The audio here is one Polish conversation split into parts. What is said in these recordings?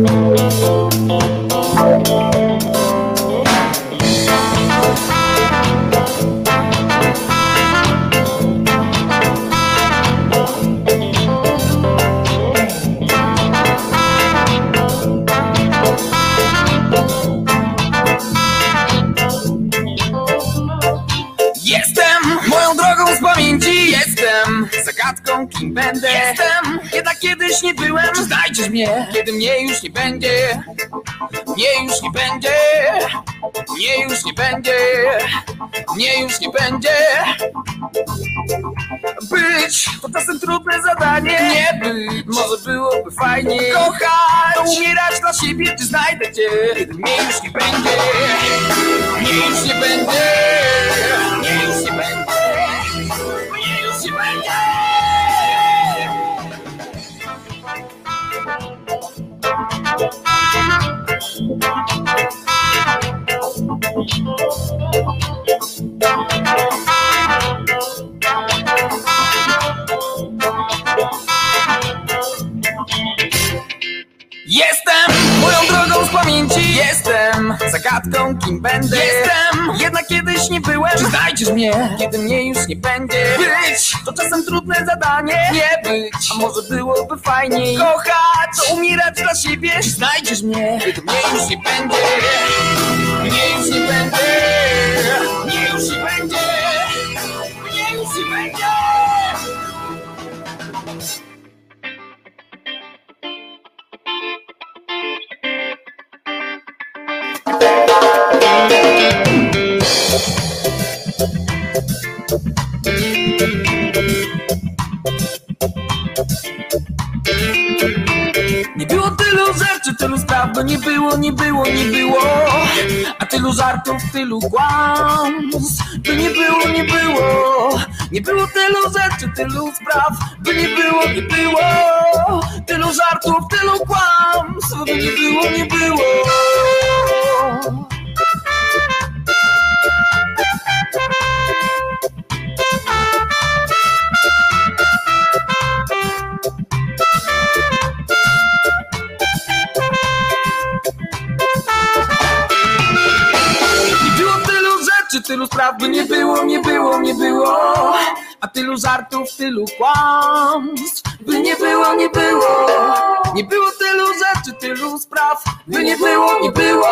Jestem moją drogą z pamięci, jestem zagadką, kim będę. Jestem, kiedyś nie byłem. Znajdziesz mnie, kiedy mnie już nie będzie? Mnie już nie będzie, mnie już nie będzie, mnie już nie będzie. Być to czasem trudne zadanie, nie być, może byłoby fajnie. Kochać, umierać dla siebie, czy znajdę cię, kiedy mnie już nie będzie? Mnie już nie będzie, mnie już nie będzie, mnie już nie będzie. Jestem moją drogą z pamięci Jestem zagadką, kim będę. Jestem, jednak kiedyś nie byłem. Czy znajdziesz mnie, kiedy mnie już nie będzie. Być, to czasem trudne zadanie. Nie być, a może byłoby fajniej. Kochać, to umierać dla siebie. Czy znajdziesz mnie, kiedy mnie już nie będzie. Mnie już nie będzie. Mnie już nie będzie. Mnie już nie będzie tylu spraw, bo nie było, nie było, nie było. A tylu żartów, tylu kłamstw By nie było, nie było. Nie było tylu rzeczy, tylu spraw By nie było, nie było. Tylu żartów, tylu kłamstw By nie było, nie było tylu spraw, by nie było, nie było, nie było. A tylu żartów, tylu kłamstw, by nie było, nie było. Nie było tylu rzeczy, tylu spraw, by nie było, nie było.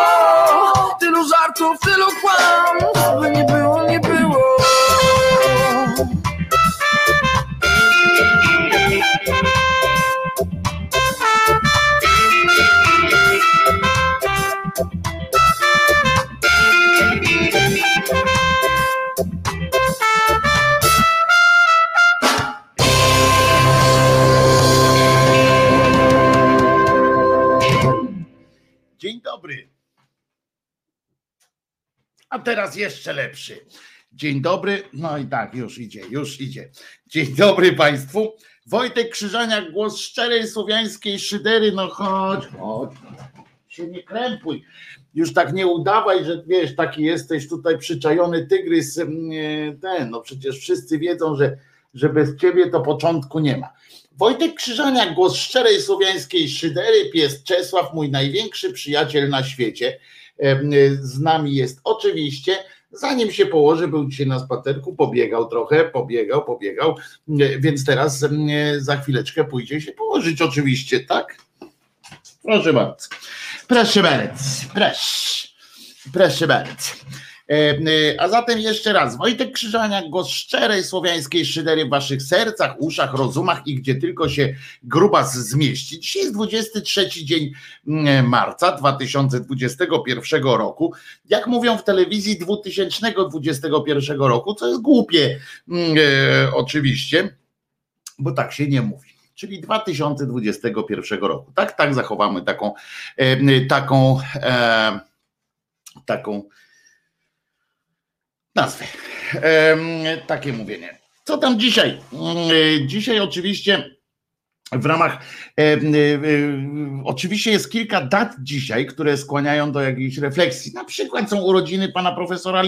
Tylu żartów, tylu kłamstw, by nie było, nie było. A teraz jeszcze lepszy. Dzień dobry. No i tak, już idzie, już idzie. Dzień dobry Państwu. Wojtek Krzyżaniak, głos szczerej słowiańskiej szydery. No chodź, chodź. Się nie krępuj. Już tak nie udawaj, że wiesz, taki jesteś tutaj przyczajony tygrys. mm, Ten, no przecież wszyscy wiedzą, że, że bez ciebie to początku nie ma. Wojtek Krzyżaniak, głos szczerej słowiańskiej szydery, pies Czesław, mój największy przyjaciel na świecie. Em, Z nami jest oczywiście, zanim się położy, był dzisiaj na spacerku, pobiegał trochę, pobiegał, pobiegał, e, więc teraz em, za chwileczkę pójdzie się położyć oczywiście, tak? Proszę bardzo. Proszę bardzo, proszę. Proszę bardzo. E, e, A zatem jeszcze raz, Wojtek Krzyżaniak, głos szczerej słowiańskiej szydery w waszych sercach, uszach, rozumach i gdzie tylko się grubas zmieści. Dzisiaj jest 23 dzień mm, marca 2021 roku. Jak mówią w telewizji 2021 roku, co jest głupie mm, e, oczywiście, bo tak się nie mówi. Czyli 2021 roku. Tak, tak zachowamy taką, taką, taką nazwę. Em, Takie mówienie. Co tam dzisiaj? Mm, Dzisiaj oczywiście w ramach, e, e, e, oczywiście jest kilka dat dzisiaj, które skłaniają do jakiejś refleksji. Na przykład są urodziny pana profesora e,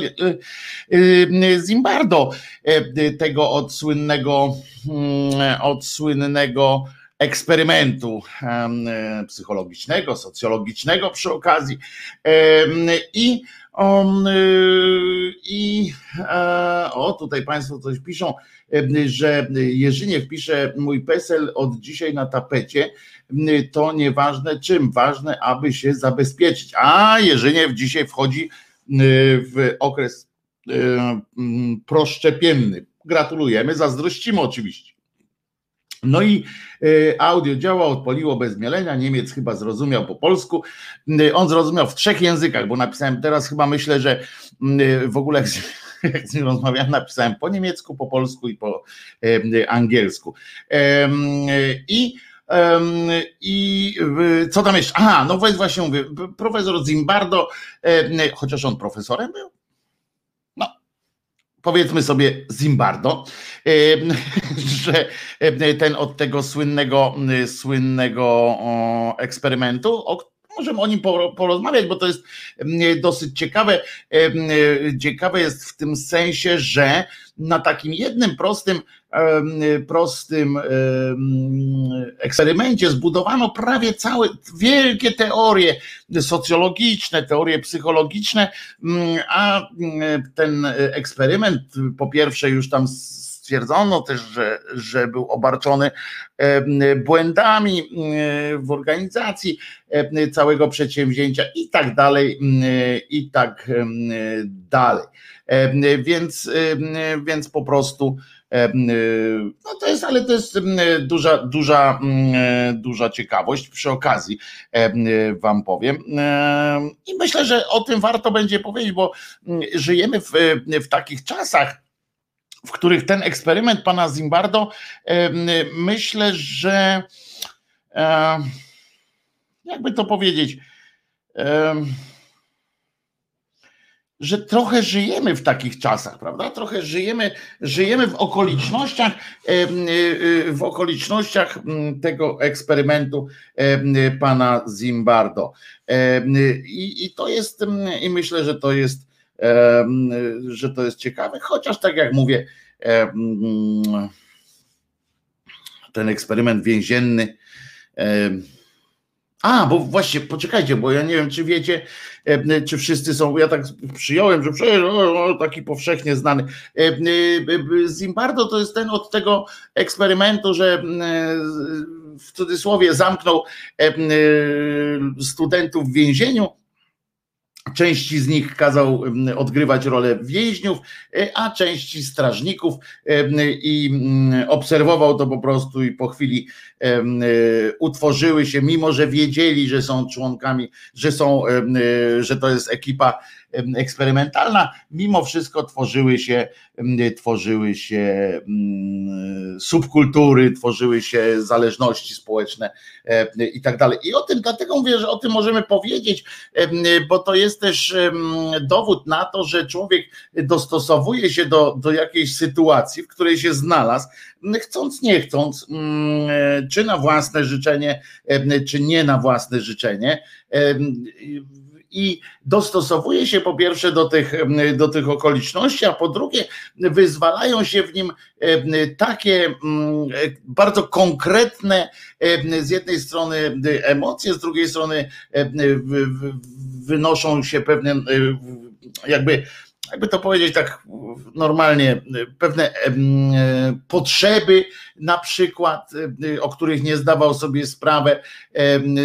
e, Zimbardo, e, tego odsłynnego, mm, odsłynnego eksperymentu psychologicznego, socjologicznego przy okazji. I on, i o, tutaj Państwo coś piszą, że Jerzyniew pisze, mój PESEL od dzisiaj na tapecie, to nieważne czym, ważne, aby się zabezpieczyć. A Jerzyniew dzisiaj wchodzi w okres proszczepienny. Gratulujemy, zazdrościmy oczywiście. No i e, audio działa, odpaliło bez mielenia. Niemiec chyba zrozumiał po polsku. E, on zrozumiał w trzech językach, bo napisałem teraz chyba myślę, że e, w ogóle jak z nim rozmawiałem, napisałem po niemiecku, po polsku i po angielsku. I i co tam jeszcze? Aha, no właśnie mówię, profesor Zimbardo, chociaż on profesorem był, powiedzmy sobie Zimbardo, że ten od tego słynnego, słynnego eksperymentu, możemy o nim porozmawiać, bo to jest dosyć ciekawe. Ciekawe jest w tym sensie, że na takim jednym prostym, prostym eksperymencie zbudowano prawie całe wielkie teorie socjologiczne, teorie psychologiczne, a ten eksperyment po pierwsze już tam stwierdzono też, że, że był obarczony błędami w organizacji całego przedsięwzięcia i tak dalej, i tak dalej. Więc, więc po prostu no to jest, ale to jest duża, duża, duża ciekawość. Przy okazji Wam powiem. I myślę, że o tym warto będzie powiedzieć, bo żyjemy w, w takich czasach, w których ten eksperyment pana Zimbardo, myślę, że jakby to powiedzieć, że trochę żyjemy w takich czasach, prawda? Trochę żyjemy, żyjemy w okolicznościach, w okolicznościach tego eksperymentu pana Zimbardo. I, i to jest, i myślę, że to jest że to jest ciekawe, chociaż tak jak mówię, ten eksperyment więzienny. A, bo właśnie, poczekajcie, bo ja nie wiem, czy wiecie, czy wszyscy są, ja tak przyjąłem, że taki powszechnie znany. Zimbardo to jest ten od tego eksperymentu, że w cudzysłowie zamknął studentów w więzieniu Części z nich kazał odgrywać rolę więźniów, e, a części strażników i obserwował to po prostu i po chwili e, utworzyły się, mimo że wiedzieli, że są członkami, że są, że to jest ekipa eksperymentalna, mimo wszystko tworzyły się, tworzyły się subkultury, tworzyły się zależności społeczne i tak dalej. I o tym, dlatego mówię, że o tym możemy powiedzieć, bo to jest też dowód na to, że człowiek dostosowuje się do, do jakiejś sytuacji, w której się znalazł, chcąc, nie chcąc, czy na własne życzenie, czy nie na własne życzenie i dostosowuje się po pierwsze do tych, do tych okoliczności, a po drugie wyzwalają się w nim takie bardzo konkretne z jednej strony emocje, z drugiej strony wynoszą się pewne jakby jakby to powiedzieć tak normalnie, pewne potrzeby, na przykład, o których nie zdawał sobie sprawę,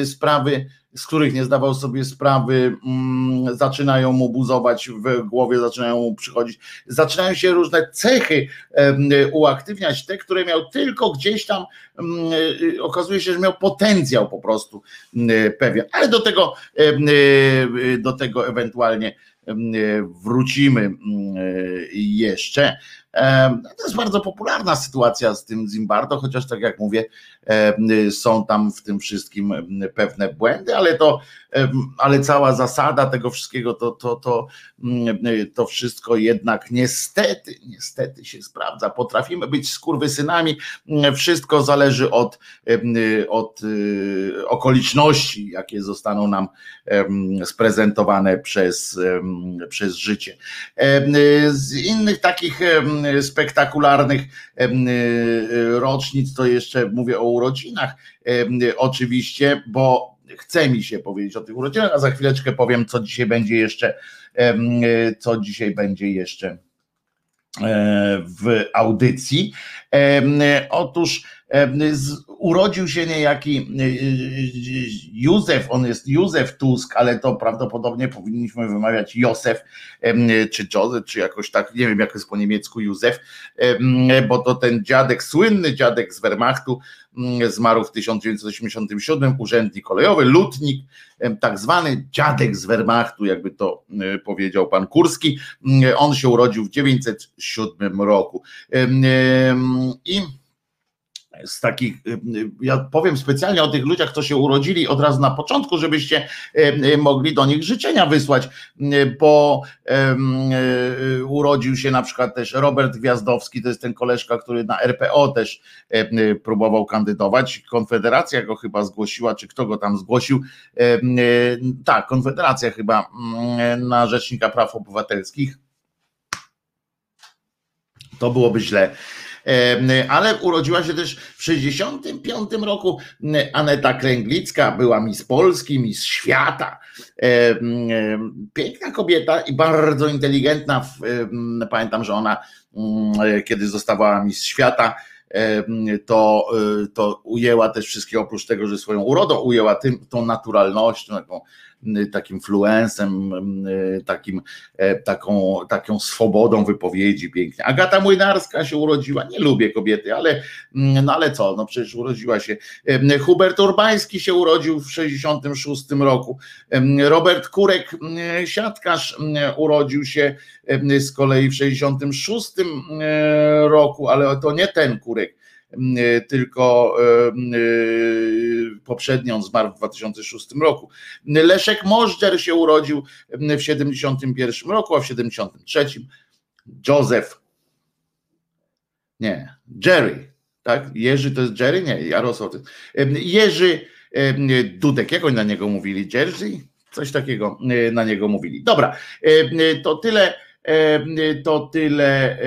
sprawy z których nie zdawał sobie sprawy, mm, zaczynają mu buzować w głowie, zaczynają mu przychodzić, zaczynają się różne cechy uaktywniać, te, które miał tylko gdzieś tam, mm, y, okazuje się, że miał potencjał po prostu mm, pewien, ale do tego, y, do tego ewentualnie wrócimy jeszcze. To jest bardzo popularna sytuacja z tym Zimbardo, chociaż tak jak mówię, są tam w tym wszystkim pewne błędy, ale to ale cała zasada tego wszystkiego, to, to, to, mm, to wszystko jednak niestety, niestety się sprawdza. Potrafimy być skurwysynami, wszystko zależy od, od y, okoliczności, jakie zostaną nam sprezentowane przez, przez życie. Z innych takich spektakularnych rocznic to jeszcze mówię o urodzinach oczywiście, bo chce mi się powiedzieć o tych urodzinach, a za chwileczkę powiem, co dzisiaj będzie jeszcze, co dzisiaj będzie jeszcze e, w audycji. Otóż urodził się niejaki e, e, Józef, on jest Józef Tusk, ale to prawdopodobnie powinniśmy wymawiać Józef, czy Józef, czy jakoś tak, nie wiem jak jest po niemiecku Józef, bo to ten dziadek, słynny dziadek z Wehrmachtu, mm, zmarł w 1987, urzędnik kolejowy, lutnik, tak zwany dziadek z Wehrmachtu, jakby to powiedział pan Kurski, on się urodził w 1907 roku. I z takich, y, y, ja powiem specjalnie o tych ludziach, co się urodzili od razu na początku, żebyście y, mogli do nich życzenia wysłać, bo urodził się na przykład też Robert Gwiazdowski, to jest ten koleżka, który na RPO też próbował kandydować. Konfederacja go chyba zgłosiła, czy kto go tam zgłosił? Tak, Konfederacja chyba mm, na Rzecznika Praw Obywatelskich. To byłoby źle ale urodziła się też w 65 roku Aneta Kręglicka, była Miss Polski, Miss Świata. Piękna kobieta i bardzo inteligentna. Pamiętam, że ona mm, kiedy zostawała Miss Świata, to, e, to ujęła też wszystkie, oprócz tego, że swoją urodą ujęła tym, tą naturalnością, taką takim fluensem, takim, e, taką, taką swobodą wypowiedzi pięknie. Agata Młynarska się urodziła, nie lubię kobiety, ale, no ale co, no przecież urodziła się. Hubert Urbański się urodził w 66 roku. Robert Kurek, siatkarz, urodził się z kolei w 66 roku, ale to nie ten Kurek, E, tylko e, e, poprzednio on zmarł w 2006 roku. Leszek Możdżer się urodził w 71 roku, a w 73 Józef nie, Jerry, tak? Jerzy to jest Jerry? Nie, Jarosław. Jerzy Dudek, jak oni na niego mówili? Jerzy? Coś takiego na niego mówili. Dobra, to tyle, to tyle,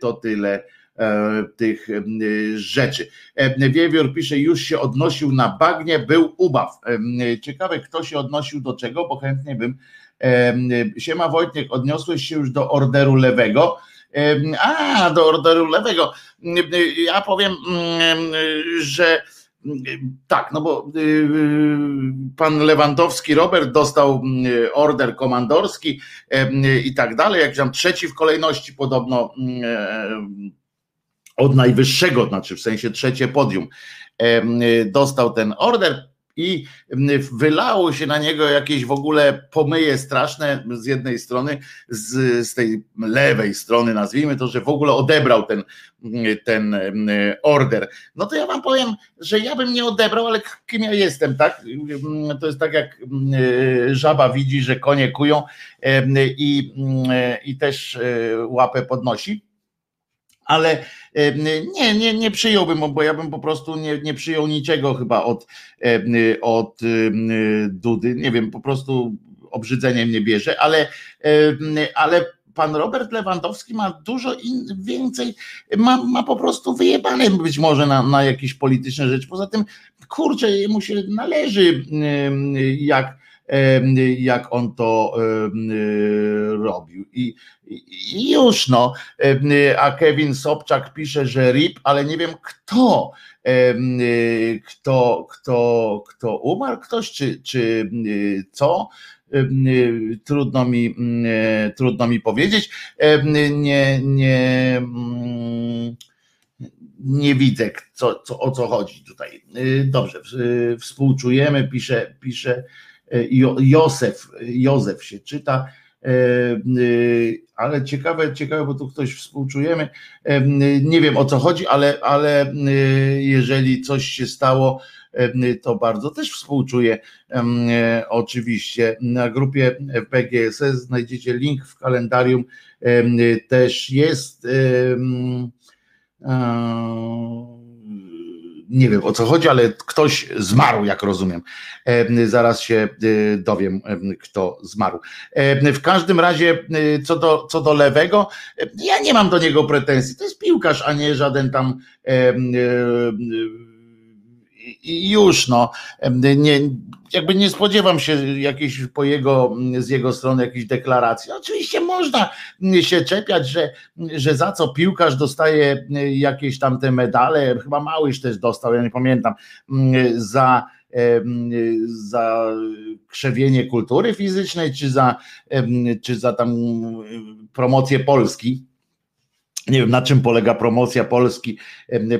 to tyle tych e, rzeczy. E, Wiewiór pisze, już się odnosił na bagnie, był ubaw. Ciekawe, kto się odnosił do czego, bo chętnie bym. Siema Wojtek, odniosłeś się już do orderu lewego. A, do orderu lewego. Ja powiem, że tak, no bo pan Lewandowski Robert dostał order komandorski i tak dalej, jak tam trzeci w kolejności podobno od najwyższego, znaczy w sensie trzecie podium, dostał ten order i wylało się na niego jakieś w ogóle pomyje straszne z jednej strony, z, z tej lewej strony, nazwijmy to, że w ogóle odebrał ten, ten order. No to ja wam powiem, że ja bym nie odebrał, ale kim ja jestem, tak? To jest tak jak żaba widzi, że konie kują i, i też łapę podnosi ale nie, nie, nie przyjąłbym, bo ja bym po prostu nie, nie przyjął niczego chyba od, od Dudy. Nie wiem, po prostu obrzydzeniem nie bierze, ale, ale pan Robert Lewandowski ma dużo in, więcej, ma, ma po prostu wyjebane być może na, na jakieś polityczne rzeczy. Poza tym, kurczę, mu się należy jak jak on to robił. I, i już no, a Kevin Sobczak pisze, że RIP, ale nie wiem kto, kto, kto, kto umarł, ktoś czy, czy co. Trudno mi, trudno mi powiedzieć. Nie, nie, nie widzę, co, co, o co chodzi tutaj. Dobrze, współczujemy, pisze, pisze E, Józef, Józef się czyta. ale ciekawe, ciekawe, bo tu ktoś współczujemy. Nie wiem o co chodzi, ale, ale jeżeli coś się stało, to bardzo też współczuję. Oczywiście na grupie PGSS znajdziecie link w kalendarium, też jest nie wiem o co chodzi, ale ktoś zmarł, jak rozumiem. Zaraz się e, dowiem, kto zmarł. W każdym razie, e, co do, co do lewego, ja nie mam do niego pretensji. To jest piłkarz, a nie żaden tam e, i już no, nie, jakby nie spodziewam się jakiejś po jego, z jego strony jakiejś deklaracji. Oczywiście można się czepiać, że, że za co piłkarz dostaje jakieś tam te medale, chyba Małysz też dostał, ja nie pamiętam, za za krzewienie kultury fizycznej, czy za, czy za tam promocję Polski nie wiem, na czym polega promocja Polski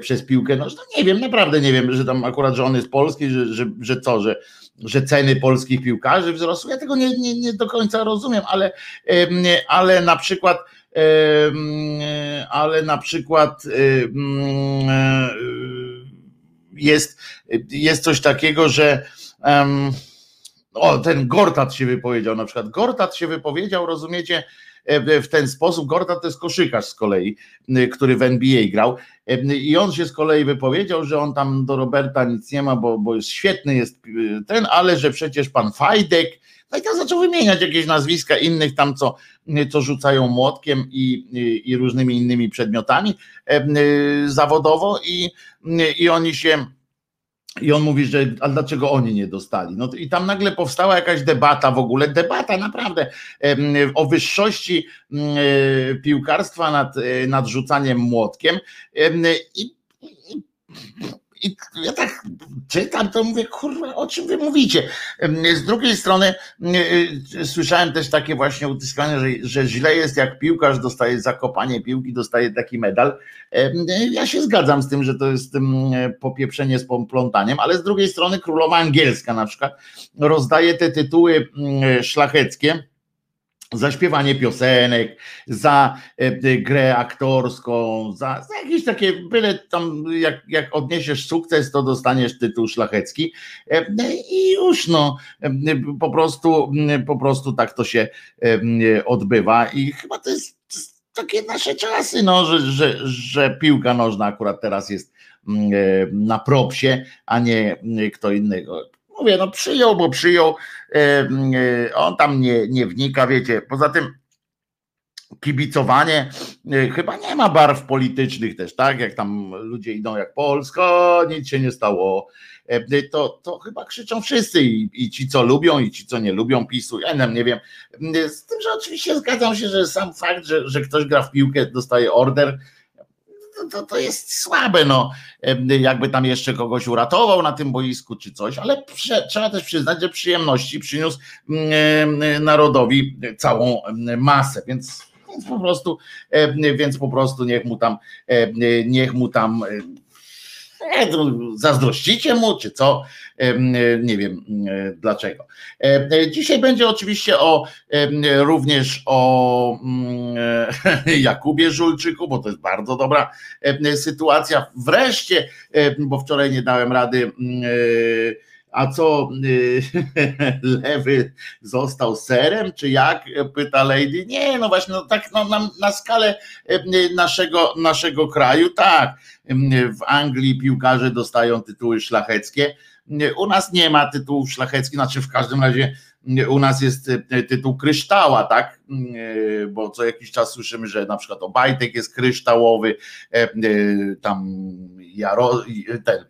przez piłkę. No, nie wiem, naprawdę nie wiem, że tam akurat, że on jest polski, że, że, że co, że, że ceny polskich piłkarzy wzrosły. Ja tego nie, nie, nie do końca rozumiem, ale, ale na przykład ale na przykład jest, jest coś takiego, że o, ten Gortat się wypowiedział, na przykład Gortat się wypowiedział, rozumiecie, w ten sposób. Gorta to jest koszykarz z kolei, który w NBA grał. E, I on się z kolei wypowiedział, że on tam do Roberta nic nie ma, bo, bo jest świetny jest ten, ale że przecież pan Fajdek. No i tam zaczął wymieniać jakieś nazwiska innych tam, co, co rzucają młotkiem i, i, i różnymi innymi przedmiotami e, zawodowo i, i oni się i on mówi, że a dlaczego oni nie dostali? No i tam nagle powstała jakaś debata w ogóle, debata naprawdę o wyższości e, piłkarstwa nad, e, nad rzucaniem młotkiem. I, i i ja tak czytam, to mówię, kurwa, o czym wy mówicie? Z drugiej strony y, słyszałem też takie właśnie utyskanie, że, że źle jest, jak piłkarz dostaje zakopanie piłki, dostaje taki medal. Ja się zgadzam z tym, że to jest popieprzenie z plątaniem, ale z drugiej strony królowa angielska na przykład rozdaje te tytuły szlacheckie, za śpiewanie piosenek, za e, e, grę aktorską, za, za jakieś takie byle tam, jak, jak odniesiesz sukces, to dostaniesz tytuł szlachecki e, i już no, po prostu, po prostu tak to się odbywa i chyba to jest takie nasze czasy, no, że, że, że piłka nożna akurat teraz jest na propsie, a nie kto innego. Mówię, no przyjął, bo przyjął, e, e, on tam nie, nie wnika, wiecie, poza tym kibicowanie e, chyba nie ma barw politycznych też, tak? Jak tam ludzie idą jak Polsko, nic się nie stało. To, to chyba krzyczą wszyscy i, i ci, co lubią, i ci, co nie lubią PiSu. Ja nie wiem. Z tym, że oczywiście zgadzam się, że sam fakt, że, że ktoś gra w piłkę, dostaje order, to, to jest słabe, no, jakby tam jeszcze kogoś uratował na tym boisku czy coś, ale prze, trzeba też przyznać, że przyjemności przyniósł narodowi całą masę, więc, więc po prostu, więc po prostu niech mu tam, niech mu tam E, zazdrościcie mu, czy co? E, nie wiem e, dlaczego. Dzisiaj będzie oczywiście o również o mm, Jakubie Żulczyku, bo to jest bardzo dobra sytuacja. Wreszcie, bo wczoraj nie dałem rady a co lewy został serem, czy jak? Pyta Lady. Nie, no właśnie, no tak no, na, na skalę naszego, naszego kraju, tak. W Anglii piłkarze dostają tytuły szlacheckie. U nas nie ma tytułów szlacheckich, znaczy w każdym razie u nas jest tytuł kryształa, tak? Bo co jakiś czas słyszymy, że na przykład Obajtek jest kryształowy, tam Jaro, ten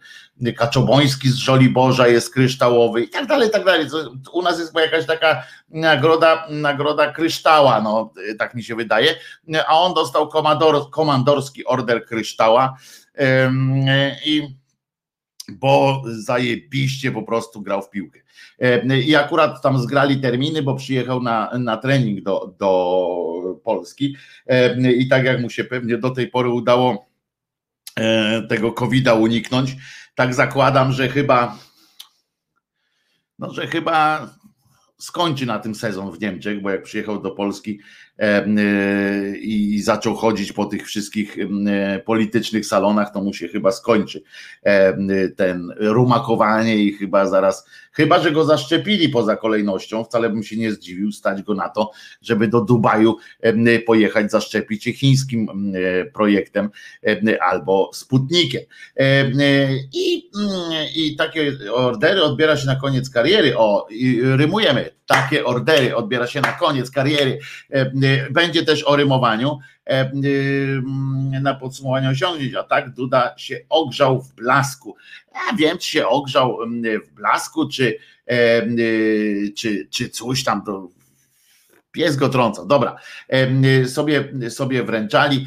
Kaczoboński z Żoliborza jest kryształowy i tak dalej, i tak dalej. U nas jest jakaś taka nagroda, nagroda kryształa, no tak mi się wydaje, a on dostał komandor, komandorski order kryształa i bo zajebiście po prostu grał w piłkę. I akurat tam zgrali terminy, bo przyjechał na, na trening do, do Polski i tak jak mu się pewnie do tej pory udało e, tego COVID-a uniknąć, tak zakładam, że chyba no, że chyba skończy na tym sezon w Niemczech, bo jak przyjechał do Polski e, i zaczął chodzić po tych wszystkich e, politycznych salonach, to mu się chyba skończy ten rumakowanie i chyba zaraz, chyba że go zaszczepili poza kolejnością, wcale bym się nie zdziwił, stać go na to, żeby do Dubaju pojechać, zaszczepić się chińskim projektem albo Sputnikiem. I, i takie ordery odbiera się na koniec kariery, o, rymujemy, takie ordery odbiera się na koniec kariery. E, e, będzie też o rymowaniu e, na podsumowanie osiągnięć, a tak Duda się ogrzał w blasku. Ja wiem, czy się ogrzał w blasku, czy, czy, czy coś tam, to Pies go trąca. Dobra. Sobie, sobie wręczali,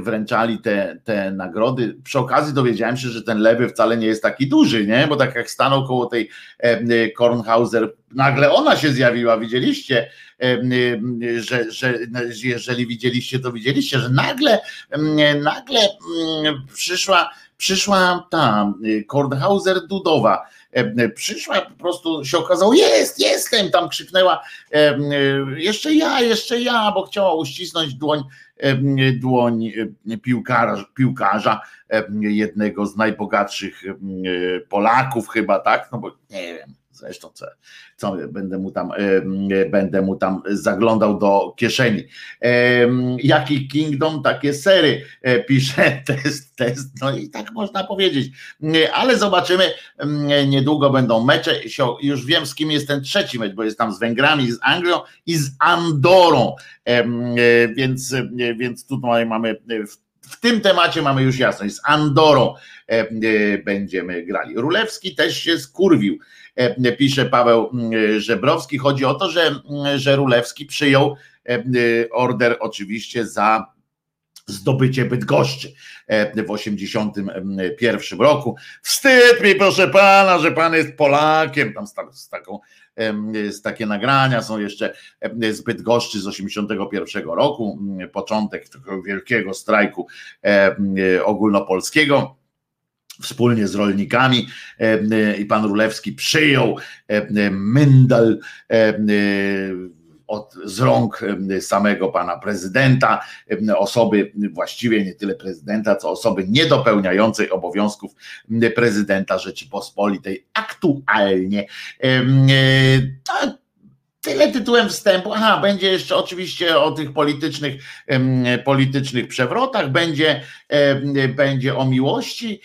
wręczali te, te nagrody. Przy okazji dowiedziałem się, że ten lewy wcale nie jest taki duży, nie? Bo tak jak stanął koło tej Kornhauser, nagle ona się zjawiła, widzieliście? Że, że jeżeli widzieliście, to widzieliście, że nagle, nagle przyszła, przyszła ta Kornhauser Dudowa. E, przyszła, po prostu się okazało, jest, jestem, tam krzyknęła, e, e, jeszcze ja, jeszcze ja, bo chciała uścisnąć dłoń, dłoń piłkarza, piłkarza, jednego z najbogatszych Polaków chyba, tak, no bo nie wiem, Zresztą co, co będę, mu tam, będę mu tam zaglądał do kieszeni. Jaki Kingdom, takie sery, e, pisze test, test, no i tak można powiedzieć. Ale zobaczymy, niedługo będą mecze, już wiem z kim jest ten trzeci mecz, bo jest tam z Węgrami, z Anglią i z Andorą, e, więc, więc tutaj mamy w tym temacie mamy już jasność, z Andorą będziemy grali. Rulewski też się skurwił E, pisze Paweł mm, Żebrowski. Chodzi o to, że, mm, że Rulewski przyjął e, order oczywiście za zdobycie Bydgoszczy e, w 81 roku. Wstyd mi, proszę pana, że pan jest Polakiem. Tam z, z taką, z takie nagrania są jeszcze z Bydgoszczy z 81 roku, początek wielkiego strajku ogólnopolskiego wspólnie z rolnikami e, e, i pan Rulewski przyjął e, myndal od, z rąk samego pana prezydenta, osoby właściwie nie tyle prezydenta, co osoby niedopełniającej obowiązków prezydenta Rzeczypospolitej aktualnie. Tyle tytułem wstępu. Aha, będzie jeszcze oczywiście o tych politycznych, politycznych przewrotach, będzie, będzie o miłości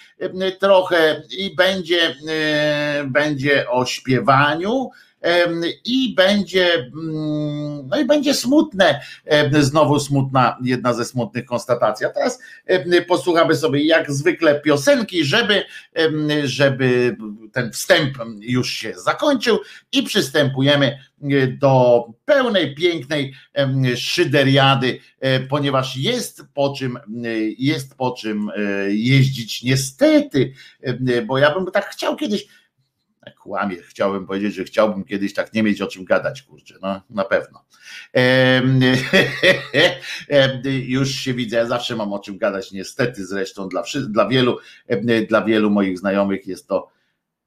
trochę i będzie, będzie o śpiewaniu i będzie, mm, no i będzie smutne, znowu smutna, jedna ze smutnych konstatacji. A teraz posłuchamy sobie jak zwykle piosenki, żeby, żeby ten wstęp już się zakończył. I przystępujemy do pełnej, pięknej szyderiady, e, ponieważ jest po czym, jest po czym e, jeździć. Niestety, bo ja bym tak chciał kiedyś kłamie. Chciałbym powiedzieć, że chciałbym kiedyś tak nie mieć o czym gadać, kurczę, no na pewno. już się widzę, ja zawsze mam o czym gadać, niestety zresztą dla, dla, wielu, dla wielu moich znajomych jest to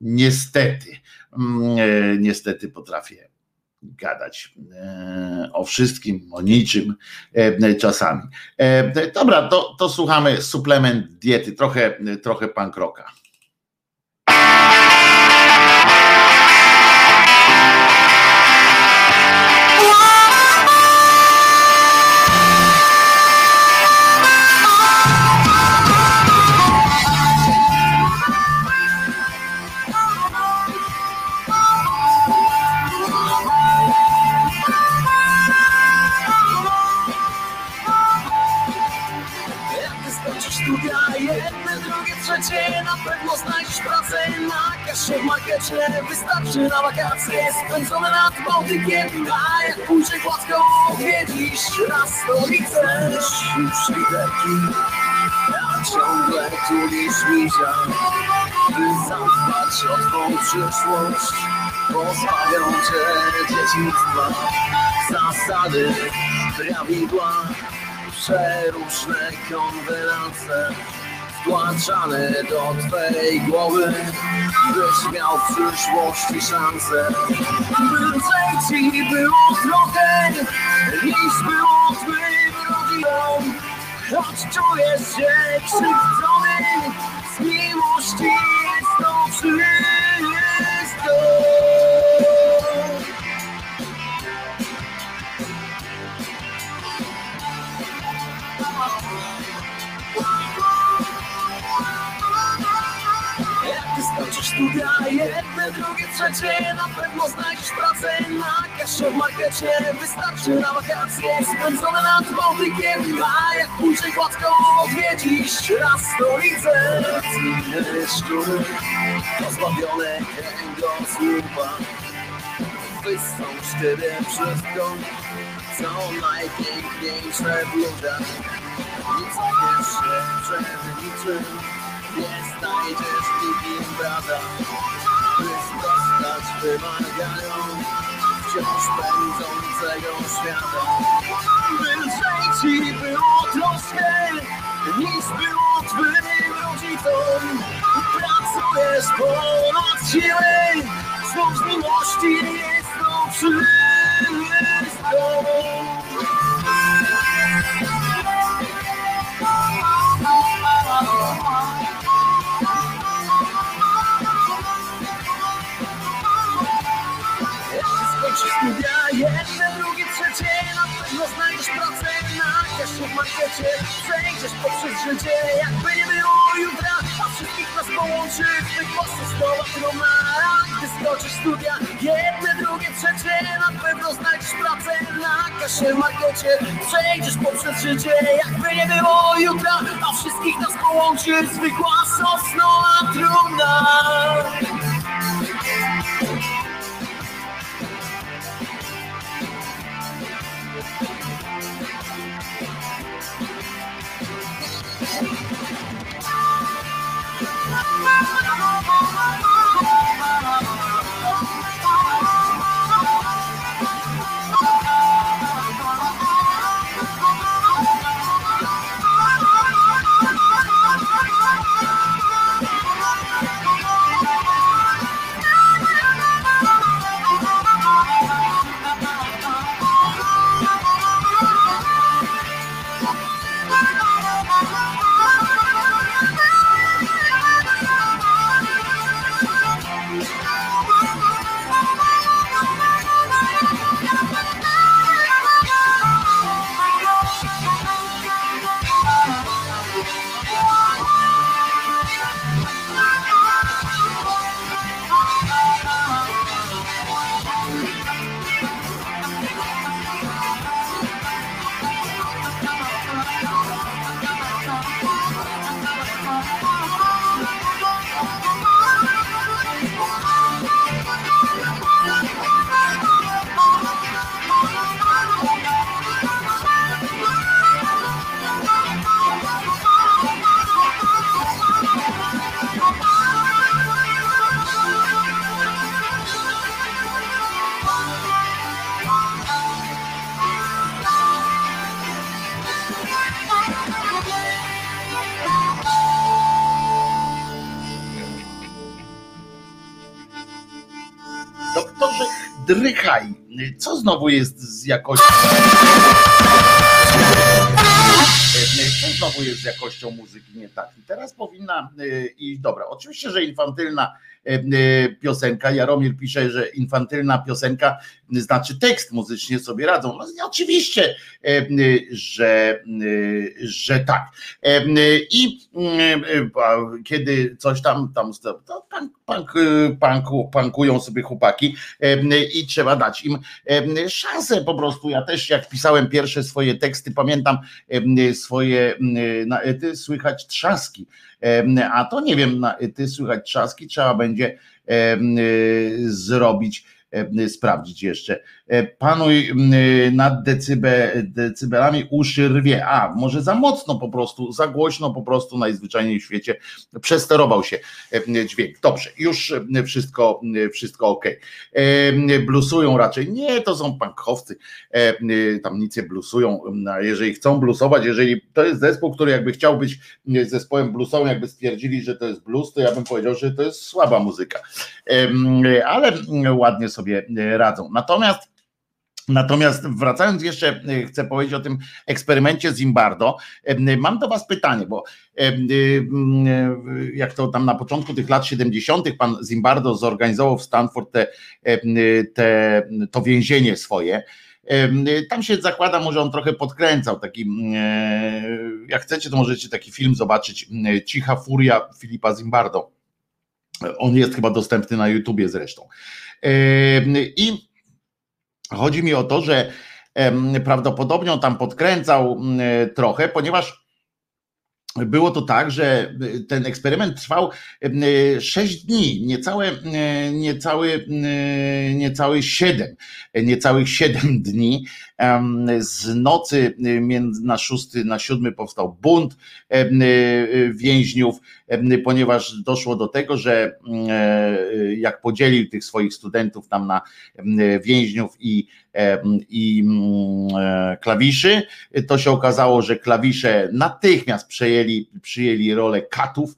niestety, mm, e, niestety potrafię gadać e, o wszystkim, o niczym czasami. Dobra, to, to słuchamy suplement diety, trochę, trochę pankroka. Wystarczy na wakacje spędzone nad Bałtykiem A jak pójdzie gładko odwiedzisz raz stolicę Już literki, a ciągle tulisz mizia I zadbać o twą przyszłość Pozbawią cię dzieciństwa Zasady, prawidła Przeróżne konwenacje wkładczane do twej głowy Byś miał w przyszłości szansę By ci było trochę Niż było twym rodzinom Choć czujesz się krzywdzony Z miłości jest to wszystko studia, jedne, drugie, trzecie Na pewno znajdziesz pracę na kasie w markecie. Wystarczy na wakacje spędzone nad Bałtykiem A jak pójdzie gładko odwiedzisz raz stolicę Inne szczury, pozbawione kręgosłupa Wysą sztywę wszystko, co najpiękniejsze w ludziach. Nic nie wiesz przed niczym nie znajdziesz nikim brata By sprostać wymaganiom Wciąż pędzącego świata By ci było troszkę Niż było twym rodzicom Pracujesz ponad siły Znów z miłości jest to skończysz pracę na kasie w markecie Przejdziesz poprzez życie Jakby nie było jutra A wszystkich nas połączy Twych głosów słowa trumna Gdy skończysz studia Jedne, drugie, trzecie Na pewno znajdziesz pracę na kasie w markecie. Przejdziesz poprzez życie Jakby nie było jutra A wszystkich nas połączy Zwykła sosnowa trumna Drychaj, co znowu jest z jakością? Co znowu jest z jakością muzyki nie tak? I teraz powinna i dobra, oczywiście, że infantylna piosenka, Jaromir pisze, że infantylna piosenka znaczy tekst muzycznie sobie radzą. No, oczywiście, że, że tak. I kiedy coś tam, tam to punk, punk, punkują sobie chłopaki i trzeba dać im szansę po prostu. Ja też jak pisałem pierwsze swoje teksty, pamiętam swoje na ety słychać trzaski, a to nie wiem, ety słychać trzaski trzeba będzie zrobić sprawdzić jeszcze. Panuj nad decybe, decybelami uszy rwie. A, może za mocno po prostu, za głośno po prostu najzwyczajniej w świecie przesterował się dźwięk. Dobrze, już wszystko, wszystko ok. Blusują raczej. Nie, to są punkowcy. Tam nic nie blusują. Jeżeli chcą blusować, jeżeli to jest zespół, który jakby chciał być zespołem bluesowym, jakby stwierdzili, że to jest blues, to ja bym powiedział, że to jest słaba muzyka. Ale ładnie radzą. Natomiast Natomiast wracając jeszcze, chcę powiedzieć o tym eksperymencie Zimbardo. Mam do Was pytanie, bo jak to tam na początku tych lat 70. pan Zimbardo zorganizował w Stanford te, te, to więzienie swoje. Tam się zakłada, może on trochę podkręcał. Taki, jak chcecie, to możecie taki film zobaczyć. Cicha furia Filipa Zimbardo. On jest chyba dostępny na YouTubie zresztą. I chodzi mi o to, że prawdopodobnie on tam podkręcał trochę, ponieważ było to tak, że ten eksperyment trwał 6 dni, niecałe, niecałe, niecałe 7, niecałych 7 dni. Z nocy na 6 na 7 powstał bunt więźniów, ponieważ doszło do tego, że jak podzielił tych swoich studentów tam na więźniów i i e, klawiszy, to się okazało, że klawisze natychmiast przejęli, przyjęli rolę katów,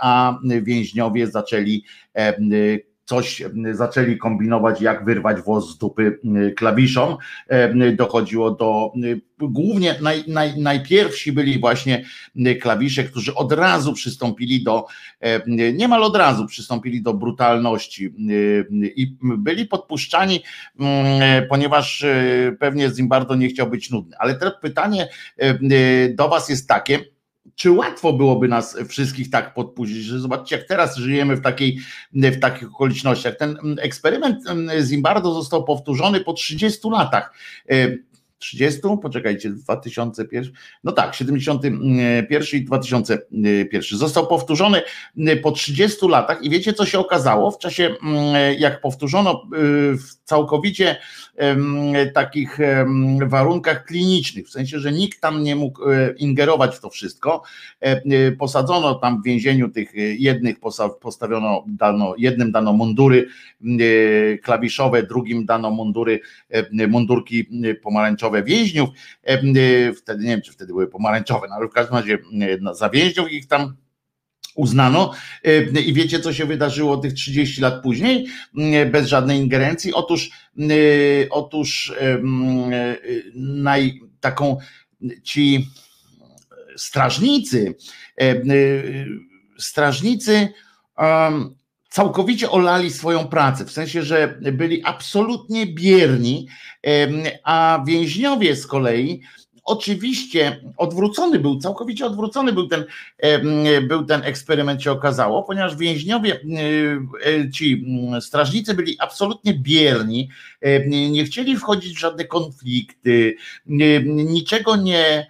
a więźniowie zaczęli coś zaczęli kombinować, jak wyrwać włos z dupy klawiszom. Dochodziło do, głównie naj, naj, najpierwsi byli właśnie klawisze, którzy od razu przystąpili do, niemal od razu przystąpili do brutalności i byli podpuszczani, ponieważ pewnie Zimbardo nie chciał być nudny. Ale teraz pytanie do Was jest takie, czy łatwo byłoby nas wszystkich tak podpuścić, że zobaczcie, jak teraz żyjemy w, takiej, w takich okolicznościach. Ten eksperyment Zimbardo został powtórzony po 30 latach. 30, poczekajcie, 2001, no tak, 71 i 2001. Został powtórzony po 30 latach i wiecie, co się okazało w czasie, jak powtórzono w całkowicie takich warunkach klinicznych, w sensie, że nikt tam nie mógł ingerować w to wszystko. Posadzono tam w więzieniu tych jednych, postawiono, dano, jednym dano mundury klawiszowe, drugim dano mundury, mundurki pomarańczowe więźniów. Wtedy nie wiem, czy wtedy były pomarańczowe, no ale w każdym razie za więźniów ich tam uznano. E, I wiecie, co się wydarzyło tych 30 lat później, e, bez żadnej ingerencji? Otóż, e, otóż naj, taką ci strażnicy, strażnicy całkowicie olali swoją pracę, w sensie, że byli absolutnie bierni, a więźniowie z kolei Oczywiście odwrócony był, całkowicie odwrócony był ten, był ten eksperyment, się okazało, ponieważ więźniowie, e, ci strażnicy byli absolutnie bierni, nie chcieli wchodzić w żadne konflikty, niczego nie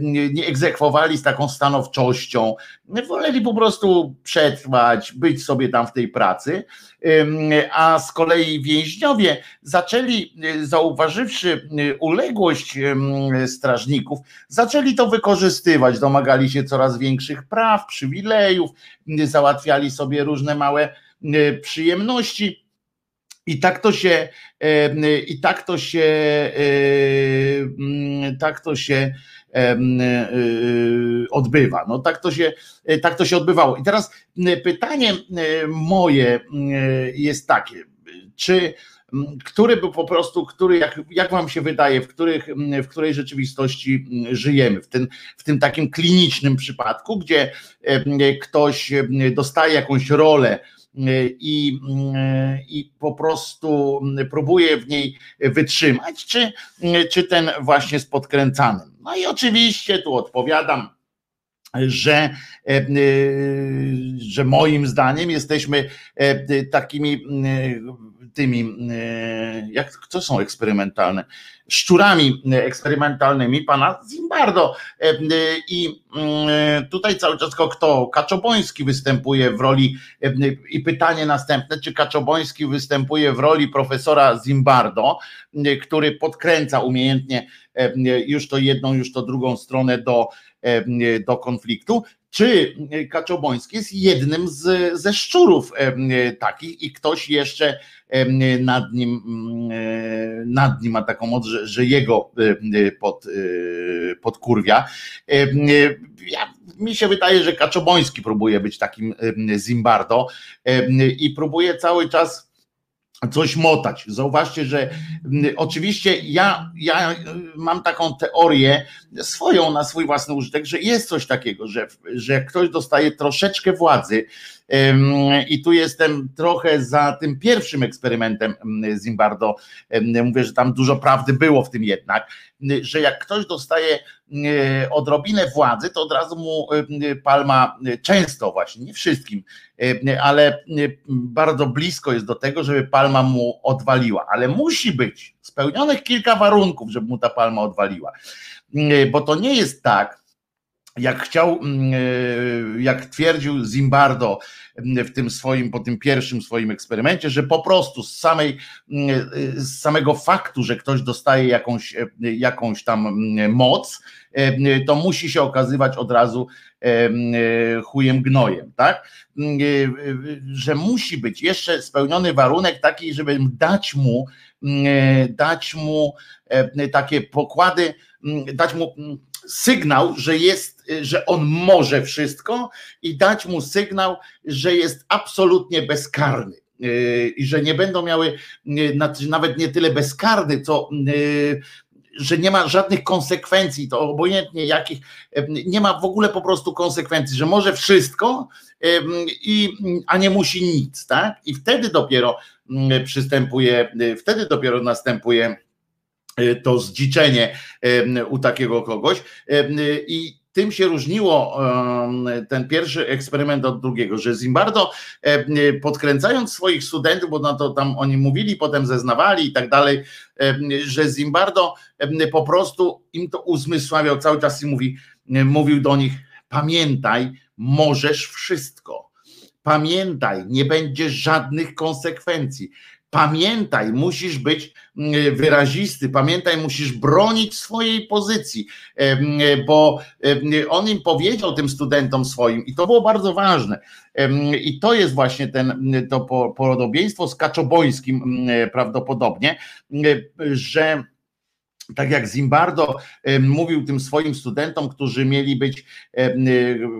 nie egzekwowali z taką stanowczością, woleli po prostu przetrwać, być sobie tam w tej pracy, a z kolei więźniowie zaczęli, e, zauważywszy e, uległość strażników, zaczęli to wykorzystywać, domagali się coraz większych praw, przywilejów, załatwiali sobie różne małe przyjemności. I tak to się, i tak to się, tak to się E, odbywa. No tak to się, e, tak to się odbywało. I teraz pytanie moje jest takie, czy który był po prostu, który, jak, jak wam się wydaje, w, których, w której rzeczywistości żyjemy, w tym, w tym takim klinicznym przypadku, gdzie ktoś dostaje jakąś rolę i, i po prostu próbuje w niej wytrzymać, czy, czy ten właśnie z podkręcanym. No i oczywiście tu odpowiadam, że, e, e, że moim zdaniem jesteśmy e, takimi tymi, jak co są eksperymentalne? Szczurami eksperymentalnymi pana Zimbardo. I tutaj cały czas kto? Kaczoboński występuje w roli i pytanie następne, czy Kaczoboński występuje w roli profesora Zimbardo, który podkręca umiejętnie już to jedną, już to drugą stronę do, do konfliktu, czy Kaczoboński jest jednym z, ze szczurów takich i ktoś jeszcze nad nim, nad nim ma taką moc, że, że jego pod, podkurwia. Ja, mi się wydaje, że Kaczoboński próbuje być takim Zimbardo i próbuje cały czas coś motać. Zauważcie, że oczywiście ja, ja y, mam taką teorię swoją na swój własny użytek, że jest coś takiego, że, że jak ktoś dostaje troszeczkę władzy, i tu jestem trochę za tym pierwszym eksperymentem Zimbardo. Mówię, że tam dużo prawdy było w tym jednak, że jak ktoś dostaje odrobinę władzy, to od razu mu palma często właśnie, nie wszystkim, ale bardzo blisko jest do tego, żeby palma mu odwaliła, ale musi być spełnionych kilka warunków, żeby mu ta palma odwaliła. Bo to nie jest tak, jak chciał, mm, e, jak twierdził Zimbardo mm, w tym swoim, po tym pierwszym swoim eksperymencie, że po prostu z samej, mm, e, z samego faktu, że ktoś dostaje jakąś, e, jakąś tam moc, to musi się okazywać od razu chujem gnojem, tak? Że musi być jeszcze spełniony warunek taki, żeby dać mu, dać mu takie pokłady, dać mu sygnał, że jest, że on może wszystko i dać mu sygnał, że jest absolutnie bezkarny yy, i że nie będą miały yy, nawet nie tyle bezkarny, co yy, że nie ma żadnych konsekwencji, to obojętnie jakich, nie ma w ogóle po prostu konsekwencji, że może wszystko, i, a nie musi nic, tak? I wtedy dopiero przystępuje, wtedy dopiero następuje to zdziczenie u takiego kogoś. I tym się różniło ten pierwszy eksperyment od drugiego, że Zimbardo podkręcając swoich studentów, bo na to tam oni mówili, potem zeznawali i tak dalej, że Zimbardo po prostu im to uzmysławiał cały czas i mówi, mówił do nich, pamiętaj, możesz wszystko. Pamiętaj, nie będzie żadnych konsekwencji. Pamiętaj, musisz być mm, wyrazisty, pamiętaj, musisz bronić swojej pozycji, bo on im powiedział tym studentom swoim, i to było bardzo ważne. I to jest właśnie ten, to podobieństwo z Kaczobońskim mm, prawdopodobnie, że tak jak Zimbardo mówił tym swoim studentom, którzy mieli być,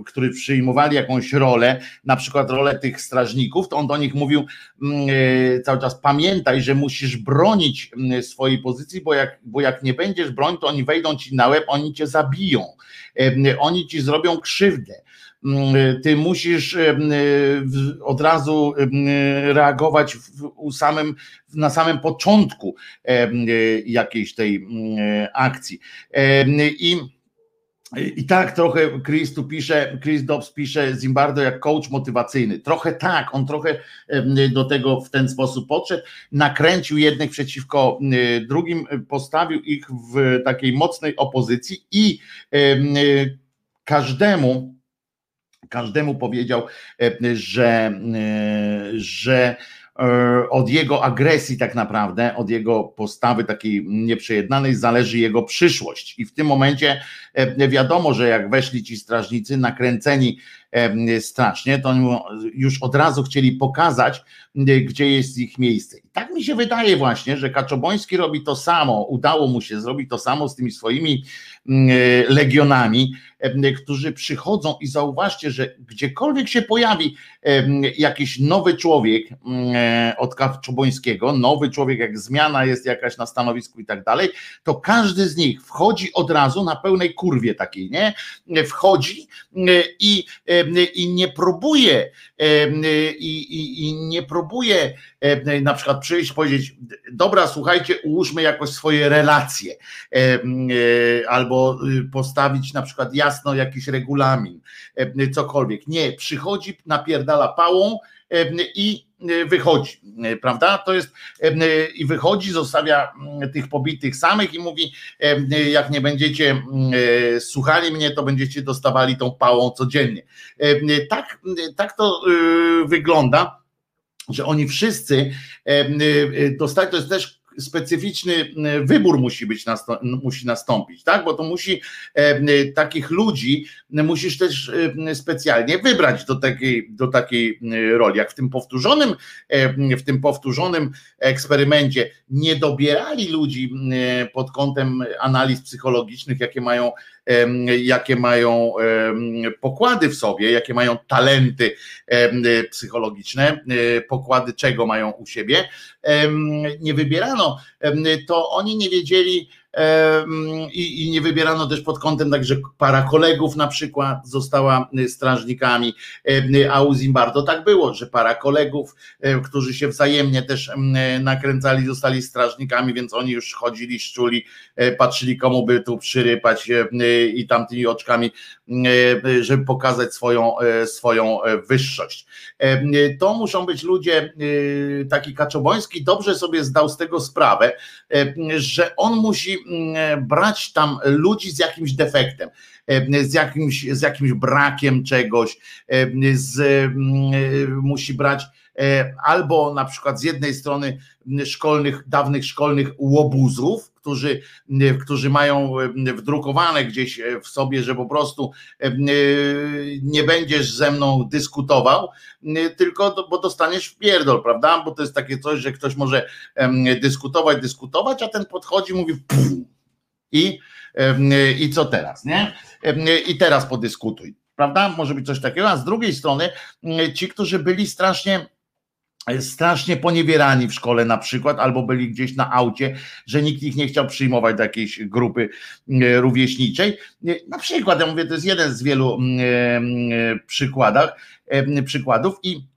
którzy przyjmowali jakąś rolę, na przykład rolę tych strażników, to on do nich mówił mm, e, cały czas pamiętaj, że musisz bronić mm, swojej pozycji, bo jak, bo jak nie będziesz bronić, to oni wejdą ci na łeb, oni cię zabiją, oni ci zrobią krzywdę ty musisz y, od razu reagować w samym, na samym początku y, jakiejś tej mm, akcji. I i tak trochę Chris tu pisze, Chris Dobbs pisze Zimbardo jak coach motywacyjny. Trochę tak, on trochę do tego w ten sposób podszedł, nakręcił jednych przeciwko drugim, postawił ich w takiej mocnej opozycji i każdemu każdemu powiedział, e, że, e, że e, od jego agresji tak naprawdę, od jego postawy takiej nieprzejednanej zależy jego przyszłość. I w tym momencie wiadomo, że jak weszli ci strażnicy nakręceni strasznie, to już od razu chcieli pokazać, gdzie jest ich miejsce. I tak mi się wydaje właśnie, że Kaczoboński robi to samo, udało mu się zrobić to samo z tymi swoimi legionami, którzy przychodzą i zauważcie, że gdziekolwiek się pojawi jakiś nowy człowiek od Kaczobońskiego, nowy człowiek, jak zmiana jest jakaś na stanowisku i tak dalej, to każdy z nich wchodzi od razu na pełnej kurwie takiej, nie? Wchodzi i i nie próbuje i, i, i nie próbuje na przykład przyjść powiedzieć, dobra, słuchajcie, ułóżmy jakoś swoje relacje e, albo y, postawić na przykład jasno jakiś regulamin, cokolwiek. Nie, przychodzi, napierdala pałą i wychodzi, prawda? To jest i wychodzi, zostawia tych pobitych samych i mówi, jak nie będziecie słuchali mnie, to będziecie dostawali tą pałą codziennie. Tak, tak to wygląda że oni wszyscy dostali, to jest też specyficzny e, wybór musi być musi nastąpić, tak? Bo to musi e, takich ludzi musisz też e, specjalnie wybrać do takiej, do takiej roli. Jak w tym powtórzonym, w tym powtórzonym eksperymencie nie dobierali ludzi pod kątem analiz psychologicznych, jakie mają jakie mają pokłady w sobie, jakie mają talenty psychologiczne, pokłady czego mają u siebie, nie wybierano, to oni nie wiedzieli, i, i nie wybierano też pod kątem także para kolegów na przykład została y, strażnikami, a u Zimbardo tak było, że para kolegów, którzy się wzajemnie też nakręcali, zostali strażnikami, więc oni już chodzili, szczuli, patrzyli komu by tu przyrypać i tamtymi oczkami, żeby pokazać swoją, e, swoją e, wyższość. To muszą być ludzie, taki Kaczoboński dobrze sobie zdał z tego sprawę, że on musi brać tam ludzi z jakimś defektem, e, z jakimś, z jakimś brakiem czegoś, e, z, musi brać e, albo na przykład z jednej strony szkolnych, dawnych szkolnych łobuzów, którzy, którzy mają wdrukowane gdzieś w sobie, że po prostu nie będziesz ze mną dyskutował, tylko bo dostaniesz w pierdol, prawda? Bo to jest takie coś, że ktoś może dyskutować, dyskutować, a ten podchodzi i mówi i, i co teraz, nie? I teraz podyskutuj, prawda? Może być coś takiego, a z drugiej strony ci, którzy byli strasznie strasznie poniewierani w szkole na przykład, albo byli gdzieś na aucie, że nikt ich nie chciał przyjmować do jakiejś grupy rówieśniczej. Na przykład, ja mówię, to jest jeden z wielu przykładach, przykładów i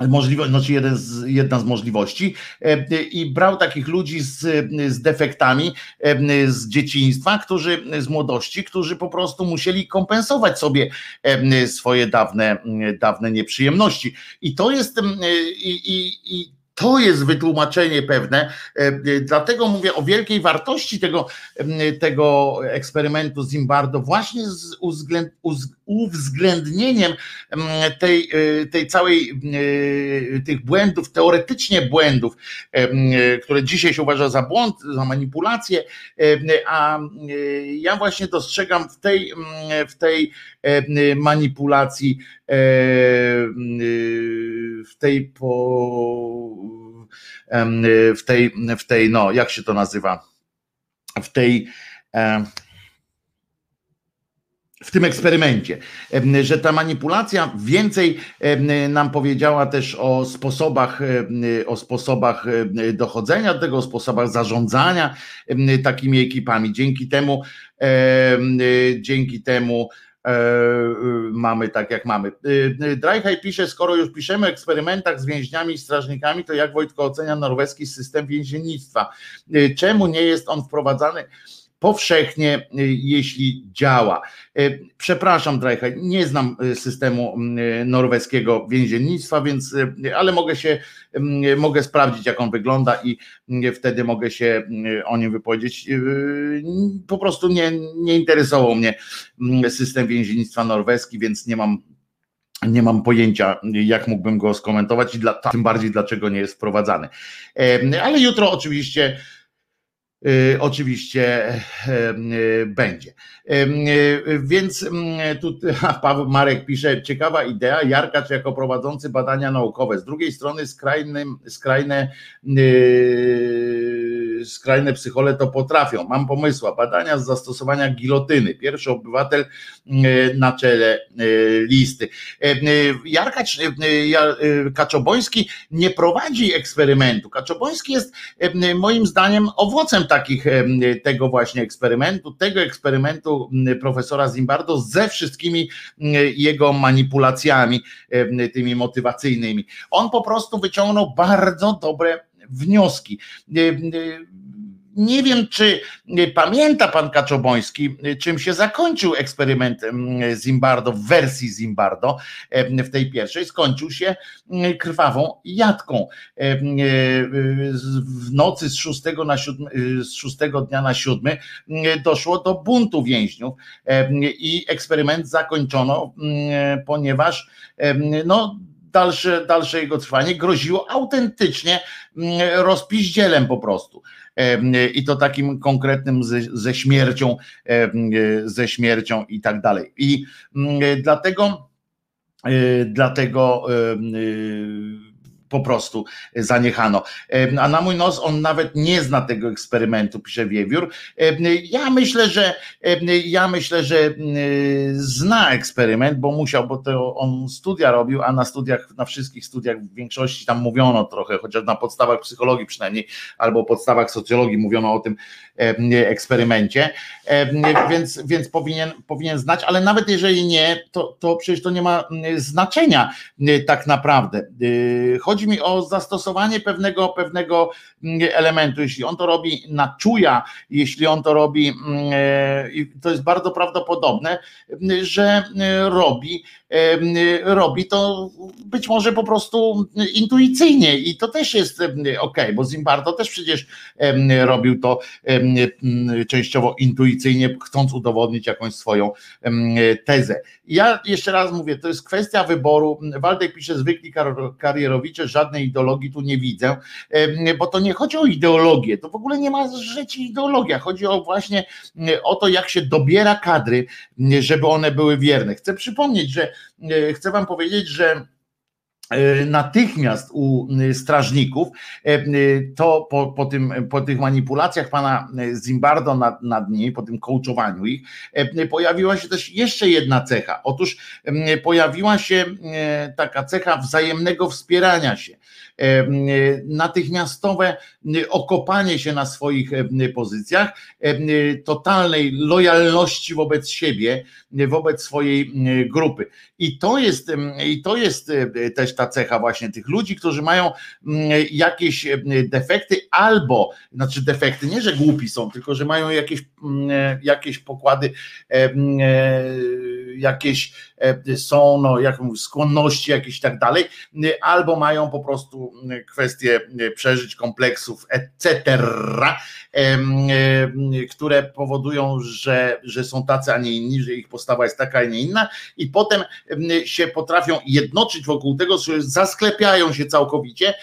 możliwość, znaczy jeden z, jedna z możliwości e, i brał takich ludzi z, z defektami e, z dzieciństwa, którzy z młodości, którzy po prostu musieli kompensować sobie e, swoje dawne, dawne nieprzyjemności. I to jest i, i, i to jest wytłumaczenie pewne, dlatego mówię o wielkiej wartości tego, tego eksperymentu Zimbardo właśnie z uwzględ, uwzględnieniem mm, tej, e, tej całej, e, tych błędów, teoretycznie błędów, e, które dzisiaj się uważa za błąd, za manipulację, a ja właśnie dostrzegam w tej, w tej manipulacji, w tej po, w tej, w tej, no, jak się to nazywa, w tej w tym eksperymencie, że ta manipulacja więcej nam powiedziała też o sposobach, o sposobach dochodzenia do tego, o sposobach zarządzania takimi ekipami. Dzięki temu, dzięki temu e, mamy tak jak mamy. Drajhaj pisze, skoro już piszemy o eksperymentach z więźniami i strażnikami, to jak Wojtko ocenia norweski system więziennictwa? Czemu nie jest on wprowadzany? Powszechnie, y, jeśli działa. Y, przepraszam, Drajcha, nie znam y, systemu norweskiego więziennictwa, więc, ale mogę się, mogę sprawdzić, jak on wygląda i wtedy mogę się o nim wypowiedzieć. Po prostu nie, nie interesował mnie system więziennictwa norweski, więc nie mam nie mam pojęcia, jak mógłbym go skomentować i dla, tym bardziej dlaczego nie jest wprowadzany. Ale jutro oczywiście oczywiście y, będzie. Y, więc tu Paweł Marek pisze, ciekawa idea, Jarkacz jako prowadzący badania naukowe. Z drugiej strony skrajne, skrajne, skrajne psychole to potrafią. Mam pomysła, badania z zastosowania gilotyny. Pierwszy obywatel na czele listy. Jarkacz Kaczoboński nie prowadzi eksperymentu. Kaczoboński jest moim zdaniem owocem takich tego właśnie eksperymentu, tego eksperymentu profesora Zimbardo ze wszystkimi jego manipulacjami tymi motywacyjnymi. On po prostu wyciągnął bardzo dobre wnioski nie wiem, czy pamięta pan Kaczoboński, czym się zakończył eksperyment Zimbardo w wersji Zimbardo w tej pierwszej. Skończył się krwawą jatką. W nocy z 6, na 7, z 6 dnia na 7 doszło do buntu więźniów i eksperyment zakończono, ponieważ no, dalsze, dalsze jego trwanie groziło autentycznie rozpiździelem po prostu. I to takim konkretnym ze, ze śmiercią, ze śmiercią i tak dalej. I dlatego, e, dlatego po prostu zaniechano. A na mój nos on nawet nie zna tego eksperymentu, pisze Wiewiór. Ja myślę, że ja myślę, że zna eksperyment, bo musiał, bo to on studia robił, a na studiach, na wszystkich studiach w większości tam mówiono trochę, chociaż na podstawach psychologii przynajmniej, albo podstawach socjologii mówiono o tym eksperymencie, więc, więc powinien, powinien znać, ale nawet jeżeli nie, to, to przecież to nie ma znaczenia tak naprawdę. Chodzi chodzi mi o zastosowanie pewnego, pewnego mm, elementu. Jeśli on to robi na czuja, jeśli on to robi, mm, e, to jest bardzo prawdopodobne, że robi, robi to być może po prostu intuicyjnie i to też jest ok, bo Zimbardo też przecież robił to częściowo intuicyjnie, chcąc udowodnić jakąś swoją tezę. Ja jeszcze raz mówię, to jest kwestia wyboru. Waldek pisze, zwykli karierowicze, żadnej ideologii tu nie widzę, bo to nie chodzi o ideologię, to w ogóle nie ma rzeczy ideologia, chodzi o właśnie o to, jak się dobiera kadry, żeby one były wierne. Chcę przypomnieć, że chcę wam powiedzieć, że E, natychmiast u e, strażników, e, to po, po, tym, po tych manipulacjach pana Zimbardo nad, nad nimi, po tym coachowaniu ich, pojawiła się też jeszcze jedna cecha. Otóż pojawiła się taka cecha wzajemnego wspierania się natychmiastowe okopanie się na swoich pozycjach, totalnej lojalności wobec siebie, wobec swojej grupy. I to jest, i to jest też ta cecha właśnie tych ludzi, którzy mają jakieś defekty albo, znaczy defekty, nie że głupi są, tylko że mają jakieś, jakieś pokłady, jakieś są, no, jak mówię, skłonności jakieś i tak dalej, albo mają po prostu kwestie przeżyć, kompleksów, etc., które powodują, że, że są tacy, a nie inni, że ich postawa jest taka, a nie inna, i potem się potrafią jednoczyć wokół tego, że zasklepiają się całkowicie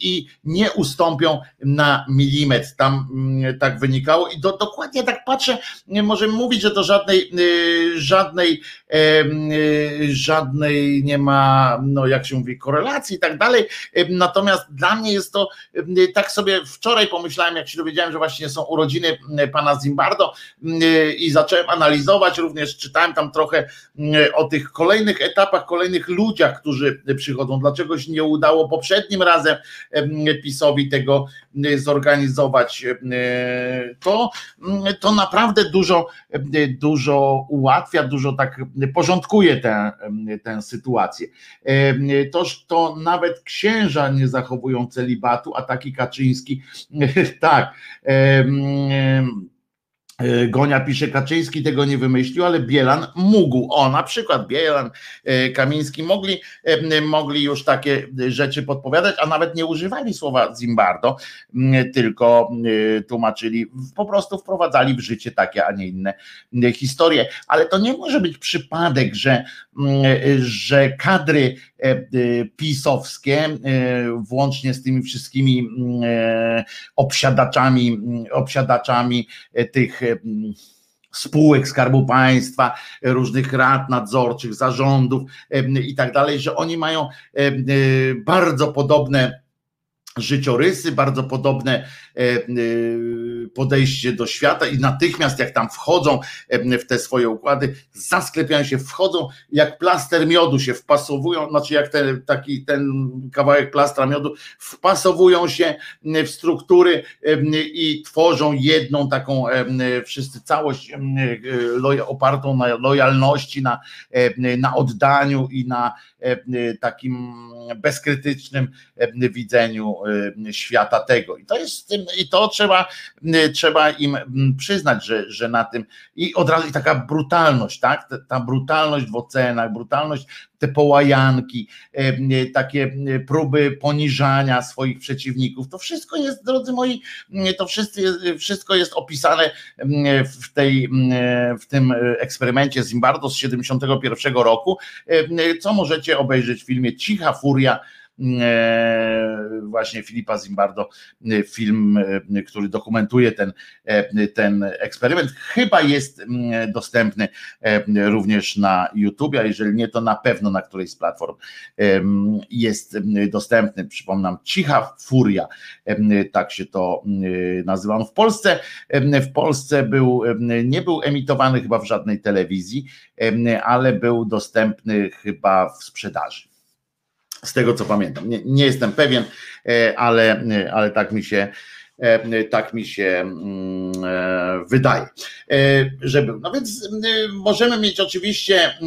i nie ustąpią na milimetr. Tam tak wynikało i do, dokładnie tak patrzę, możemy mówić, że to żadnej, y, żadnej, y, żadnej nie ma, no jak się mówi, korelacji i tak dalej. Natomiast dla mnie jest to, tak sobie wczoraj pomyślałem, jak się dowiedziałem, że właśnie są urodziny mm, pana Zimbardo mm, i zacząłem analizować, również czytałem tam trochę mm, o tych kolejnych etapach, kolejnych ludziach, którzy przychodzą. Dlaczego się nie udało poprzednim razem PiSowi tego zorganizować? To, to naprawdę dużo, dużo ułatwia, dużo tak porządkuje tę, tę sytuację. To, to nawet księża nie zachowują celibatu, a taki Kaczyński, tak, E, Gonia pisze, Kaczyński tego nie wymyślił, ale Bielan mógł. O, na przykład Bielan, e, Kamiński mogli, e, mogli już takie rzeczy podpowiadać, a nawet nie używali słowa Zimbardo, tylko tłumaczyli, po prostu wprowadzali w życie takie, a nie inne historie. Ale to nie może być przypadek, że, że kadry pisowskie, włącznie z tymi wszystkimi obsiadaczami, obsiadaczami tych spółek Skarbu Państwa, różnych rad nadzorczych, zarządów i tak dalej, że oni mają bardzo podobne życiorysy, bardzo podobne e, e, podejście do świata i natychmiast jak tam wchodzą e, w te swoje układy, zasklepiają się, wchodzą jak plaster miodu się wpasowują, znaczy jak ten, taki ten kawałek plastra miodu, wpasowują się w struktury i tworzą jedną taką wszyscy całość opartą na lojalności, na, na oddaniu i na takim bezkrytycznym widzeniu świata tego. I to jest i to trzeba, trzeba im przyznać, że, że na tym i od razu i taka brutalność, tak? Ta brutalność w ocenach, brutalność te połajanki, takie próby poniżania swoich przeciwników. To wszystko jest, drodzy moi, to wszystko jest opisane w, tej, w tym eksperymencie Zimbardo z 71 roku, co możecie obejrzeć w filmie Cicha Furia właśnie Filipa Zimbardo, e, film, e, który dokumentuje ten, ten eksperyment. Chyba jest dostępny również na YouTube, a jeżeli nie, to na pewno na którejś z platform jest dostępny. Przypominam, Cicha Furia, tak się to nazywa. w Polsce, w Polsce był, nie był emitowany chyba w żadnej telewizji, ale był dostępny chyba w sprzedaży z tego co pamiętam. Nie, nie jestem pewien, e, ale, ale tak mi się E, tak mi się mm, e, wydaje, e, że był. No więc możemy mieć oczywiście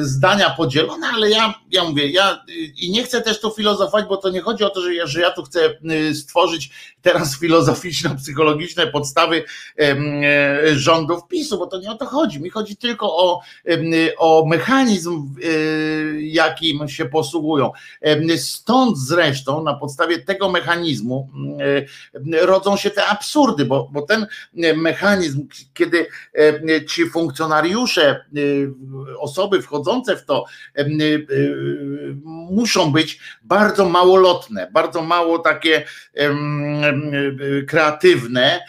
zdania podzielone, ale ja, ja mówię, ja i nie chcę też tu filozofować, bo to nie chodzi o to, że ja, że ja tu chcę stworzyć teraz filozoficzno-psychologiczne podstawy rządów PiSu, bo to nie o to chodzi. Mi chodzi tylko o, o mechanizm, jakim się posługują. Stąd zresztą na podstawie tego mechanizmu rodzą się te absurdy, bo, bo ten e, mechanizm, kiedy e, ci funkcjonariusze, e, osoby wchodzące w to, muszą być bardzo małolotne, bardzo mało takie kreatywne.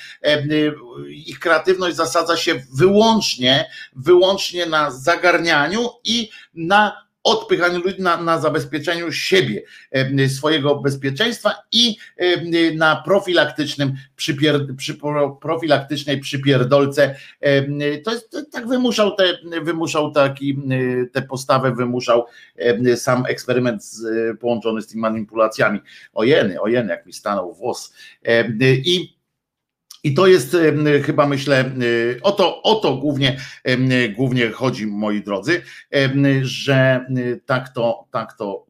Ich kreatywność zasadza się wyłącznie, wyłącznie na zagarnianiu i na odpychaniu ludzi na, na zabezpieczeniu siebie, swojego bezpieczeństwa i na profilaktycznym przypier, przy, profilaktycznej przypierdolce. To jest tak wymuszał te, wymuszał taki, tę postawę wymuszał sam eksperyment połączony z tymi manipulacjami. Ojeny, ojeny, jak mi stanął włos. I i to jest chyba myślę, o to, o to głównie, głównie chodzi, moi drodzy, że tak to, tak to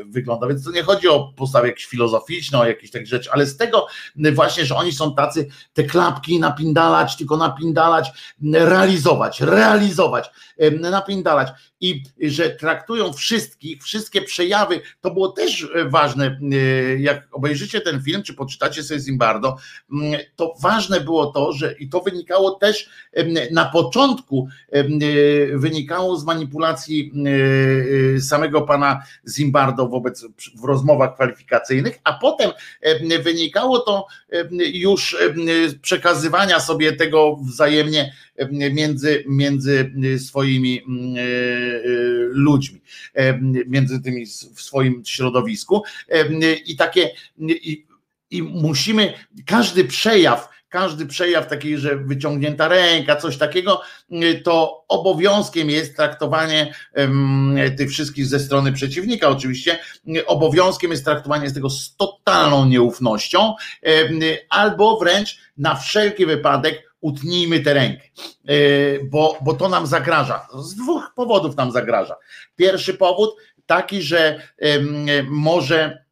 e, wygląda. Więc to nie chodzi o postawę jakieś filozoficzną, o jakieś takie rzeczy, ale z tego właśnie, że oni są tacy, te klapki napindalać, tylko napindalać, realizować, realizować, napindalać i że traktują wszystkich, wszystkie przejawy, to było też e, ważne, e, jak obejrzycie ten film, czy poczytacie sobie Zimbardo, to ważne było to, że i to wynikało też na początku, e, wynikało z manipulacji samego pana Zimbardo wobec, w rozmowach kwalifikacyjnych, a potem wynikało to już przekazywania sobie tego wzajemnie między, między swoimi e, e, ludźmi, między tymi w swoim środowisku. I takie, i, i musimy, każdy przejaw, każdy przejaw taki, że wyciągnięta ręka, coś takiego, to obowiązkiem jest traktowanie tych wszystkich ze strony przeciwnika. Oczywiście obowiązkiem jest traktowanie tego z totalną nieufnością, albo wręcz na wszelki wypadek utnijmy tę rękę, e, bo, bo to nam zagraża. Z dwóch powodów nam zagraża. Pierwszy powód taki, że może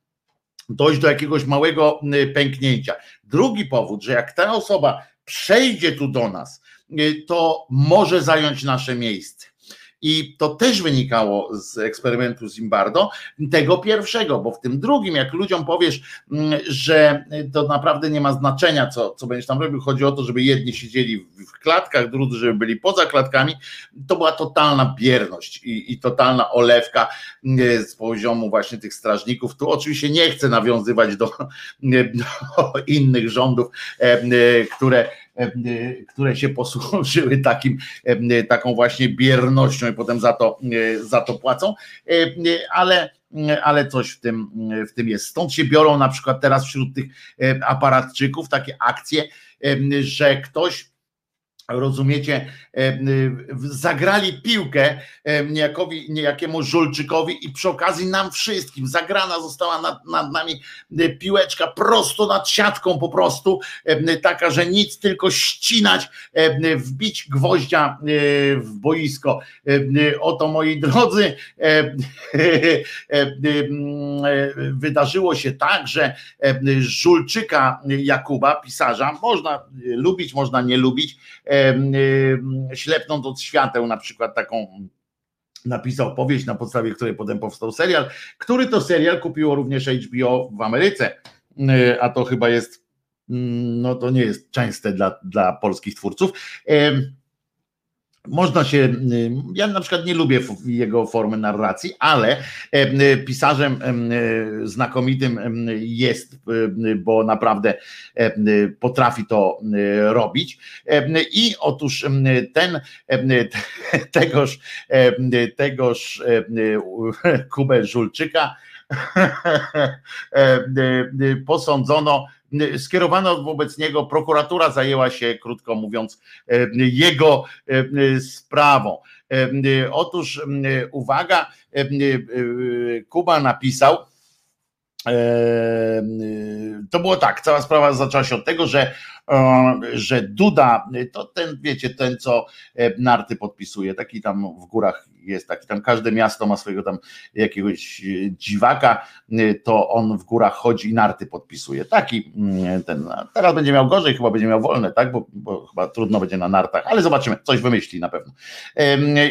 dojść do jakiegoś małego pęknięcia. Drugi powód, że jak ta osoba przejdzie tu do nas, e, to może zająć nasze miejsce. I to też wynikało z eksperymentu Zimbardo, tego pierwszego, bo w tym drugim, jak ludziom powiesz, mm, że to naprawdę nie ma znaczenia, co, co będziesz tam robił, chodzi o to, żeby jedni siedzieli w klatkach, drudzy, żeby byli poza klatkami, to była totalna bierność i, i totalna olewka mm, z poziomu właśnie tych strażników. Tu oczywiście nie chcę nawiązywać do, do innych rządów, e, które E, które się posłużyły takim, e, taką właśnie biernością i potem za to, e, za to płacą, ale ale coś w tym, w tym jest. Stąd się biorą na przykład teraz wśród tych aparatczyków takie akcje, że ktoś rozumiecie, e, zagrali piłkę e, niejakowi, niejakiemu Żulczykowi i przy okazji nam wszystkim zagrana została nad, nad, nami e, piłeczka prosto nad siatką po prostu, taka, że nic, tylko ścinać, wbić gwoździa w boisko. Oto moi drodzy, wydarzyło się tak, że Żulczyka Jakuba, pisarza, można lubić, można nie lubić, ślepnąc od świateł, na przykład taką napisał powieść, na podstawie której potem powstał serial, który to serial kupiło również HBO w Ameryce, a to chyba jest, no to nie jest częste dla, dla polskich twórców. Można się, y, ja na przykład nie lubię jego formy narracji, ale y, pisarzem y, znakomitym jest, bo naprawdę potrafi to robić. I otóż ten tegoż, tegoż Kubę Żulczyka posądzono skierowano wobec niego, prokuratura zajęła się, krótko mówiąc, e, jego e, sprawą. E, otóż uwaga, Kuba napisał, to było tak, cała sprawa zaczęła się od tego, że że Duda, to ten, wiecie, ten, co e, narty podpisuje, taki tam w górach jest, taki tam każde miasto ma swojego tam jakiegoś e, dziwaka, to on w górach chodzi i narty podpisuje. Taki mm, ten, teraz będzie miał gorzej, chyba będzie miał wolne, tak, bo, bo chyba trudno będzie na nartach, ale zobaczymy, coś wymyśli na pewno.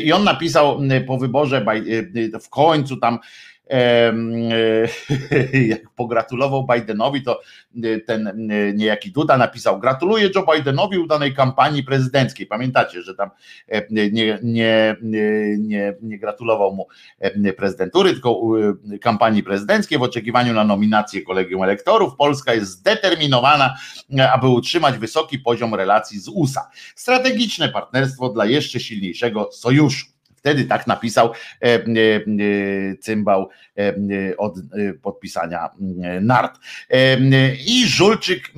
I on napisał po wyborze, w końcu tam jak pogratulował Bidenowi, to e, ten e, niejaki Duda napisał: Gratuluję Joe Bidenowi udanej kampanii prezydenckiej. Pamiętacie, że tam e, nie, nie, nie, nie gratulował mu prezydentury, tylko kampanii prezydenckiej w oczekiwaniu na nominację kolegium elektorów. Polska jest zdeterminowana, aby utrzymać wysoki poziom relacji z USA. Strategiczne partnerstwo dla jeszcze silniejszego sojuszu. Wtedy tak napisał e, e, e, cymbał od podpisania nart. I Żulczyk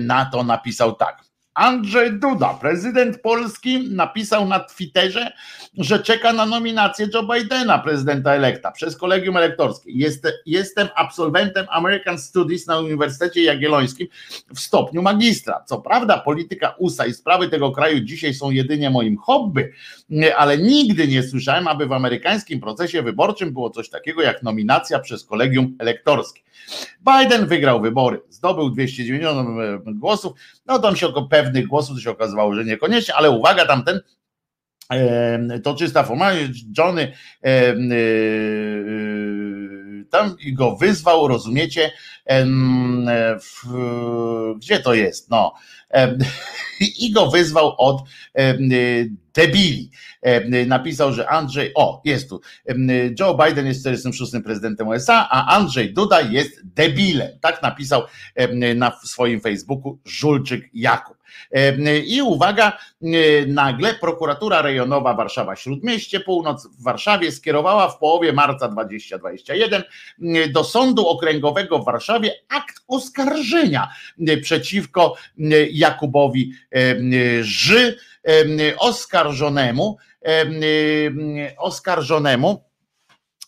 na to napisał tak. Andrzej Duda, prezydent Polski, napisał na Twitterze, że czeka na nominację Joe Bidena, prezydenta elekta, przez kolegium elektorskie. Jest, jestem absolwentem American Studies na Uniwersytecie Jagiellońskim w stopniu magistra. Co prawda, polityka USA i sprawy tego kraju dzisiaj są jedynie moim hobby, ale nigdy nie słyszałem, aby w amerykańskim procesie wyborczym było coś takiego jak nominacja przez kolegium elektorskie. Biden wygrał wybory, zdobył 290 głosów, no tam się około pewnych głosów to się okazywało, że niekoniecznie, ale uwaga, tamten to czysta formalność, Johnny e, tam go wyzwał, rozumiecie, gdzie to jest, no, i go wyzwał od debili. Napisał, że Andrzej, o, jest tu, Joe Biden jest 46. prezydentem USA, a Andrzej Duda jest debilem. Tak napisał na swoim Facebooku Żulczyk Jakub. I uwaga, nagle prokuratura rejonowa Warszawa Śródmieście, północ w Warszawie skierowała w połowie marca 2021 do Sądu Okręgowego w Warszawie akt oskarżenia przeciwko Jakubowi Ży, oskarżonemu, oskarżonemu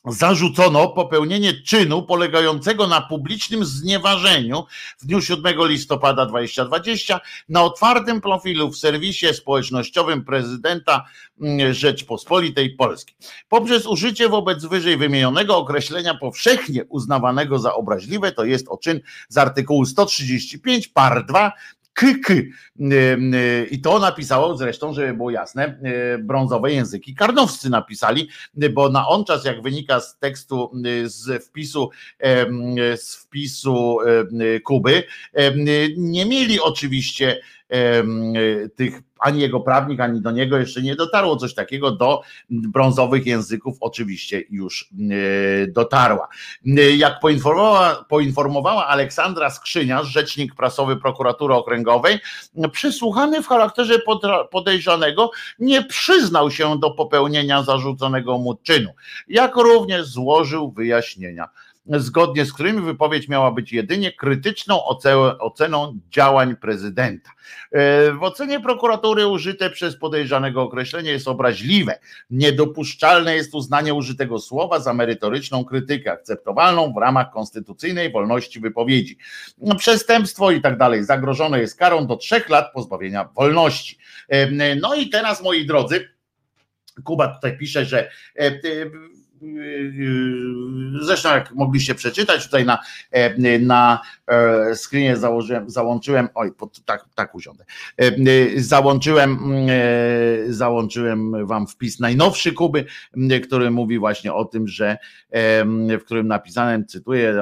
zarzucono popełnienie czynu polegającego na publicznym znieważeniu w dniu 7 listopada 2020 na otwartym profilu w serwisie społecznościowym prezydenta mm, Rzeczpospolitej Polskiej. Poprzez użycie wobec wyżej wymienionego określenia powszechnie uznawanego za obraźliwe, to jest o czyn z artykułu 135 par 2 KK. I to napisało zresztą, żeby było jasne, brązowe języki karnowscy napisali, bo na on czas, jak wynika z tekstu, z wpisu, z wpisu Kuby, nie mieli oczywiście tych ani jego prawnik, ani do niego jeszcze nie dotarło coś takiego. Do brązowych języków oczywiście już dotarła. Jak poinformowała, poinformowała Aleksandra Skrzyniarz, rzecznik prasowy prokuratury okręgowej, przysłuchany w charakterze podejrzanego nie przyznał się do popełnienia zarzuconego mu czynu, jak również złożył wyjaśnienia. Zgodnie z którymi wypowiedź miała być jedynie krytyczną oceną działań prezydenta. W ocenie prokuratury użyte przez podejrzanego określenie jest obraźliwe. Niedopuszczalne jest uznanie użytego słowa za merytoryczną krytykę, akceptowalną w ramach konstytucyjnej wolności wypowiedzi. Przestępstwo i tak dalej zagrożone jest karą do trzech lat pozbawienia wolności. No i teraz, moi drodzy, Kuba tutaj pisze, że e, Zresztą jak mogliście przeczytać tutaj na, na e, screenie założyłem, załączyłem, oj, tak, tak usiądę, załączyłem, e, załączyłem wam wpis najnowszy Kuby, który mówi właśnie o tym, że w którym napisałem, cytuję,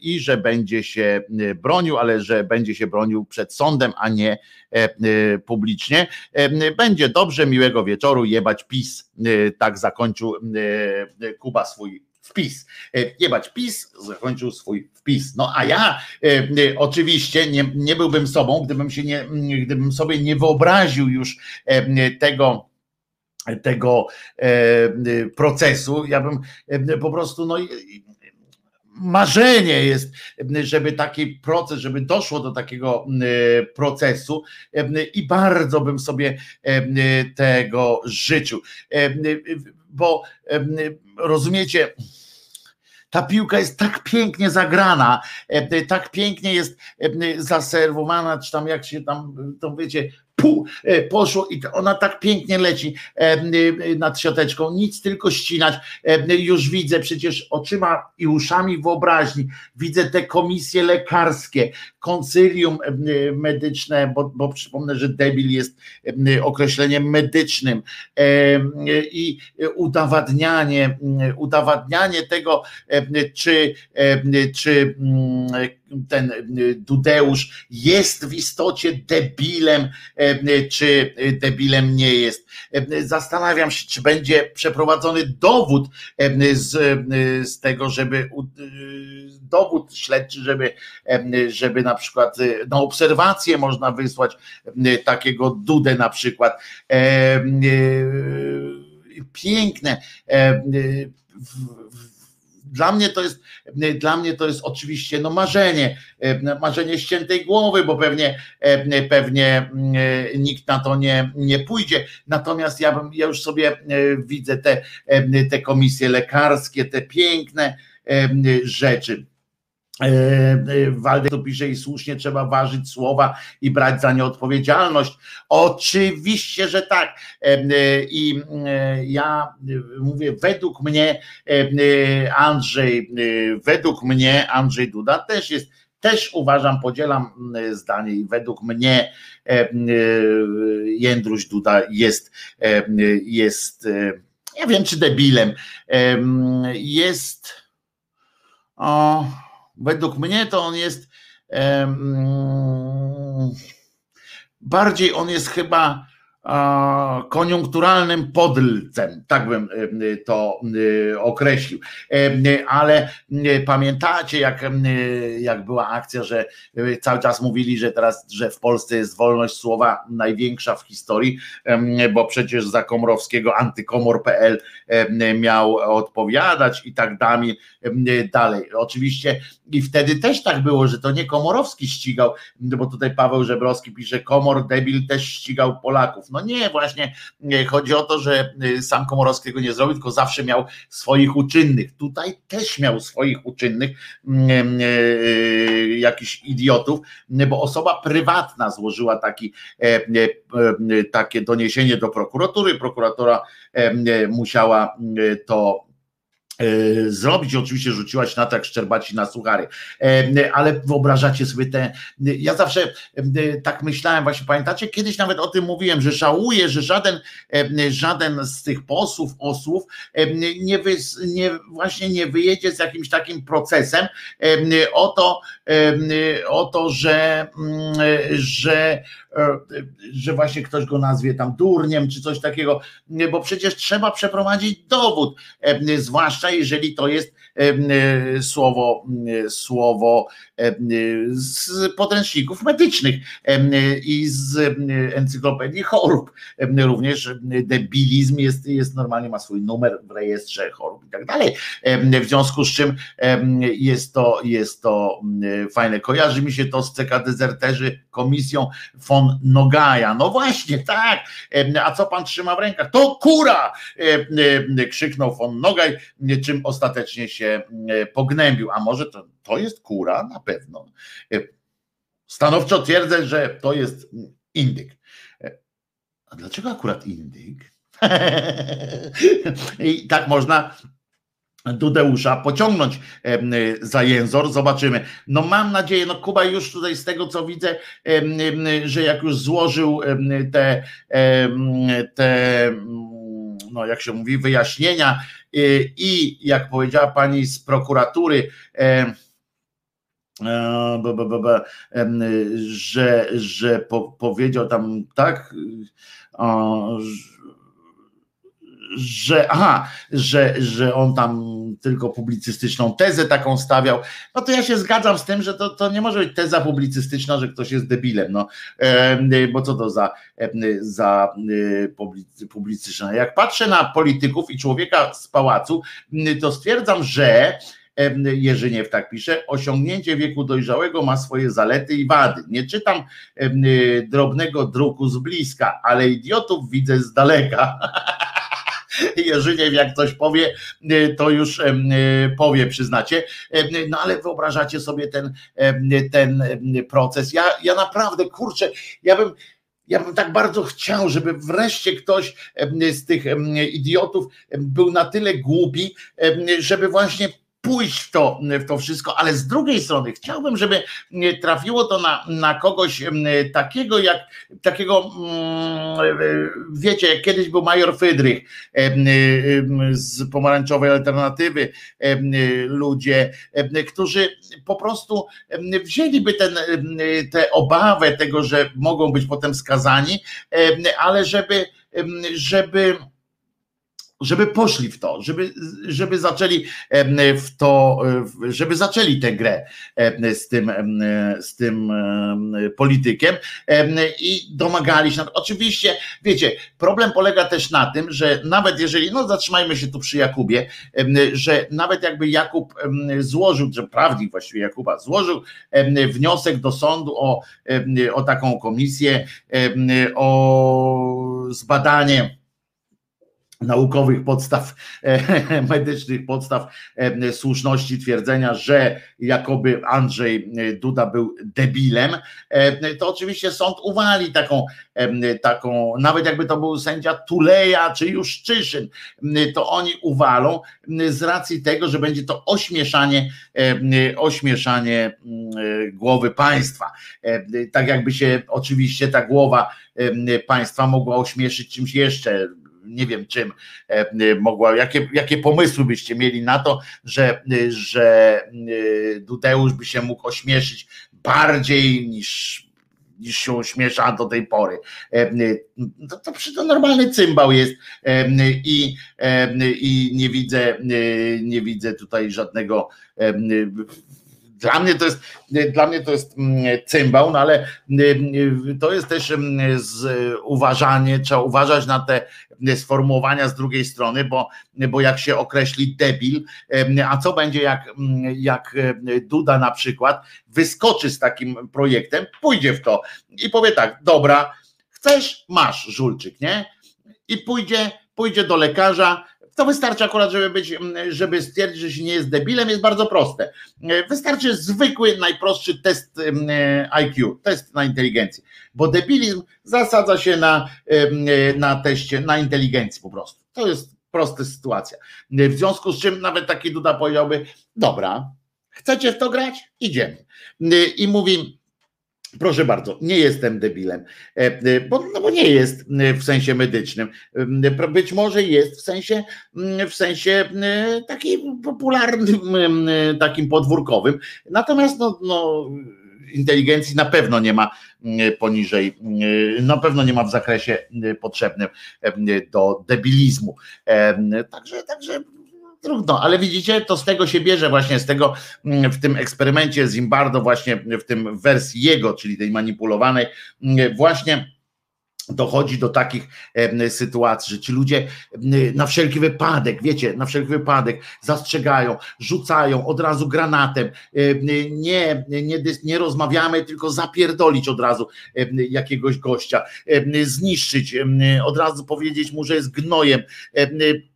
i że będzie się bronił, ale że będzie się bronił przed sądem, a nie publicznie. Będzie dobrze, miłego wieczoru, jebać PiS. Tak zakończył Kuba swój wpis. Jebać PiS zakończył swój wpis. No a ja oczywiście nie, nie byłbym sobą, gdybym się nie, gdybym sobie nie wyobraził już tego tego procesu. Ja bym po prostu no marzenie jest, żeby taki proces, żeby doszło do takiego procesu i bardzo bym sobie tego życzył. Bo rozumiecie, ta piłka jest tak pięknie zagrana, tak pięknie jest zaserwowana, czy tam jak się tam, to wiecie, e, poszło i ona tak pięknie leci e, e, nad siateczką, nic tylko ścinać. Już widzę przecież oczyma i uszami wyobraźni, widzę te komisje lekarskie, koncylium medyczne, bo, bo przypomnę, że debil jest określeniem medycznym i udowadnianie, udowadnianie tego, czy, czy ten Dudeusz jest w istocie debilem, czy debilem nie jest. Zastanawiam się, czy będzie przeprowadzony dowód z, z tego, żeby dowód śledczy, żeby, żeby na przykład na obserwację można wysłać takiego Dudę na przykład. Piękne dla mnie to jest, dla mnie to jest oczywiście no marzenie, marzenie ściętej głowy, bo pewnie, pewnie nikt na to nie, nie pójdzie. Natomiast ja bym, ja już sobie widzę te, te komisje lekarskie, te piękne rzeczy. E, e, Waldek tu pisze i słusznie trzeba ważyć słowa i brać za nie odpowiedzialność. Oczywiście, że tak. E, I ja mówię, według mnie Andrzej, według mnie Andrzej Duda też jest, też uważam, podzielam zdanie i według mnie Jędruś Duda jest, jest, ja wiem czy debilem, jest o, według mnie to on jest um, bardziej on jest chyba koniunkturalnym podlcem, tak bym to określił. Ale pamiętacie, jak, jak była akcja, że cały czas mówili, że teraz, że w Polsce jest wolność słowa największa w historii, bo przecież za Komorowskiego antykomor.pl miał odpowiadać i tak dalej. dalej. Oczywiście i wtedy też tak było, że to nie Komorowski ścigał, bo tutaj Paweł Żebrowski pisze, Komor debil też ścigał Polaków. No nie, właśnie chodzi o to, że y, sam Komorowski tego nie zrobił, tylko zawsze miał swoich uczynnych. Tutaj też miał swoich uczynnych, mm, y, jakichś idiotów, bo osoba prywatna złożyła taki, e, e, e, takie doniesienie do prokuratury. Prokuratora musiała to E, zrobić. Oczywiście rzuciłaś na tak szczerbaci na suchary, e, ale wyobrażacie sobie te. Ja zawsze e, tak myślałem, właśnie pamiętacie, kiedyś nawet o tym mówiłem, że żałuję, że żaden, żaden z tych posłów, osłów nie, wy, nie właśnie nie wyjedzie z jakimś takim procesem o to, o to, że, mm, że że właśnie ktoś go nazwie tam durniem czy coś takiego, bo przecież trzeba przeprowadzić dowód, zwłaszcza jeżeli to jest słowo, słowo z podręczników medycznych i z encyklopedii chorób. Również debilizm jest, jest normalnie, ma swój numer w rejestrze chorób i tak dalej. W związku z czym jest to, jest to fajne. Kojarzy mi się to z CK Dezerterzy komisją von Nogaja. No właśnie, tak. A co pan trzyma w rękach? To kura! Krzyknął von Nogaj, czym ostatecznie się pognębił. A może to, to jest kura? Na pewno. Stanowczo twierdzę, że to jest indyk. A dlaczego akurat indyk? I tak można Dudeusza pociągnąć za jęzor, zobaczymy. No mam nadzieję, no Kuba już tutaj z tego co widzę, że jak już złożył te, te no jak się mówi, wyjaśnienia. Y, i jak powiedziała pani z prokuratury, e, że, że po, powiedział tam tak, że aha, że, że on tam tylko publicystyczną tezę taką stawiał, no to ja się zgadzam z tym, że to, to nie może być teza publicystyczna, że ktoś jest debilem, no, bo co to za, za e, publicystyczna. Jak patrzę na polityków i człowieka z pałacu, to stwierdzam, że Jerzyniew tak pisze, osiągnięcie wieku dojrzałego ma swoje zalety i wady. Nie czytam drobnego druku z bliska, ale idiotów widzę z daleka. Jerzyniew jak coś powie, y, to już y, powie, przyznacie. No ale wyobrażacie sobie ten, ten proces. Ja, ja naprawdę, kurczę, ja bym ja bym tak bardzo chciał, żeby wreszcie ktoś z tych idiotów był na tyle głupi, żeby właśnie pójść w to, w to wszystko, ale z drugiej strony chciałbym, żeby trafiło to na, na kogoś takiego jak takiego, wiecie, jak kiedyś był major Fydrych z pomarańczowej alternatywy, ludzie, którzy po prostu wzięliby ten, tę obawę tego, że mogą być potem skazani, ale żeby, żeby żeby poszli w to, żeby, żeby zaczęli w to, żeby zaczęli tę grę z tym, z tym politykiem i domagali się. Oczywiście, wiecie, problem polega też na tym, że nawet jeżeli, no zatrzymajmy się tu przy Jakubie, że nawet jakby Jakub złożył, że prawnik właściwie Jakuba złożył wniosek do sądu o, o taką komisję, o zbadanie naukowych podstaw e, medycznych, podstaw e, słuszności twierdzenia, że jakoby Andrzej Duda był debilem, e, to oczywiście sąd uwali taką, taką nawet jakby to był sędzia Tuleja czy Juszczyszyn, to oni uwalą z racji tego, że będzie to ośmieszanie, ośmieszanie głowy państwa. Tak jakby się oczywiście ta głowa państwa mogła ośmieszyć czymś jeszcze nie wiem czym e, e, mogła, jakie, jakie pomysły byście mieli na to, że, że e, Dudeusz by się mógł ośmieszyć bardziej niż niż się ośmiesza do tej pory. To, to, to normalny cymbał jest i, i nie widzę, nie widzę tutaj żadnego dla mnie to jest, dla mnie to jest mm, cymbał, no ale mm, to jest też mm, uważanie, trzeba uważać na te sformułowania z drugiej strony, bo, bo jak się określi debil, a co będzie jak, jak Duda na przykład wyskoczy z takim projektem, pójdzie w to i powie tak, dobra, chcesz, masz żulczyk, nie? I pójdzie, pójdzie do lekarza, to wystarczy akurat, żeby być, żeby stwierdzić, że się nie jest debilem, jest bardzo proste. Wystarczy zwykły, najprostszy test IQ, test na inteligencję, bo debilizm zasadza się na, na teście na inteligencji po prostu. To jest prosta sytuacja. W związku z czym nawet taki Duda powiedziałby, dobra, chcecie w to grać? Idziemy. I mówi, Proszę bardzo, nie jestem debilem, e, e, bo, no bo nie jest e, w sensie medycznym. Być może jest w sensie, w sensie takim popularnym, takim podwórkowym. Natomiast no, no, inteligencji na pewno nie ma poniżej, na pewno nie ma w zakresie potrzebnym do debilizmu. Także, także trudno, ale widzicie, to z tego się bierze właśnie z tego mm, w tym eksperymencie Zimbardo właśnie w tym wersji jego, czyli tej manipulowanej mm, właśnie dochodzi do takich sytuacji, że ci ludzie na wszelki wypadek, wiecie, na wszelki wypadek zastrzegają, rzucają od razu granatem, nie, nie, nie rozmawiamy, tylko zapierdolić od razu jakiegoś gościa, zniszczyć, od razu powiedzieć mu, że jest gnojem,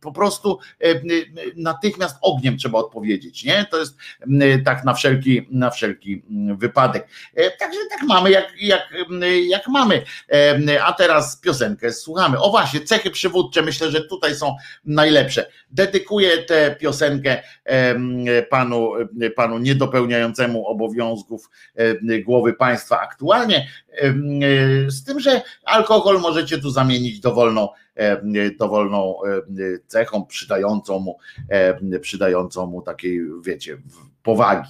po prostu natychmiast ogniem trzeba odpowiedzieć, nie? To jest tak na wszelki, na wszelki wypadek. Także tak mamy, jak, jak, jak mamy, a te teraz piosenkę słuchamy. O właśnie, cechy przywódcze myślę, że tutaj są najlepsze. Dedykuję tę piosenkę panu, panu niedopełniającemu obowiązków głowy państwa aktualnie, z tym, że alkohol możecie tu zamienić dowolną, dowolną cechą przydającą mu, przydającą mu takiej, wiecie, powagi.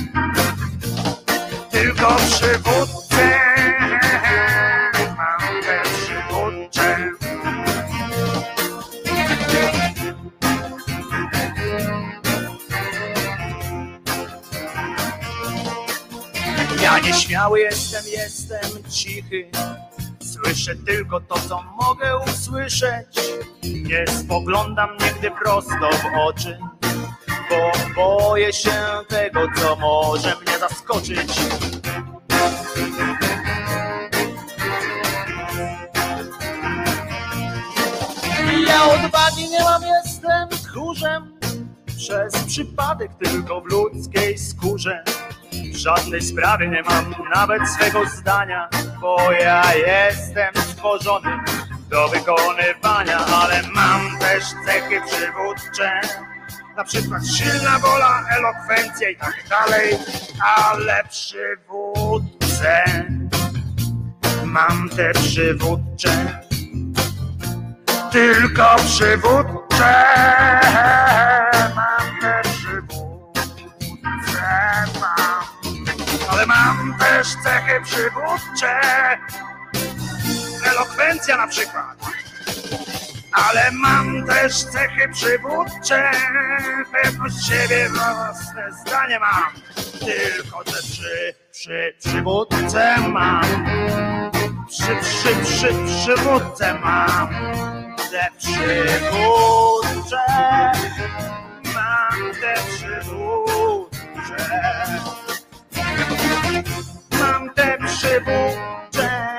tylko przywódcę. Mam te przywódcze. Ja nieśmiały jestem, jestem cichy. Słyszę tylko to, co mogę usłyszeć. Nie spoglądam nigdy prosto w oczy bo boję się tego, co może mnie zaskoczyć. Ja odwagi nie mam, jestem tchórzem, przez przypadek tylko w ludzkiej skórze. W żadnej sprawie nie mam nawet swego zdania, bo ja jestem stworzony do wykonywania, ale mam też cechy przywódcze na przykład silna wola, elokwencja i tak dalej, ale przywódcę mam te przywódcze, tylko przywódcze. Mam te przywódcze. Mam, ale mam też cechy przywódcze, elokwencja na przykład ale mam też cechy przywódcze, pewność siebie, własne zdanie mam, tylko te przy, przy, przywódce mam, przy, przy, przy, przywódce mam, te przywódcze, mam te przywódcze, mam te przywódcze,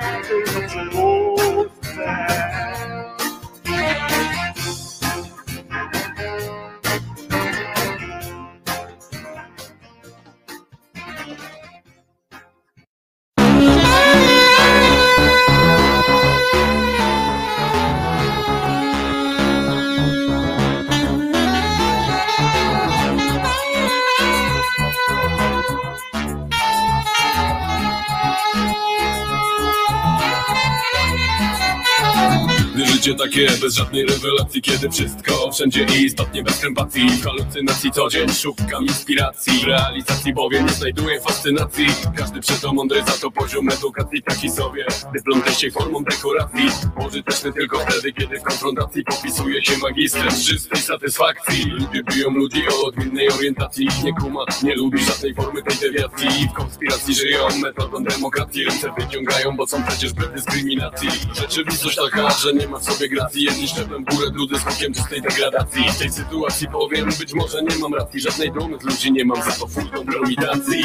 Życie takie bez żadnej rewelacji Kiedy wszystko wszędzie istotnie bez krępacji Halucynacji co dzień szukam inspiracji W realizacji bowiem nie znajduję fascynacji. Każdy przeto mądry za to poziom edukacji taki sobie. Dyplom też się formą dekoracji. Pożyteczny tylko wtedy kiedy w konfrontacji Popisuje się magistrem czystej satysfakcji. Ludzie biją ludzi o odmiennej orientacji. Nie kuma, nie lubi żadnej formy tej dewiacji. W konspiracji żyją metodą demokracji. Ręce wyciągają, bo są przecież bez dyskryminacji. Rzeczywistość taka, że nie ma w sobie gracji Jedni szczeplem w górę, drudy skutkiem czystej degradacji. W tej sytuacji powiem, być może nie mam racji. Żadnej dumy z ludzi nie mam za to full kompromitacji.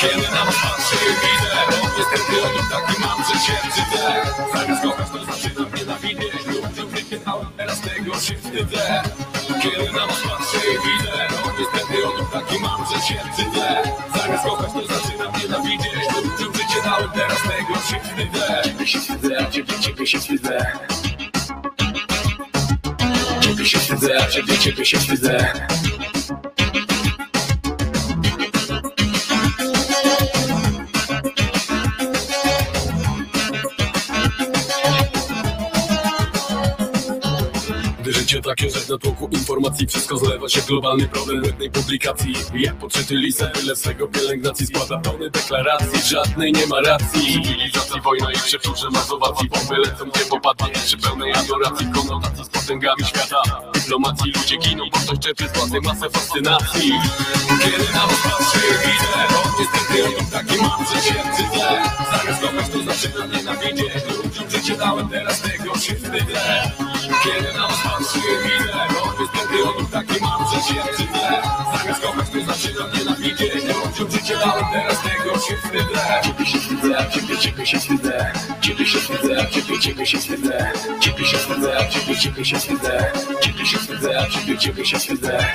Kiedy na was patrzę widzę Bo niestety odruch taki mam, że się brzydzę Zamiast kochać to zaczynam nienawidzieć Ludziom wypiętałem, teraz tego się wstydzę. Kiedy na was patrzę widzę Bo niestety odruch taki mam, że się brzydzę Zamiast kochać to zaczynam nienawidzieć Ludziom życie dałem, teraz tego się wstydzę. Ciebie się wstydzę, ciebie, ciebie się wstydzę Ciebie się wstydzę, a ciebie, ciebie się wstydzę Gdy życie takie, że w natłoku informacji Wszystko zlewa się globalny problem błędnej publikacji. Jak podczyty lisa, tyle swego pielęgnacji Składa tony deklaracji, żadnej nie ma racji. Cywilizacji, wojna i przepróże mazowacji. Bomby lecą, gdzie popadnie przy pełnej adoracji. Konotacji z potęgami świata. Dyplomacji ludzie giną, bo ktoś czerpie z władzy masę fascynacji. Kiedy na was patrzę widzę Bo niestety odruch taki mam, że się wstydzę Zamiast kochać to zaczynam nienawidzieć teraz tego się wstydzę kiedy na was patrzę widzę Bo niestety odruch taki mam, że się wstydzę Zamiast kochać to zaczynam nienawidzieć Ludziom życie dałem, teraz tego się wstydzę Ciebie się wstydzę, ciebie, ciebie się wstydzę Ciebie się wstydzę, ciebie, ciebie się wstydzę Ciebie się wstydzę, ciebie, ciebie się wstydzę Ciebie się wstydzę, ciebie, ciebie się wstydzę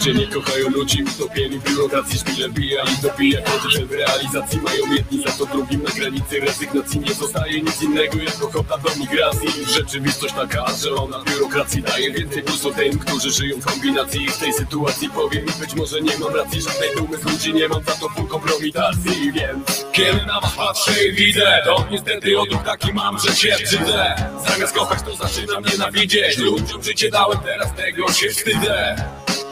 Ludzie nie kochają ludzi, utopieni w biurokracji Szpile bija i dobija koty, że w realizacji. Mają jedni Za to drugim na granicy rezygnacji. Nie zostaje nic innego jak ochota do migracji. Rzeczywistość taka, że ona biurokracji daje więcej plusu tym, którzy żyją w kombinacji. W tej sytuacji powiem i być może nie mam racji Żadnej dumy z ludzi nie mam, za to full kompromitacji. Więc kiedy na was patrzę i widzę To niestety odruch taki mam, że się brzydzę Zamiast kochać to zaczynam nienawidzieć. Ludziom życie dałem, teraz tego się wstydzę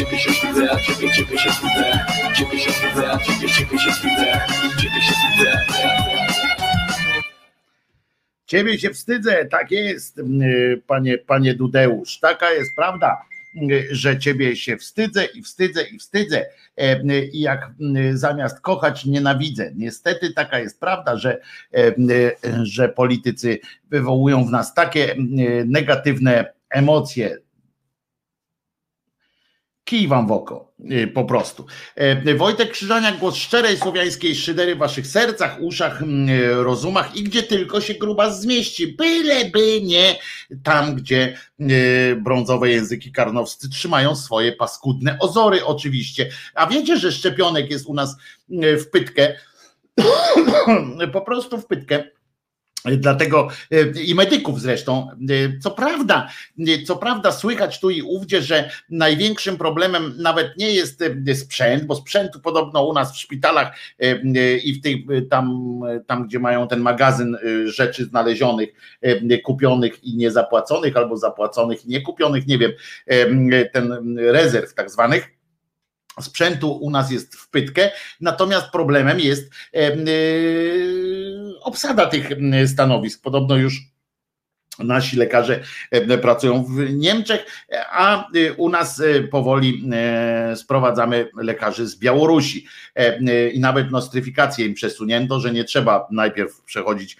Ciebie się wstydzę, ciebie, ciebie się wstydzę Ciebie się wstydzę, ciebie, ciebie się wstydzę Ciebie się wstydzę Ciebie się wstydzę, tak jest, panie, panie Dudeusz. Taka jest prawda, że ciebie się wstydzę i wstydzę i wstydzę. E, I jak zamiast kochać, nienawidzę. Niestety taka jest prawda, że, e, że politycy wywołują w nas takie negatywne emocje. Kij wam w oko, y, po prostu. E, Wojtek Krzyżaniak, głos szczerej słowiańskiej szydery w waszych sercach, uszach, mm, rozumach i gdzie tylko się gruba zmieści, byleby nie tam, gdzie e, brązowe języki karnowscy trzymają swoje paskudne ozory oczywiście. A wiecie, że szczepionek jest u nas e, w pytkę, po prostu w pytkę. Dlatego e, i medyków zresztą, e, co prawda, e, co prawda słychać tu i ówdzie, że największym problemem nawet nie jest sprzęt, bo sprzętu podobno u nas w szpitalach i w tych tam, tam gdzie mają ten magazyn rzeczy znalezionych, kupionych i niezapłaconych, albo zapłaconych i niekupionych, nie wiem, ten rezerw tak zwanych. Sprzętu u nas jest w pytkę, natomiast problemem jest obsada tych m, stanowisk. Podobno już Nasi lekarze e, pracują w Niemczech, a e, u nas e, powoli sprowadzamy lekarzy z Białorusi. I nawet nostryfikację im przesunięto, że nie trzeba najpierw przechodzić,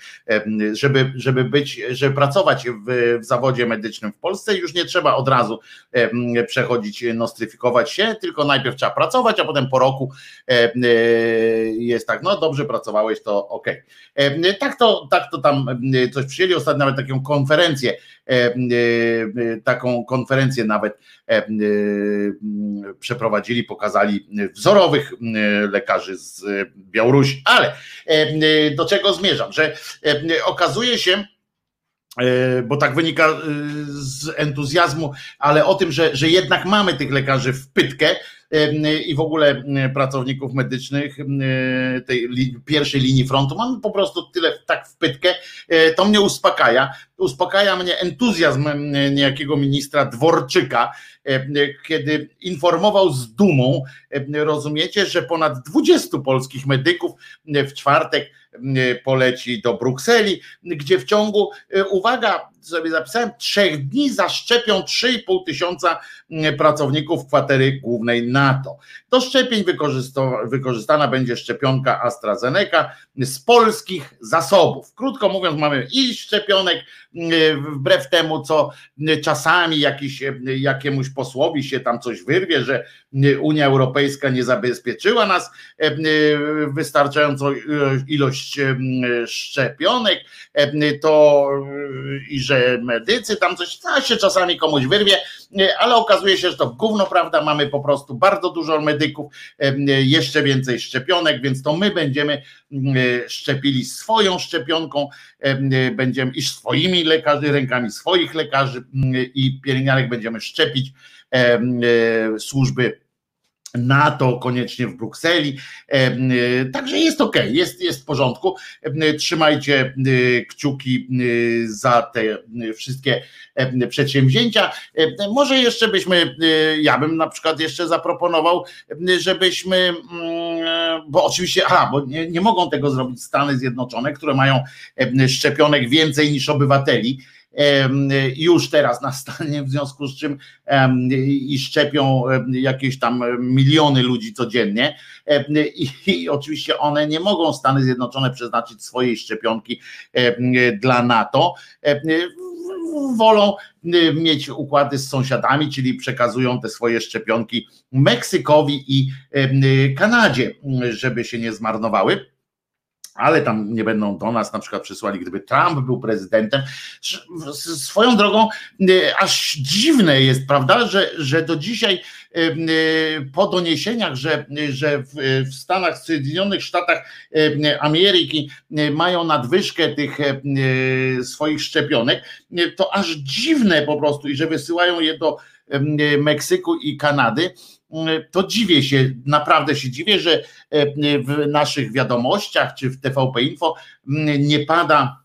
żeby, żeby być, żeby pracować w, w zawodzie medycznym w Polsce, już nie trzeba od razu przechodzić, nostryfikować się, tylko najpierw trzeba pracować, a potem po roku jest tak, no dobrze pracowałeś, to ok. Tak to, tak to tam coś przyjęli, ostatnio nawet taką konferencję konferencję, e, e, taką konferencję nawet e, przeprowadzili, pokazali wzorowych lekarzy z Białorusi. Ale do czego zmierzam? Że okazuje się, bo tak wynika z entuzjazmu, ale o tym, że, że jednak mamy tych lekarzy w pytkę, i w ogóle pracowników medycznych tej pierwszej linii frontu. Mamy po prostu tyle tak w pytkę. E, to mnie uspokaja. Uspokaja mnie entuzjazm niejakiego ministra Dworczyka, kiedy informował z dumą, rozumiecie, że ponad 20 polskich medyków w czwartek poleci do Brukseli, gdzie w ciągu, e, uwaga, sobie zapisałem, trzech dni zaszczepią 3,5 tysiąca pracowników kwatery głównej NATO. Do szczepień wykorzystana będzie szczepionka AstraZeneca z polskich zasobów. Krótko mówiąc, mamy i szczepionek, wbrew temu, co czasami jakiś, jakiemuś posłowi się tam coś wyrwie, że Unia Europejska nie zabezpieczyła nas wystarczającą ilość szczepionek, to i że medycy tam coś, coś się czasami komuś wyrwie, ale okazuje się, że to gówno prawda, mamy po prostu bardzo dużo medyków, jeszcze więcej szczepionek, więc to my będziemy szczepili swoją szczepionką, będziemy i swoimi lekarzy, rękami swoich lekarzy i pielęgniarek będziemy szczepić służby NATO koniecznie w Brukseli. Także jest ok, jest, jest w porządku. Trzymajcie kciuki za te wszystkie przedsięwzięcia. Może jeszcze byśmy, ja bym na przykład jeszcze zaproponował, żebyśmy, bo oczywiście, aha, bo nie, nie mogą tego zrobić Stany Zjednoczone, które mają szczepionek więcej niż obywateli już teraz na stanie, w związku z czym i szczepią jakieś tam miliony ludzi codziennie. I, i oczywiście one nie mogą Stany Zjednoczone przeznaczyć swojej szczepionki dla NATO. Wolą mieć układy z sąsiadami, czyli przekazują te swoje szczepionki Meksykowi i Kanadzie, żeby się nie zmarnowały ale tam nie będą do nas na przykład przysłali, gdyby Trump był prezydentem. Swoją drogą, y, aż dziwne jest, prawda, że, że do dzisiaj y, y, po doniesieniach, że, że w, Stanach, w Zjednoczonych Statach Ameryki mają nadwyżkę tych swoich szczepionek, to aż dziwne po prostu i że wysyłają je do Meksyku i Kanady, to dziwię się, naprawdę się dziwię, że w naszych wiadomościach czy w TVP Info nie pada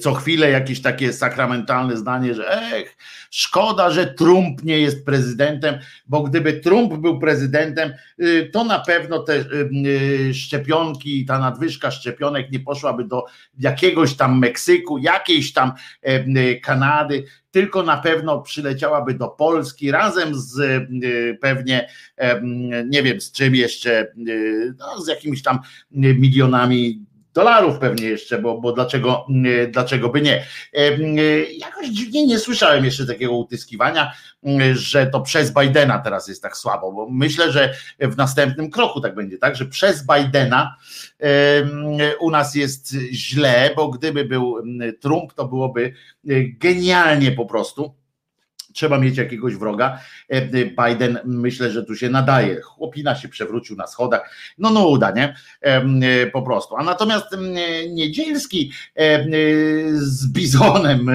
co chwilę jakieś takie sakramentalne zdanie, że ech, szkoda, że Trump nie jest prezydentem, bo gdyby Trump był prezydentem, y, to na pewno te y, szczepionki, ta nadwyżka szczepionek nie poszłaby do jakiegoś tam Meksyku, jakiejś tam Kanady, tylko na pewno przyleciałaby do Polski razem z pewnie, nie wiem z czym jeszcze, no, z jakimiś tam milionami dolarów pewnie jeszcze, bo, bo dlaczego, dlaczego by nie. Jakoś dziwnie nie słyszałem jeszcze takiego utyskiwania, że to przez Bidena teraz jest tak słabo, bo myślę, że w następnym kroku tak będzie, tak, że przez Bidena u nas jest źle, bo gdyby był Trump, to byłoby genialnie po prostu trzeba mieć jakiegoś wroga. E, Biden myślę, że tu się nadaje. Chłopina się przewrócił na schodach. No no uda, nie? E, po prostu. A natomiast Niedzielski e, z Bizonem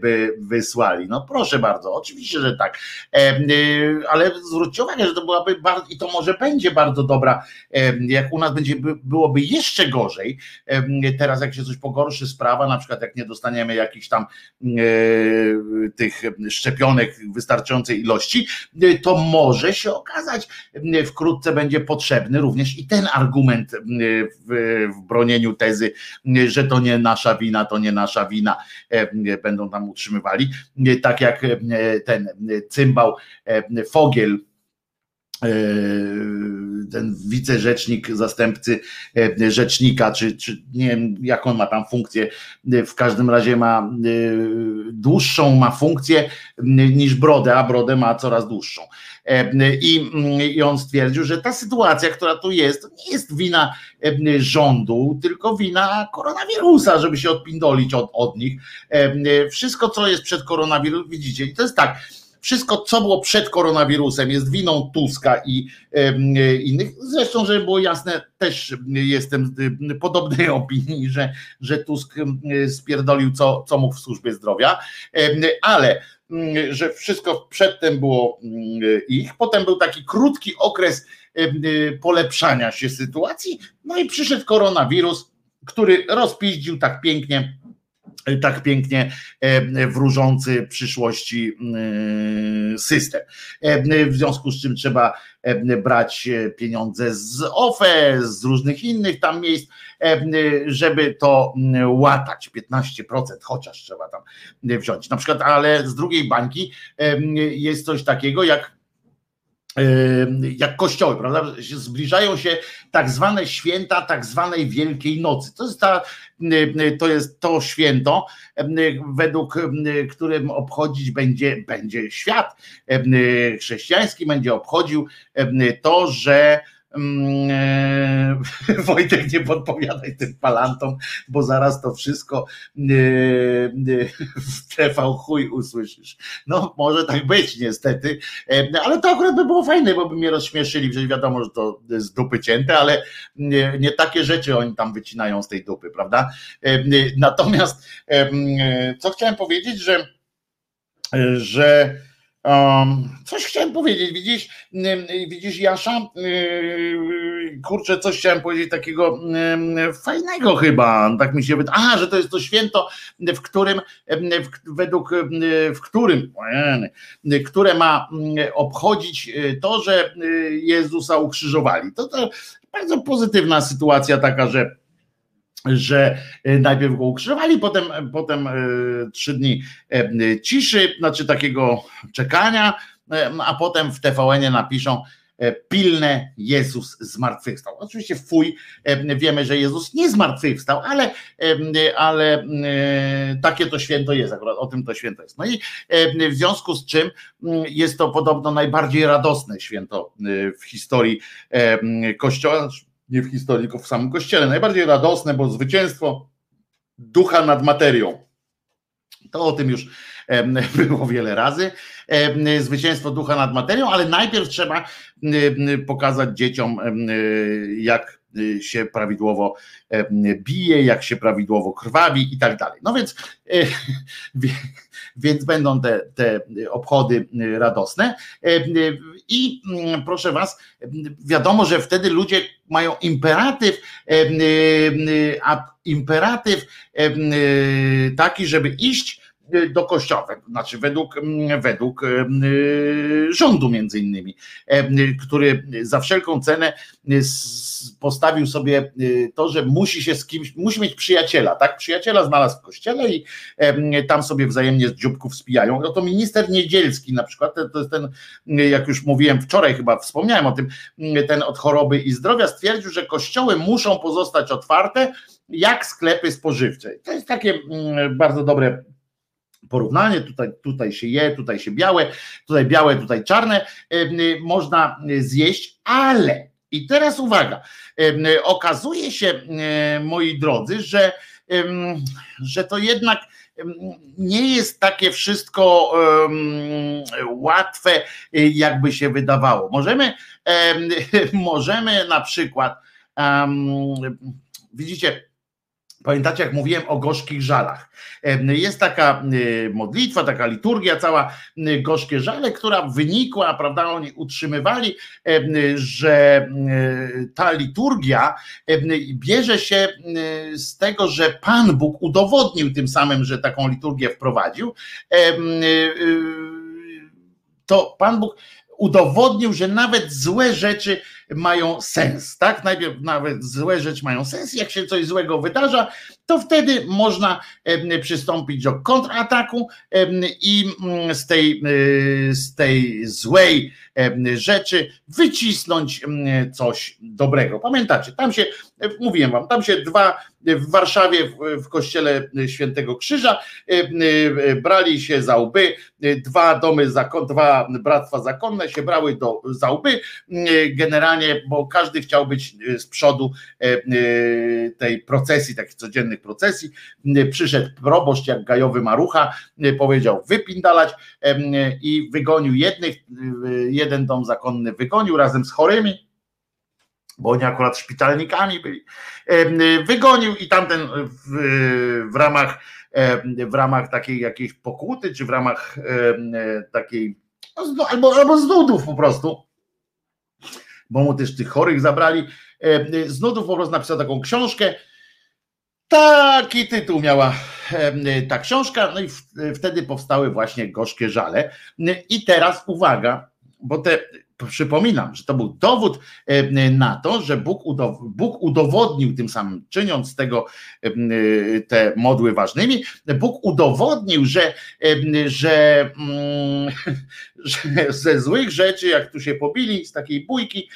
by wysłali. No proszę bardzo, oczywiście, że tak. Ale zwróćcie uwagę, że to byłaby bardzo, i to może będzie bardzo dobra, jak u nas będzie, byłoby jeszcze gorzej. Teraz jak się coś pogorszy sprawa, na przykład jak nie dostaniemy jakichś tam tych szczepionek, szczepionek wystarczającej ilości, to może się okazać, wkrótce będzie potrzebny również i ten argument w, w bronieniu tezy, że to nie nasza wina, to nie nasza wina, będą tam utrzymywali, tak jak ten cymbał Fogiel, ten wicerzecznik, zastępcy e, rzecznika, czy, czy nie wiem, jaką ma tam funkcję, w każdym razie ma e, dłuższą ma funkcję niż brodę, a brodę ma coraz dłuższą. I, I on stwierdził, że ta sytuacja, która tu jest, nie jest wina rządu, tylko wina koronawirusa, żeby się odpindolić od, od nich. Wszystko, co jest przed koronawirusem, widzicie, i to jest tak wszystko, co było przed koronawirusem, jest winą Tuska i innych. Zresztą, żeby było jasne, też jestem podobnej opinii, że, że Tusk spierdolił, co, co mógł w służbie zdrowia, ale że wszystko przedtem było ich. Potem był taki krótki okres polepszania się sytuacji, no i przyszedł koronawirus, który rozpiździł tak pięknie tak pięknie e, wróżący przyszłości e, system. E, w związku z czym trzeba brać pieniądze z OFE, z różnych innych tam miejsc, żeby to łatać. 15% chociaż trzeba tam wziąć. Na przykład, ale z drugiej bańki jest coś takiego jak jak kościoły, prawda? Zbliżają się tak zwane święta tak zwanej Wielkiej Nocy. To jest, ta, to, jest to święto, według którym obchodzić będzie, będzie świat chrześcijański, będzie obchodził to, że Wojtek, nie podpowiadaj tym palantom, bo zaraz to wszystko e, e, w TV chuj usłyszysz. No, może tak być niestety, ale to akurat by było fajne, bo by mnie rozśmieszyli, przecież wiadomo, że to z dupy cięte, ale nie, nie takie rzeczy oni tam wycinają z tej dupy, prawda? Natomiast co chciałem powiedzieć, że że Um, coś chciałem powiedzieć, widzisz, widzisz Jasza, kurczę, coś chciałem powiedzieć takiego fajnego chyba, tak mi się wydaje, a, że to jest to święto, w którym, według, w którym, które ma obchodzić y, to, że y, Jezusa ukrzyżowali. To, to bardzo pozytywna sytuacja taka, że że e, najpierw go ukrzyżowali, potem, potem e, trzy dni e, ciszy, znaczy takiego czekania, a potem w TVN napiszą pilne Jezus zmartwychwstał. Oczywiście fuj, wiemy, że Jezus nie zmartwychwstał, ale, ale takie to święto jest, akurat o tym to święto jest. No i w związku z czym jest to podobno najbardziej radosne święto w historii Kościoła, nie w historii, tylko w samym kościele. Najbardziej radosne, bo zwycięstwo ducha nad materią. To o tym już było wiele razy. Zwycięstwo ducha nad materią, ale najpierw trzeba pokazać dzieciom, jak się prawidłowo bije, jak się prawidłowo krwawi i tak dalej. No więc, e, więc będą te, te obchody radosne. I mm, proszę Was, wiadomo, że wtedy ludzie mają imperatyw, a imperatyw taki, żeby iść Y, do kościoła, znaczy według, mm, według y, y, rządu między innymi, który za wszelką cenę postawił sobie to, że musi się z kimś, musi mieć przyjaciela, tak? Przyjaciela znalazł w kościele i tam sobie wzajemnie z dzióbków spijają. No to minister Niedzielski na przykład, to jest ten, jak już mówiłem wczoraj chyba wspomniałem o tym, ten od choroby i zdrowia stwierdził, że kościoły muszą pozostać otwarte jak sklepy spożywcze. To jest takie mm, bardzo dobre porównanie, tutaj, tutaj się je, tutaj się białe, tutaj białe, tutaj czarne, można zjeść, ale i teraz uwaga, okazuje się, moi drodzy, że, że to jednak nie jest takie wszystko łatwe, jakby się wydawało. Możemy, możemy na przykład, widzicie, Pamiętacie, jak mówiłem o gorzkich żalach? Jest taka modlitwa, taka liturgia, cała gorzkie żale, która wynikła, prawda? Oni utrzymywali, że ta liturgia bierze się z tego, że Pan Bóg udowodnił tym samym, że taką liturgię wprowadził to Pan Bóg udowodnił, że nawet złe rzeczy mają sens, tak? Najpierw nawet złe rzeczy mają sens, jak się coś złego wydarza, to wtedy można przystąpić do kontrataku i mm, z tej, e, z tej złej rzeczy wycisnąć coś dobrego. Pamiętacie, tam się, mówiłem wam, tam się dwa w Warszawie w, kościele Świętego Krzyża brali się za łby, dwa domy, dwa bractwa zakonne się brały do, za łby, generalnie, bo każdy chciał być z przodu tej procesji, takich codziennych procesji. Przyszedł proboszcz jak gajowy marucha, powiedział wypindalać i wygonił jednych, jeden dom zakonny wygonił razem z chorymi, bo oni akurat szpitalnikami byli, wygonił i tamten w, w ramach w ramach takiej jakiejś pokuty, czy w ramach takiej no, albo, albo z nudów po prostu, bo mu też tych chorych zabrali, z nudów po prostu napisał taką książkę, Taki tytuł miała ta książka, no i wtedy powstały właśnie gorzkie żale. I teraz uwaga, bo te przypominam, że to był dowód na to, że Bóg, Bóg udowodnił tym samym, czyniąc tego te modły ważnymi, Bóg udowodnił, że, że, mm, że ze złych rzeczy, jak tu się pobili, z takiej bójki,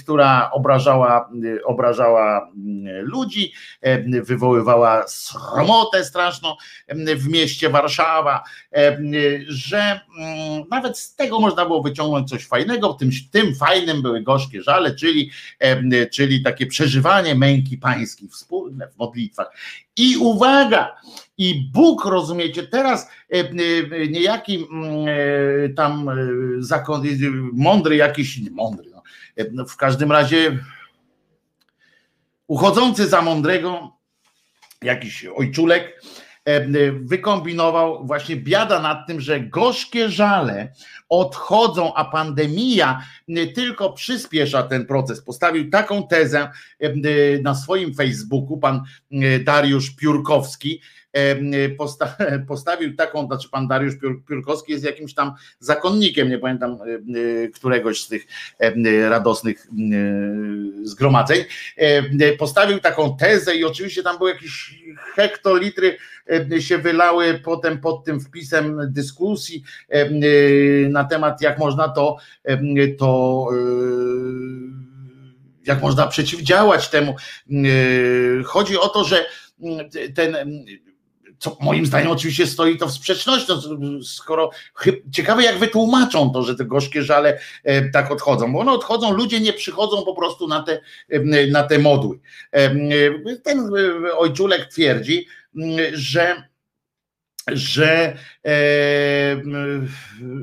która obrażała, obrażała ludzi, wywoływała sromotę straszną w mieście Warszawa, że mm, nawet z tego można było wyciągnąć coś fajnego, fajnego, tym, tym fajnym były gorzkie żale, czyli, czyli takie przeżywanie męki pańskiej wspólne w modlitwach. I uwaga, i Bóg, rozumiecie, teraz niejaki mm, tam e, zakon, mądry jakiś, mądry, no, w każdym razie uchodzący za mądrego, jakiś ojczulek, wykombinował właśnie biada nad tym, że gorzkie żale odchodzą, a pandemia tylko przyspiesza ten proces. Postawił taką tezę na swoim Facebooku pan Dariusz Piórkowski, postawił taką, znaczy pan Dariusz Piórkowski jest jakimś tam zakonnikiem, nie pamiętam któregoś z tych radosnych zgromadzeń, postawił taką tezę i oczywiście tam były jakieś hektolitry się wylały potem pod tym wpisem dyskusji na temat jak można to, to jak można przeciwdziałać temu. Chodzi o to, że ten co moim zdaniem oczywiście stoi to w sprzeczności, skoro ciekawe jak wytłumaczą to, że te gorzkie żale e, tak odchodzą, bo one odchodzą, ludzie nie przychodzą po prostu na te, e, na te modły. E, ten ojczulek twierdzi, że że,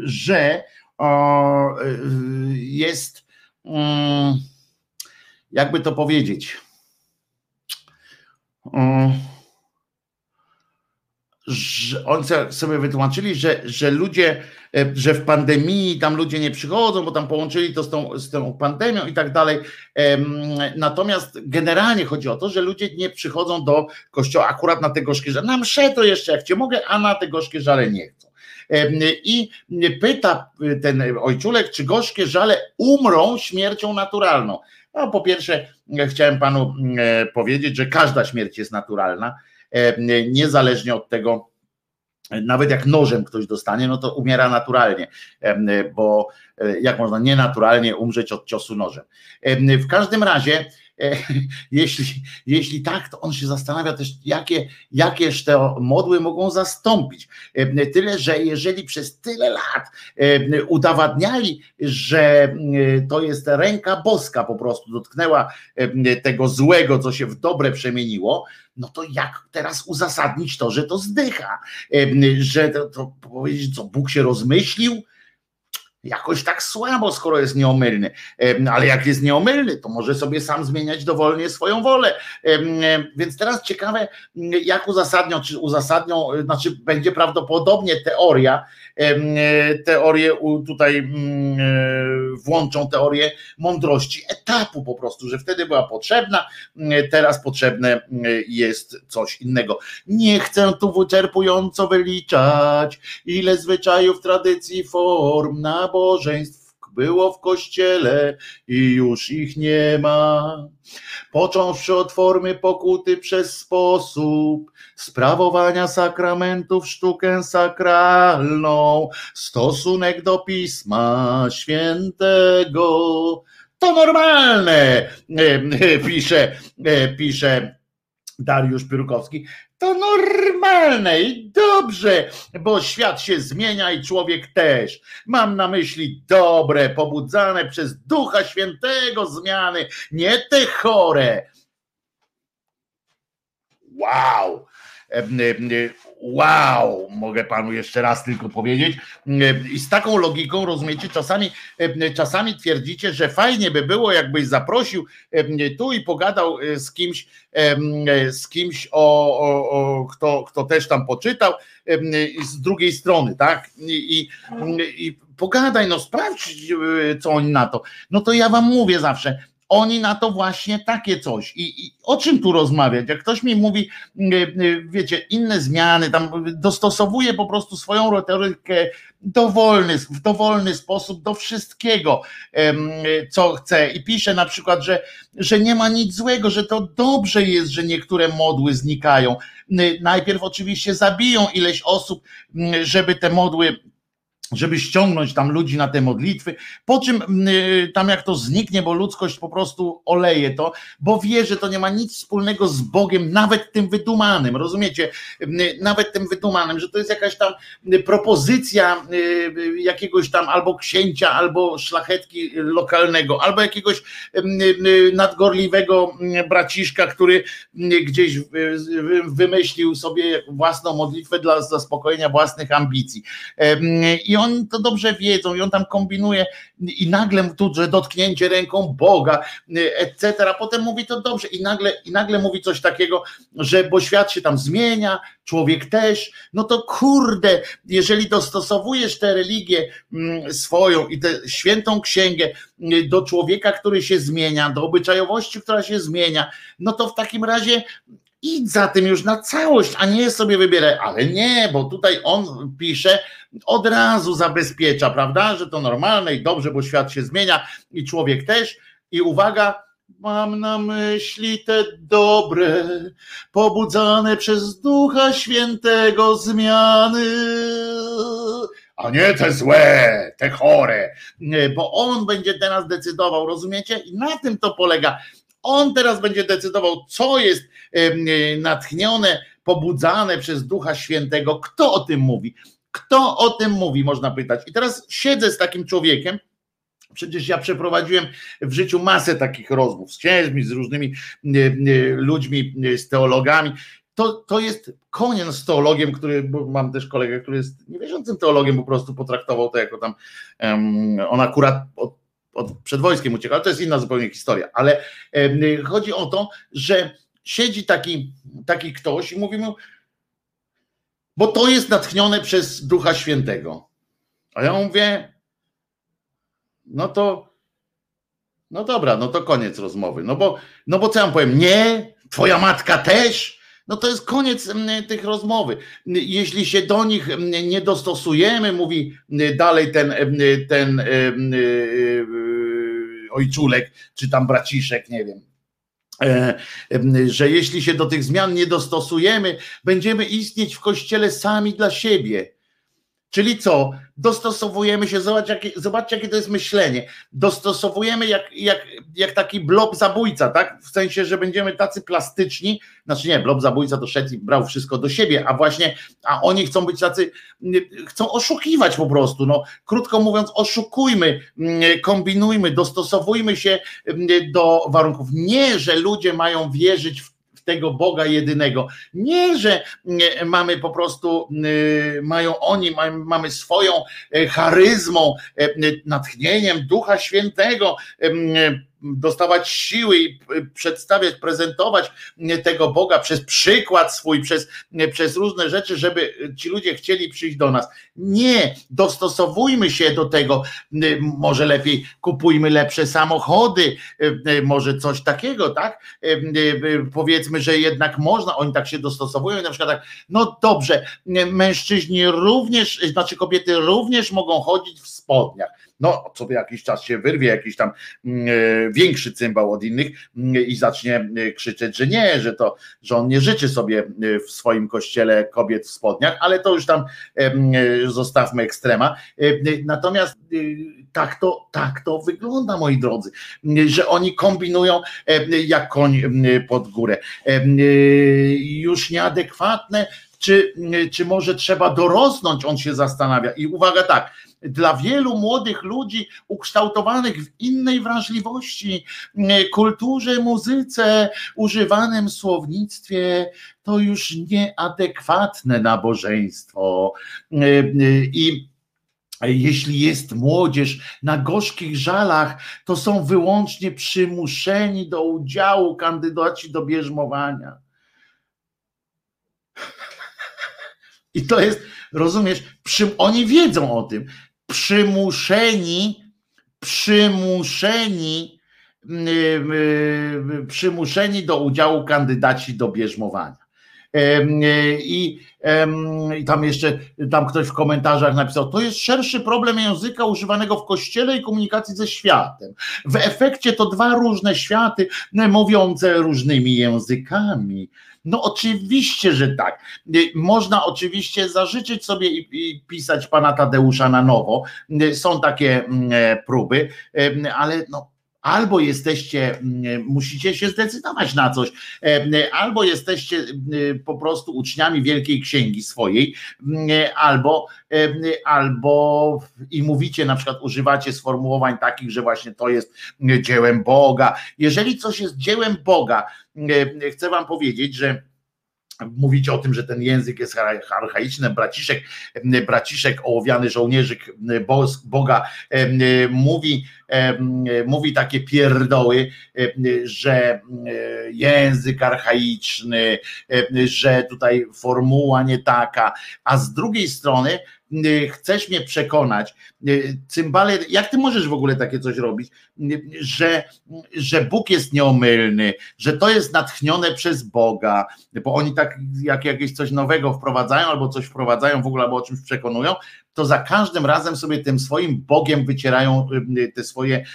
że jest jakby to powiedzieć że oni sobie wytłumaczyli, że, że ludzie, e, że w pandemii tam ludzie nie przychodzą, bo tam połączyli to z tą, z tą pandemią i tak dalej. Natomiast generalnie chodzi o to, że ludzie nie przychodzą do kościoła akurat na te gorzkie żale. Na mszę to jeszcze jak cię mogę, a na te gorzkie żale nie chcą. I pyta ten ojczulek, czy gorzkie żale umrą śmiercią naturalną. No, po pierwsze, chciałem panu e, powiedzieć, że każda śmierć jest naturalna E, niezależnie od tego, nawet jak nożem ktoś dostanie, no to umiera naturalnie, bo e, jak można nienaturalnie umrzeć od ciosu nożem. W każdym razie, jeśli, jeśli tak, to on się zastanawia też, jakie, jakież te modły mogą zastąpić. Tyle, że jeżeli przez tyle lat udowadniali, że to jest ręka boska po prostu dotknęła tego złego, co się w dobre przemieniło, no to jak teraz uzasadnić to, że to zdycha? Że to, to powiedzieć, co Bóg się rozmyślił? Jakoś tak słabo, skoro jest nieomylny. Ale jak jest nieomylny, to może sobie sam zmieniać dowolnie swoją wolę. Więc teraz ciekawe, jak uzasadnią, czy uzasadnią, znaczy będzie prawdopodobnie teoria, teorię tutaj mm, e, włączą teorię mądrości etapu po prostu, że wtedy była potrzebna, teraz potrzebne jest coś innego. Nie chcę tu wyczerpująco wyliczać, ile zwyczajów, tradycji, form, nabożeństw było w kościele i już ich nie ma. Począwszy od formy pokuty przez sposób sprawowania sakramentów, sztukę sakralną, stosunek do Pisma Świętego. To normalne, e, pisze, e, pisze Dariusz Pyrkowski to normalne i dobrze, bo świat się zmienia i człowiek też. Mam na myśli dobre, pobudzane przez Ducha Świętego zmiany, nie te chore. Wow! Wow, mogę panu jeszcze raz tylko powiedzieć. I z taką logiką, rozumiecie, czasami, czasami twierdzicie, że fajnie by było, jakbyś zaprosił tu i pogadał e, z kimś, z kimś, o, o, o kto, kto też tam poczytał, z drugiej strony, tak? I, i, i pogadaj, no sprawdź, e, co oni na to. No to ja wam mówię zawsze, oni na to właśnie takie coś. I, I, o czym tu rozmawiać? Jak ktoś mi mówi, e, e, wiecie, inne zmiany, tam dostosowuje po prostu swoją retorykę dowolny, w dowolny sposób do wszystkiego, co chce. I pisze na przykład, że, że nie ma nic złego, że to dobrze jest, że niektóre modły znikają. Najpierw oczywiście zabiją ileś osób, żeby te modły żeby ściągnąć tam ludzi na te modlitwy, po czym mm, y, tam jak to zniknie, bo ludzkość po prostu oleje to, bo wie, że to nie ma nic wspólnego z Bogiem, nawet tym wydumanym, rozumiecie? Mm, nawet tym wydumanym, że to jest jakaś tam y, propozycja y, jakiegoś tam albo księcia, albo szlachetki lokalnego, albo jakiegoś mm, nadgorliwego braciszka, który gdzieś wymyślił sobie własną modlitwę dla zaspokojenia własnych ambicji. I oni to dobrze wiedzą i on tam kombinuje i nagle tu, że dotknięcie ręką Boga, etc. Potem mówi to dobrze i nagle, i nagle mówi coś takiego, że bo świat się tam zmienia, człowiek też, no to kurde, jeżeli dostosowujesz tę religię mm, swoją i tę świętą księgę mm, do człowieka, który się zmienia, do obyczajowości, która się zmienia, no to w takim razie idź za tym już na całość, a nie sobie wybieraj, ale nie, bo tutaj on pisze, od razu zabezpiecza, prawda, że to normalne i dobrze, bo świat się zmienia i człowiek też. I uwaga, mam na myśli te dobre, pobudzane przez Ducha Świętego zmiany, a nie te złe, te chore, bo on będzie teraz decydował, rozumiecie? I na tym to polega. On teraz będzie decydował, co jest natchnione, pobudzane przez Ducha Świętego. Kto o tym mówi? Kto o tym mówi, można pytać. I teraz siedzę z takim człowiekiem, Przecież ja przeprowadziłem w życiu masę takich rozmów z księżmi, z różnymi ludźmi, z teologami. To, to jest koniec z teologiem, który, bo mam też kolegę, który jest niewierzącym teologiem, po prostu potraktował to jako tam, um, on akurat od, od, przed wojskiem uciekał, ale to jest inna zupełnie historia, ale um, chodzi o to, że siedzi taki, taki ktoś i mówi mu, bo to jest natchnione przez Ducha Świętego. A ja mówię, no to, no dobra, no to koniec rozmowy. No bo, no bo co ja powiem? Nie, twoja matka też. No to jest koniec mm, tych rozmowy. Jeśli się do nich mm, nie dostosujemy, mówi mm, dalej ten, ten ojczulek, czy tam braciszek, nie wiem, że jeśli się do tych zmian nie dostosujemy, będziemy istnieć w kościele sami dla siebie. Czyli co? Dostosowujemy się, zobacz, jakie, zobaczcie, jakie to jest myślenie. Dostosowujemy jak, jak, jak taki blob zabójca, tak? W sensie, że będziemy tacy plastyczni. Znaczy nie, blob zabójca to szedł i brał wszystko do siebie, a właśnie, a oni chcą być tacy, chcą oszukiwać po prostu. No, krótko mówiąc, oszukujmy, kombinujmy, dostosowujmy się do warunków. Nie, że ludzie mają wierzyć w tego Boga jedynego. Nie, że mamy po prostu, mają oni, mamy swoją charyzmą, natchnieniem Ducha Świętego, dostawać siły i przedstawiać, prezentować tego Boga przez przykład swój, przez, przez różne rzeczy, żeby ci ludzie chcieli przyjść do nas. Nie, dostosowujmy się do tego. Może lepiej kupujmy lepsze samochody, może coś takiego, tak? Powiedzmy, że jednak można, oni tak się dostosowują, na przykład tak, no dobrze, mężczyźni również, znaczy kobiety również mogą chodzić w spodniach no co jakiś czas się wyrwie jakiś tam mm, e, większy cymbał od innych mm, i zacznie e, krzyczeć, że nie, że to, że on nie życzy sobie e, w swoim kościele kobiet w spodniach, ale to już tam zostawmy ekstrema. Natomiast tak to, tak to wygląda, moi drodzy, że oni kombinują jak koń pod górę. Już nieadekwatne, czy, czy może trzeba dorosnąć, on się zastanawia. I uwaga tak, dla wielu młodych ludzi ukształtowanych w innej wrażliwości, kulturze, muzyce, używanym słownictwie, to już nieadekwatne nabożeństwo. I jeśli jest młodzież na gorzkich żalach, to są wyłącznie przymuszeni do udziału kandydaci do bierzmowania. I to jest, rozumiesz, przy, oni wiedzą o tym przymuszeni, przymuszeni, mm, y, y, przymuszeni do udziału kandydaci do bierzmowania. Y, I, I tam jeszcze, tam ktoś w komentarzach napisał, to jest szerszy problem języka używanego w kościele i komunikacji ze światem. W efekcie to dwa różne światy mówiące różnymi językami. No oczywiście, że tak. Y, można oczywiście zażyczyć sobie i, i pisać pana Tadeusza na nowo. Są takie mm, e, próby, ale no, albo jesteście, mm, musicie się zdecydować na coś, albo jesteście po prostu uczniami Wielkiej Księgi swojej, albo, albo i mówicie, na przykład używacie sformułowań takich, że właśnie to jest dziełem Boga. Jeżeli coś jest dziełem Boga, chcę wam powiedzieć, że mówicie o tym, że ten język jest archaiczny, braciszek, braciszek ołowiany żołnierzyk Boga mówi, mówi takie pierdoły, że język archaiczny, że tutaj formuła nie taka, a z drugiej strony chcesz mnie przekonać, cymbale, jak ty możesz w ogóle takie coś robić, że, że Bóg jest nieomylny, że to jest natchnione przez Boga, bo oni tak jak jakieś coś nowego wprowadzają albo coś wprowadzają w ogóle, albo o czymś przekonują, to za każdym razem sobie tym swoim Bogiem wycierają te swoje,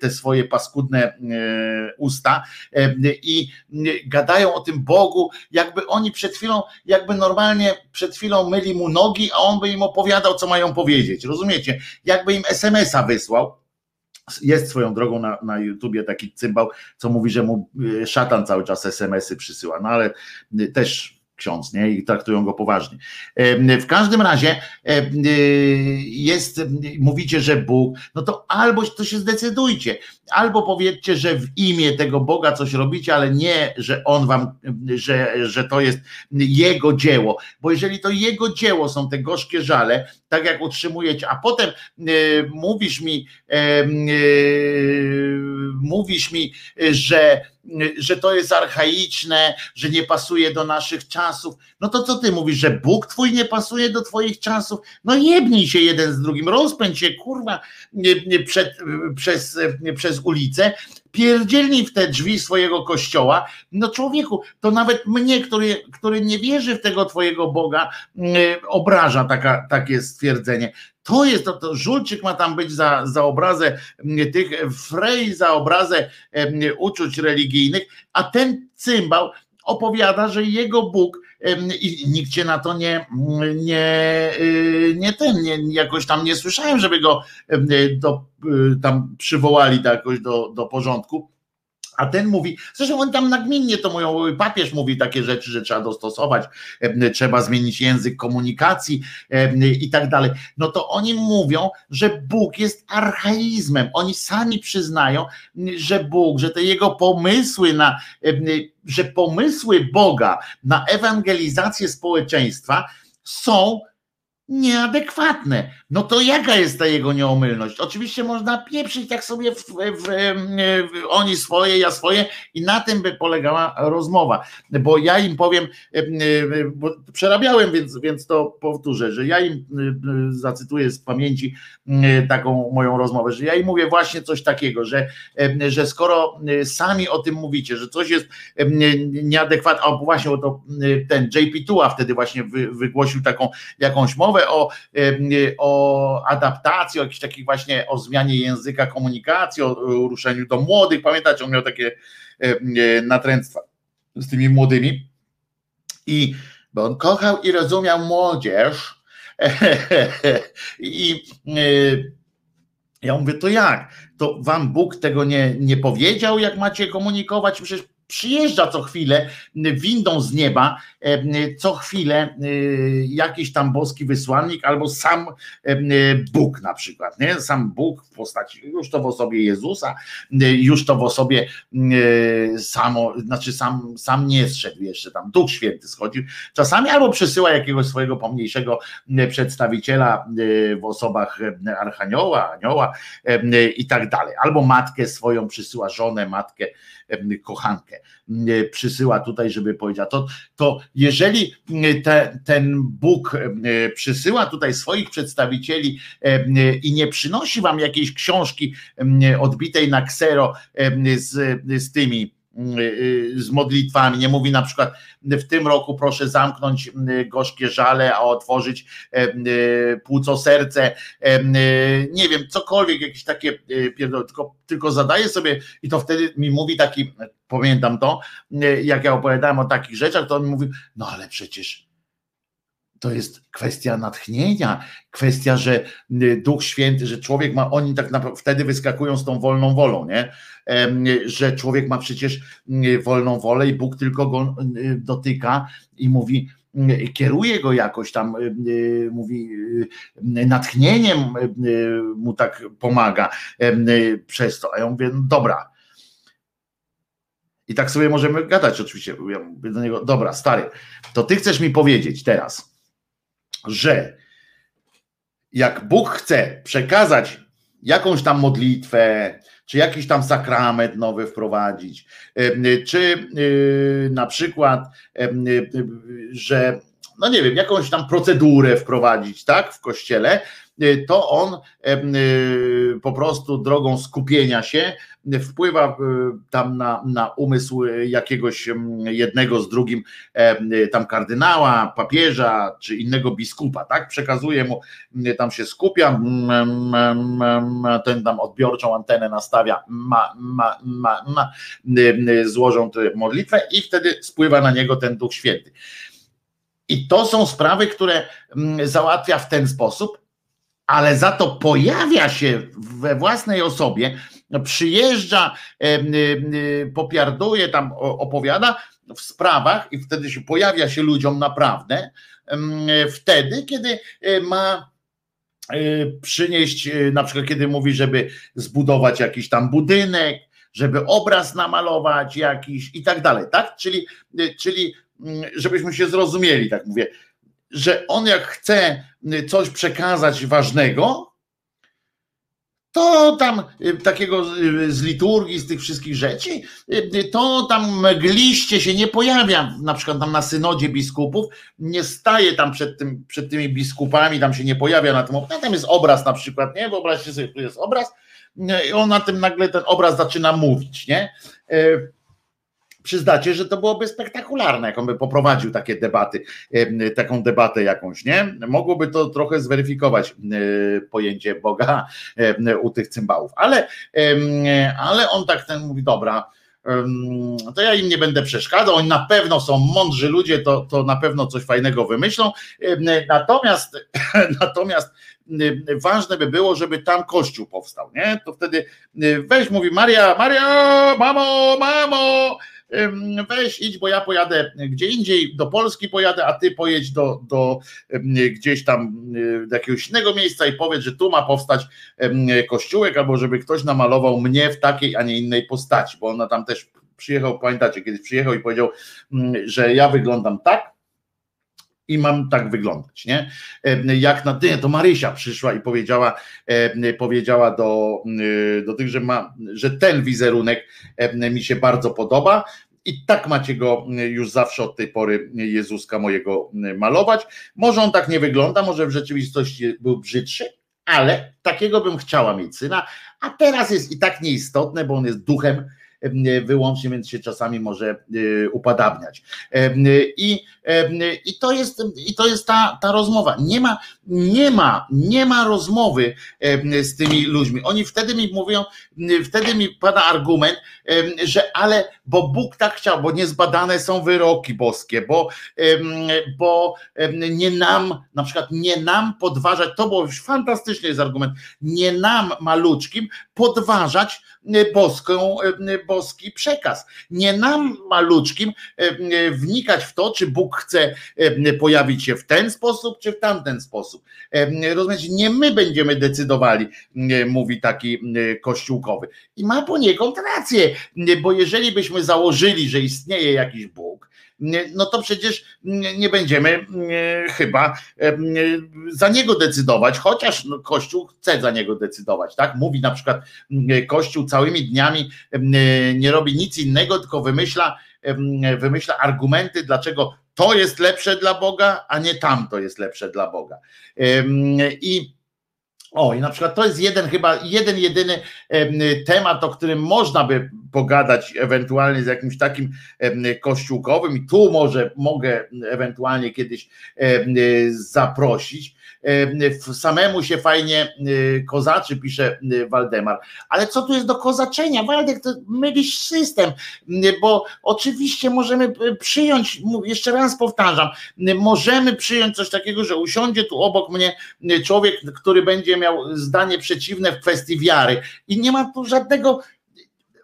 te swoje paskudne usta i gadają o tym Bogu, jakby oni przed chwilą, jakby normalnie przed chwilą myli mu nogi, a on by im opowiadał, co mają powiedzieć. Rozumiecie? Jakby im SMS-a wysłał. Jest swoją drogą na, na YouTubie taki cymbał, co mówi, że mu y, szatan cały czas SMS-y przysyła. No ale y, też ksiądz, nie? I traktują go poważnie. W każdym razie jest, mówicie, że Bóg, no to albo to się zdecydujcie, albo powiedzcie, że w imię tego Boga coś robicie, ale nie, że On wam, że, że to jest Jego dzieło, bo jeżeli to Jego dzieło są te gorzkie żale, tak jak utrzymujecie, a potem mówisz mi, mówisz mi, że że to jest archaiczne, że nie pasuje do naszych czasów. No to co ty mówisz, że Bóg twój nie pasuje do twoich czasów? No jebnij się jeden z drugim, rozpędź się kurwa przed, przez, przez ulicę, pierdzielnij w te drzwi swojego kościoła. No człowieku, to nawet mnie, który, który nie wierzy w tego twojego Boga, obraża taka, takie stwierdzenie. To jest to, to żulczyk ma tam być za, za obrazę tych frej, za obrazę uczuć religijnych, a ten cymbał opowiada, że jego Bóg i nikt cię na to nie, nie, y, nie ten, nie, jakoś tam nie słyszałem, żeby go do, y, tam przywołali jakoś do, do porządku A ten mówi, zresztą on tam nagminnie to mówią, papież mówi takie rzeczy, że trzeba dostosować, trzeba zmienić język komunikacji i tak dalej. No to oni mówią, że Bóg jest archaizmem. Oni sami przyznają, że Bóg, że te jego pomysły na, że pomysły Boga na ewangelizację społeczeństwa są nieadekwatne. No to jaka jest ta jego nieomylność? Oczywiście można pieprzyć tak sobie w, w, w, oni swoje, ja swoje i na tym by polegała rozmowa, bo ja im powiem, bo przerabiałem, więc, więc to powtórzę, że ja im zacytuję z pamięci taką moją rozmowę, że ja im mówię właśnie coś takiego, że, że skoro sami o tym mówicie, że coś jest nieadekwatne, a właśnie o to ten JP Tua wtedy właśnie wygłosił taką jakąś mowę o, o adaptacji, o jakichś takich właśnie o zmianie języka komunikacji, o ruszeniu do młodych. Pamiętacie, on miał takie natręctwa z tymi młodymi. I bo on kochał i rozumiał młodzież. I e, ja mówię, to jak? To wam Bóg tego nie, nie powiedział, jak macie komunikować? Przecież przyjeżdża co chwilę windą z nieba, co chwilę jakiś tam boski wysłannik albo sam Bóg na przykład, nie? Sam Bóg w postaci, już to w osobie Jezusa, już to w osobie samo, znaczy sam, sam nie zszedł jeszcze tam, Duch Święty schodził, czasami albo przysyła jakiegoś swojego pomniejszego przedstawiciela w osobach Archanioła, Anioła i tak dalej, albo matkę swoją przysyła, żonę, matkę, kochankę przysyła tutaj, żeby powiedziała, to, to jeżeli te, ten Bóg przysyła tutaj swoich przedstawicieli i nie przynosi wam jakiejś książki odbitej na ksero z, z tymi z modlitwami, nie mówi na przykład w tym roku proszę zamknąć gorzkie żale, a otworzyć płuco serce, nie wiem, cokolwiek, jakieś takie pierdol, tylko, tylko zadaje sobie i to wtedy mi mówi taki, pamiętam to, jak ja opowiadałem o takich rzeczach, to on mi no ale przecież to jest kwestia natchnienia, kwestia, że Duch Święty, że człowiek ma, oni tak naprawdę wtedy wyskakują z tą wolną wolą, nie? Że człowiek ma przecież wolną wolę i Bóg tylko go dotyka i mówi, kieruje go jakoś tam, mówi, natchnieniem mu tak pomaga przez to. A ja mówię, no dobra. I tak sobie możemy gadać oczywiście. Ja do niego, dobra, stary, to ty chcesz mi powiedzieć teraz, że jak Bóg chce przekazać jakąś tam modlitwę, czy jakiś tam sakrament nowy wprowadzić, czy y, na przykład, y, że no nie wiem, jakąś tam procedurę wprowadzić, tak, w kościele, Y, to on y, po prostu drogą skupienia się wpływa y, tam na, na umysł jakiegoś jednego z drugim tam kardynała, papieża czy innego biskupa, tak? Przekazuje mu, tam się skupia, ten tam odbiorczą antenę nastawia, ma, ma, ma, ma, złożą modlitwę i wtedy spływa na niego ten Duch Święty. I to są sprawy, które załatwia w ten sposób, ale za to pojawia się we własnej osobie, przyjeżdża, popiarduje, tam opowiada w sprawach i wtedy się pojawia się ludziom naprawdę, wtedy, kiedy e, ma e, przynieść, e, na przykład kiedy mówi, żeby zbudować jakiś tam budynek, żeby obraz namalować jakiś i tak dalej, tak? Czyli, czyli mm, żebyśmy się zrozumieli, tak mówię, że on jak chce coś przekazać ważnego, to tam y, takiego y, z liturgii, z tych wszystkich rzeczy, y, to tam mgliście się nie pojawia, na przykład tam na synodzie biskupów, nie staje tam przed, tym, przed tymi biskupami, tam się nie pojawia na tym, no tam jest obraz na przykład, nie, wyobraźcie sobie, tu jest obraz, i on na tym nagle ten obraz zaczyna mówić, nie, przyznacie, że to byłoby spektakularne, jak on by poprowadził takie debaty, taką debatę jakąś, nie? Mogłoby to trochę zweryfikować pojęcie Boga u tych cymbałów, ale, ale on tak ten mówi, dobra, to ja im nie będę przeszkadzał. Oni na pewno są mądrzy ludzie, to, to na pewno coś fajnego wymyślą. Natomiast, natomiast ważne by było, żeby tam kościół powstał, nie? To wtedy weź, mówi Maria, Maria, mamo, mamo, weź idź, bo ja pojadę gdzie indziej, do Polski pojadę, a ty pojedź do, do gdzieś tam do jakiegoś innego miejsca i powiedz, że tu ma powstać kościółek, albo żeby ktoś namalował mnie w takiej, a nie innej postaci, bo ona tam też przyjechał, pamiętacie, kiedyś przyjechał i powiedział, że ja wyglądam tak, i mam tak wyglądać, nie? Jak na ty, to Marysia przyszła i powiedziała, powiedziała do, do tych, że ma, że ten wizerunek mi się bardzo podoba. I tak macie go już zawsze od tej pory Jezuska mojego malować. Może on tak nie wygląda, może w rzeczywistości był brzydszy, ale takiego bym chciała mieć syna, a teraz jest i tak nieistotne, bo on jest duchem wyłącznie, więc się czasami może y, upadabniać. I, i to jest, i to jest ta, ta rozmowa. Nie ma, nie ma, nie ma rozmowy z tymi ludźmi. Oni wtedy mi mówią, wtedy mi pada argument, że ale, bo Bóg tak chciał, bo niezbadane są wyroki boskie, bo, bo nie nam, na przykład nie nam podważać, to było fantastyczny jest argument, nie nam maluczkim podważać boską, boski przekaz. Nie nam maluczkim wnikać w to, czy Bóg chce pojawić się w ten sposób, czy w tamten sposób. Rozumiecie, nie my będziemy decydowali, mówi taki kościółkowy. I ma poniekąd rację, bo jeżeli byśmy założyli, że istnieje jakiś Bóg, no to przecież nie będziemy chyba za niego decydować, chociaż no, Kościół chce za niego decydować, tak? Mówi na przykład Kościół całymi dniami nie robi nic innego, tylko wymyśla, wymyśla argumenty, dlaczego to jest lepsze dla Boga, a nie tamto jest lepsze dla Boga. I o, i na przykład to jest jeden chyba, jeden jedyny temat, o którym można by pogadać ewentualnie z jakimś takim kościółkowym i tu może mogę ewentualnie kiedyś zaprosić. Samemu się fajnie kozaczy, pisze Waldemar. Ale co tu jest do kozaczenia? Waldek, to mylisz system, bo oczywiście możemy przyjąć, jeszcze raz powtarzam, możemy przyjąć coś takiego, że usiądzie tu obok mnie człowiek, który będzie miał zdanie przeciwne w kwestii wiary i nie ma tu żadnego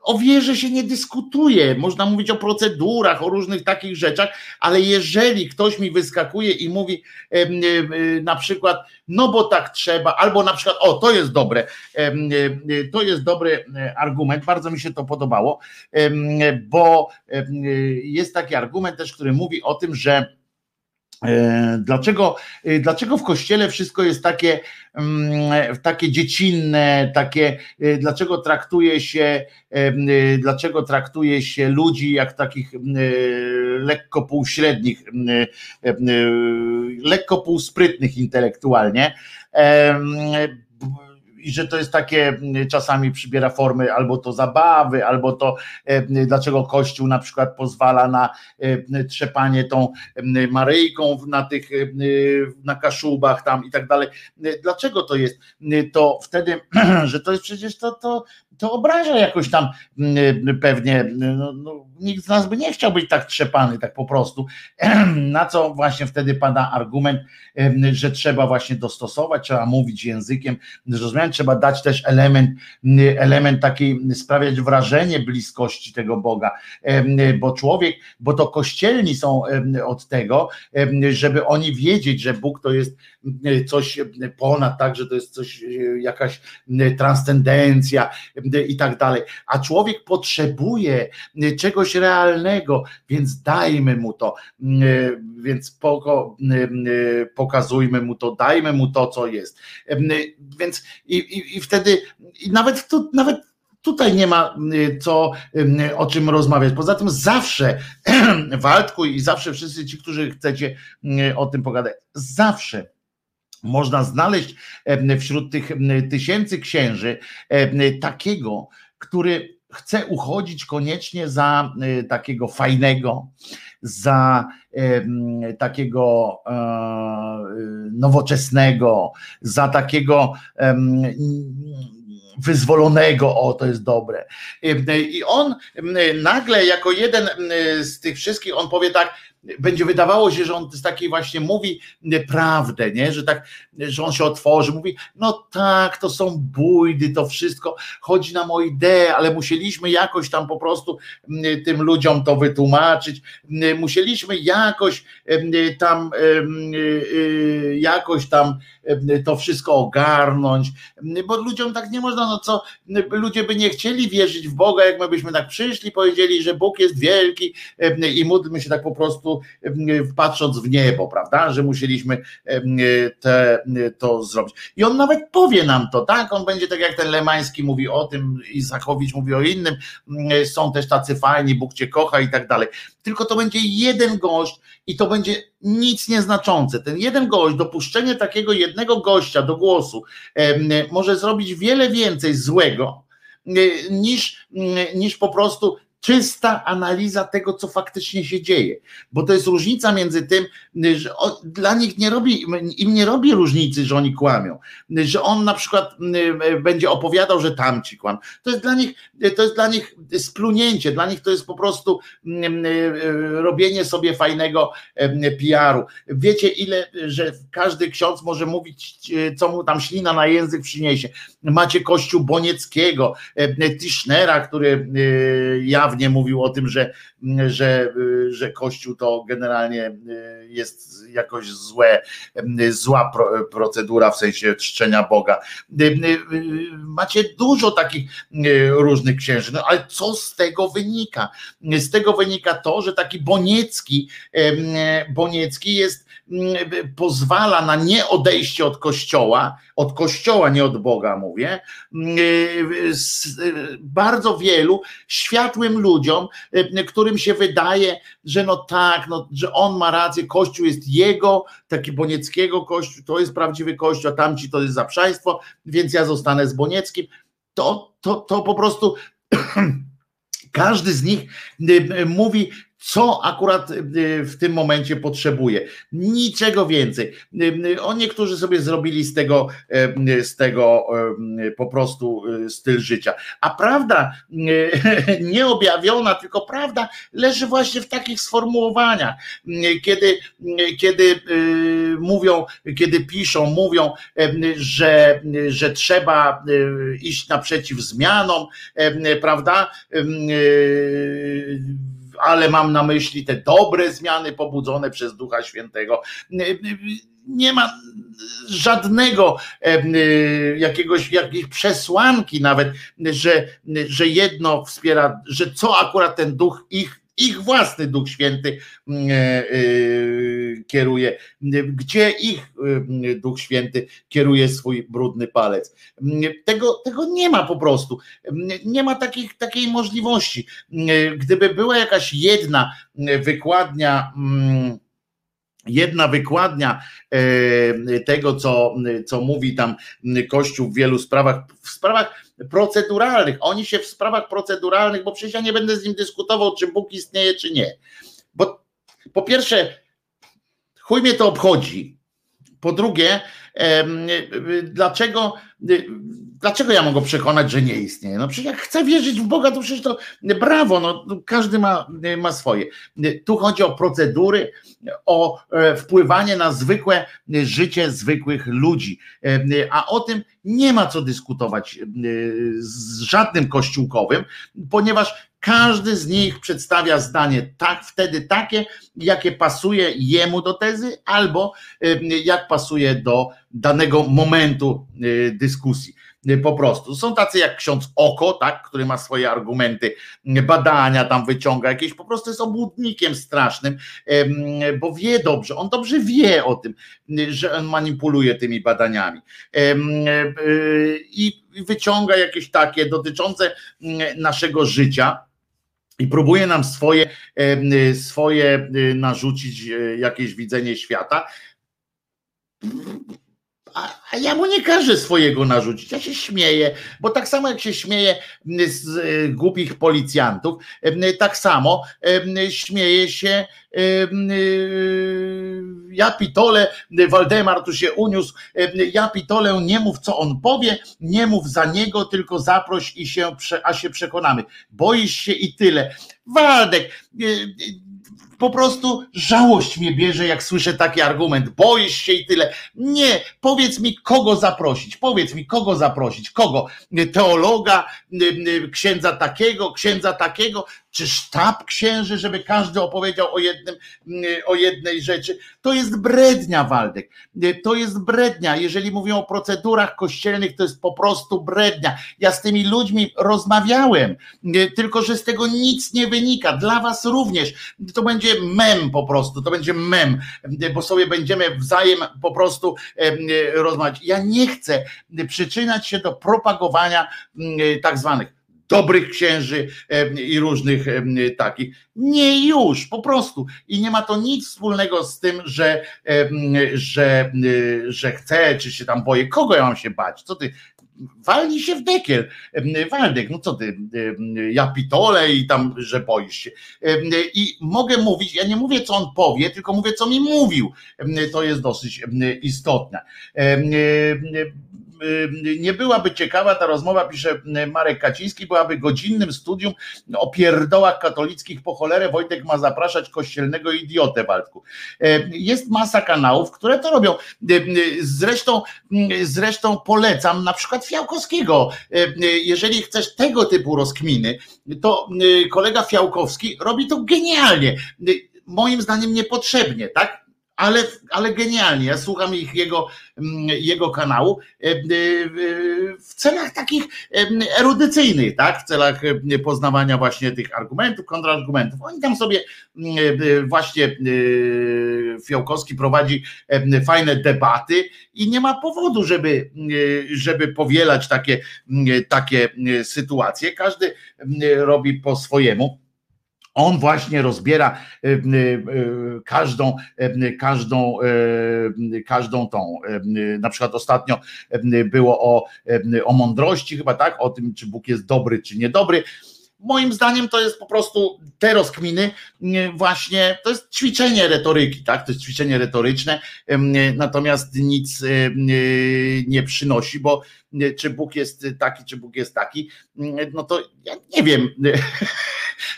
o wierze się nie dyskutuje. Można mówić o procedurach, o różnych takich rzeczach, ale jeżeli ktoś mi wyskakuje i mówi na przykład, no bo tak trzeba, albo na przykład, o to jest dobre, to jest dobry argument, bardzo mi się to podobało, bo jest taki argument też, który mówi o tym, że E, dlaczego, e, dlaczego w kościele wszystko jest takie, mm, takie dziecinne, takie, e, dlaczego traktuje się, dlaczego traktuje się ludzi jak takich lekko półśrednich, lekko półsprytnych intelektualnie? I że to jest takie mm, czasami przybiera formy albo to zabawy, albo to e, dlaczego Kościół na przykład pozwala na e, trzepanie tą Maryjką na tych e, na kaszubach tam i tak dalej. Dlaczego to jest? To wtedy, że to jest przecież to, to, to obraża jakoś tam pewnie, no, no, nikt z nas by nie chciał być tak trzepany, tak po prostu. Na co właśnie wtedy pada argument, że trzeba właśnie dostosować, trzeba mówić językiem zrozumiałym, trzeba dać też element, element taki, sprawiać wrażenie bliskości tego Boga, bo człowiek, bo to kościelni są od tego, żeby oni wiedzieć, że Bóg to jest coś ponad, tak, że to jest coś, jakaś transcendencja i tak dalej, a człowiek potrzebuje czegoś realnego, więc dajmy mu to, więc pokazujmy mu to, dajmy mu to, co jest. Więc i, i, i wtedy, i nawet, tu, nawet tutaj nie ma co o czym rozmawiać. Poza tym zawsze Waldku i zawsze wszyscy ci, którzy chcecie o tym pogadać, zawsze można znaleźć wśród tych tysięcy księży takiego, który chce uchodzić koniecznie za takiego fajnego, za takiego e, nowoczesnego, za takiego wyzwolonego, o to jest dobre. I on nagle jako jeden z tych wszystkich, on powie tak, będzie wydawało się, że on z takiej właśnie mówi prawdę, nie? Że tak, że on się otworzy, mówi, no tak, to są bójdy, to wszystko, chodzi nam o ideę, ale musieliśmy jakoś tam po prostu tym ludziom to wytłumaczyć, musieliśmy jakoś tam jakoś tam to wszystko ogarnąć, bo ludziom tak nie można, no co, ludzie by nie chcieli wierzyć w Boga, jak my byśmy tak przyszli, powiedzieli, że Bóg jest wielki i módlmy się tak po prostu patrząc w niebo, prawda, że musieliśmy te, to zrobić. I on nawet powie nam to, tak, on będzie tak jak ten Lemański mówi o tym, Izachowicz mówi o innym, są też tacy fajni, Bóg cię kocha i tak dalej. Tylko to będzie jeden gość i to będzie nic nieznaczące. Ten jeden gość, dopuszczenie takiego jednego gościa do głosu może zrobić wiele więcej złego niż, niż po prostu czysta analiza tego, co faktycznie się dzieje. Bo to jest różnica między tym, że dla nich nie robi, im nie robi różnicy, że oni kłamią. Że on na przykład będzie opowiadał, że tamci kłam. To jest dla nich, to jest dla nich splunięcie, dla nich to jest po prostu robienie sobie fajnego PR-u. Wiecie, ile, że każdy ksiądz może mówić, co mu tam ślina na język przyniesie. Macie kościół Bonieckiego, Tischnera, który ja jawnie mówił o tym, że, że, że Kościół to generalnie e, jest jakoś złe, zła procedura w sensie czczenia Boga. E, macie dużo takich różnych księży, no ale co z tego wynika? Z tego wynika to, że taki Boniecki, Boniecki jest pozwala na nieodejście od kościoła, od kościoła, nie od Boga mówię, bardzo wielu światłym ludziom, którym się wydaje, że no tak, no, że on ma rację, kościół jest jego, taki Bonieckiego kościół, to jest prawdziwy kościół, a tamci to jest zaprzaństwo, więc ja zostanę z Bonieckim. To, to, to po prostu każdy z nich mówi co akurat y, w tym momencie potrzebuje. Niczego więcej. Y, y, o niektórzy sobie zrobili z tego, z tego po prostu styl życia. A prawda nieobjawiona, tylko prawda leży właśnie w takich sformułowaniach. Kiedy, kiedy mówią, kiedy piszą, mówią, że, że trzeba iść naprzeciw zmianom, prawda? Ale mam na myśli te dobre zmiany pobudzone przez Ducha Świętego. Nie ma żadnego jakiegoś jakiejś przesłanki nawet, że, że jedno wspiera, że co akurat ten duch ich ich własny Duch Święty e, e, kieruje, gdzie ich e, Duch Święty kieruje swój brudny palec. Tego, tego nie ma po prostu. Nie ma takich, takiej możliwości. Gdyby była jakaś jedna wykładnia, mm, jedna wykładnia tego, co, co mówi tam Kościół w wielu sprawach, w sprawach proceduralnych. Oni się w sprawach proceduralnych, bo przecież ja nie będę z nim dyskutował, czy Bóg istnieje, czy nie. Bo po pierwsze, chuj mnie to obchodzi. Po drugie, dlaczego, dlaczego ja mogę przekonać, że nie istnieje? No przecież jak chcę wierzyć w Boga, to przecież to brawo, no, każdy ma, ma swoje. Tu chodzi o procedury, o e, wpływanie na zwykłe życie zwykłych ludzi. A o tym nie ma co dyskutować z żadnym kościółkowym, ponieważ każdy z nich przedstawia zdanie tak, wtedy takie, jakie pasuje jemu do tezy, albo jak pasuje do danego momentu y, dyskusji. Y, po prostu. Są tacy jak ksiądz Oko, tak, który ma swoje argumenty, badania tam wyciąga jakieś, po prostu jest obłudnikiem strasznym, bo wie dobrze, on dobrze wie o tym, że on manipuluje tymi badaniami. Y, I wyciąga jakieś takie dotyczące naszego życia, i próbuje nam swoje, swoje narzucić jakieś widzenie świata a, a, ja mu nie każę swojego narzucić. Ja się śmieję, bo tak samo jak się śmieję z y, głupich policjantów, y, tak samo y, śmieję się ja pitole, Waldemar tu się uniósł, ja pitolę nie mów co on powie, nie mów za niego, tylko zaproś i się, a się przekonamy. Boisz się i tyle. Waldek, po prostu żałość mnie bierze, jak słyszę taki argument. Boisz się i tyle. Nie, powiedz mi, kogo zaprosić. Powiedz mi, kogo zaprosić. Kogo? Teologa, księdza takiego, księdza takiego czy sztab księży, żeby każdy opowiedział o jednym, mm, o jednej rzeczy. To jest brednia, Waldek. To jest brednia. Jeżeli mówią o procedurach kościelnych, to jest po prostu brednia. Ja z tymi ludźmi rozmawiałem, tylko że z tego nic nie wynika. Dla was również. To będzie mem po prostu, to będzie mem, bo sobie będziemy wzajem po prostu rozmawiać. Ja nie chcę przyczyniać się do propagowania mm, tak zwanych dobrych księży i różnych takich. Nie już, po prostu. I nie ma to nic wspólnego z tym, że, że, że chcę, czy się tam boję. Kogo ja mam się bać? Co ty? Walnij się w dekiel. Waldek, no co ty, ja pitole i tam, że boisz się. I mogę mówić, ja nie mówię, co on powie, tylko mówię, co mi mówił. To jest dosyć istotne nie byłaby ciekawa ta rozmowa, pisze y, Marek Kaciński, byłaby godzinnym studium o pierdołach katolickich po cholerę. Wojtek ma zapraszać kościelnego idiotę, Waldku. Y, jest masa kanałów, które to robią. Zresztą, zresztą polecam na przykład Fiałkowskiego. Jeżeli chcesz tego typu rozkminy, to kolega Fiałkowski robi to genialnie. Moim zdaniem niepotrzebnie, tak? Ale, ale genialnie. Ja słucham ich, jego, mm, jego kanału e, e, w celach takich erudycyjnych, tak? W celach poznawania właśnie tych argumentów, kontrargumentów. Oni tam sobie mm, e, właśnie Fiałkowski prowadzi fajne debaty i nie ma powodu, żeby, żeby powielać takie, takie sytuacje. Każdy robi po swojemu. On właśnie rozbiera e, e, każdą, e, każdą, każdą tą. Na przykład ostatnio było o, o mądrości, chyba tak, o tym, czy Bóg jest dobry, czy niedobry. Moim zdaniem to jest po prostu te rozkminy, właśnie to jest ćwiczenie retoryki, tak? To jest ćwiczenie retoryczne, natomiast nic nie przynosi, bo czy Bóg jest taki, czy Bóg jest taki, no to ja nie wiem.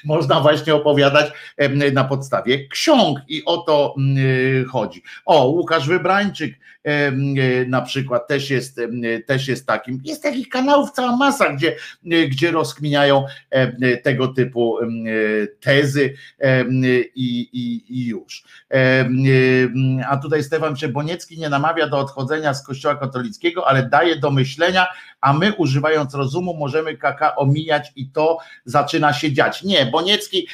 można właśnie opowiadać na podstawie ksiąg i o to chodzi. O, Łukasz Wybrańczyk na przykład też jest, też jest takim. Jest takich kanałów cała masa, gdzie, gdzie rozkminiają tego typu tezy i, i, i już. A tutaj Stefan Czeboniecki nie namawia do odchodzenia z kościoła katolickiego, ale daje do myślenia, a my używając rozumu możemy kaka omijać i to zaczyna się dziać. Nie, Boniecki,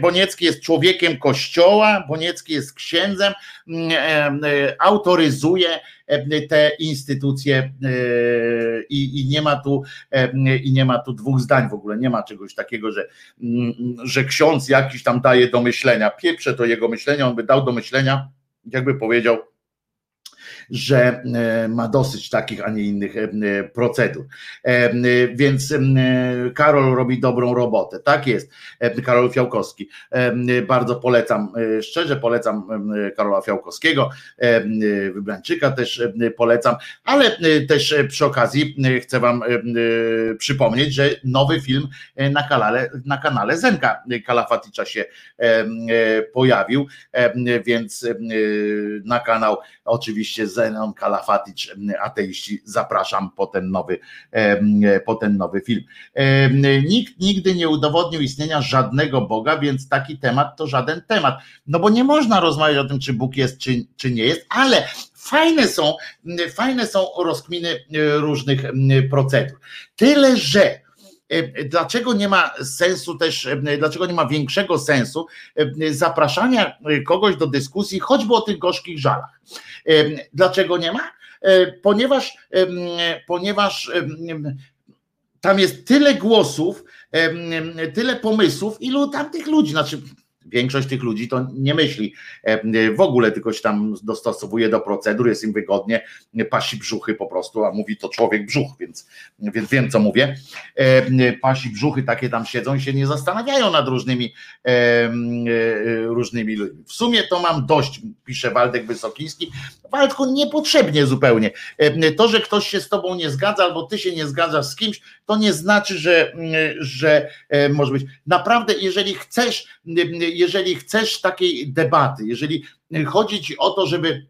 Boniecki jest człowiekiem kościoła, Boniecki jest księdzem, e, e, autoryzuje e, te instytucje i, i, nie ma tu i nie ma tu dwóch zdań w ogóle, nie ma czegoś takiego, że, mm, że ksiądz jakiś tam daje do myślenia, pieprze to jego myślenie, on by dał do myślenia, jakby powiedział że e, ma dosyć takich, a nie innych e, procedur. E, więc Karol robi dobrą robotę. Tak jest. Karol Fiałkowski. Bardzo polecam, szczerze polecam Karola Fiałkowskiego, Wybrańczyka też polecam, ale też przy okazji chcę Wam przypomnieć, że nowy film na kanale, na kanale Zenka Kalafaticza się pojawił, więc na kanał oczywiście Zenon Kalafatic, ateiści, zapraszam po ten nowy, po ten nowy film. Nikt nigdy nie udowodnił istnienia żadnego Boga, więc taki temat to żaden temat. No bo nie można rozmawiać o tym, czy Bóg jest, czy, czy nie jest, ale fajne są, fajne są rozkminy e, różnych procedur. Tyle, że dlaczego nie ma sensu też, e, dlaczego nie ma większego sensu e, zapraszania kogoś do dyskusji, choćby o tych gorzkich żalach? Dlaczego nie ma? Ponieważ, ponieważ tam jest tyle głosów, tyle pomysłów, ilu tam tych ludzi, znaczy Większość tych ludzi to nie myśli w ogóle, tylko się tam dostosowuje do procedur, jest im wygodnie, pasi brzuchy po prostu, a mówi to człowiek brzuch, więc, więc wiem co mówię. Pasi brzuchy takie tam siedzą i się nie zastanawiają nad różnymi różnymi ludźmi. W sumie to mam dość, pisze Waldek Wysokiński. Waldku, niepotrzebnie zupełnie. To, że ktoś się z tobą nie zgadza, albo ty się nie zgadzasz z kimś, to nie znaczy, że, że może być. Naprawdę, jeżeli chcesz, jeżeli chcesz takiej debaty, jeżeli chodzi ci o to, żeby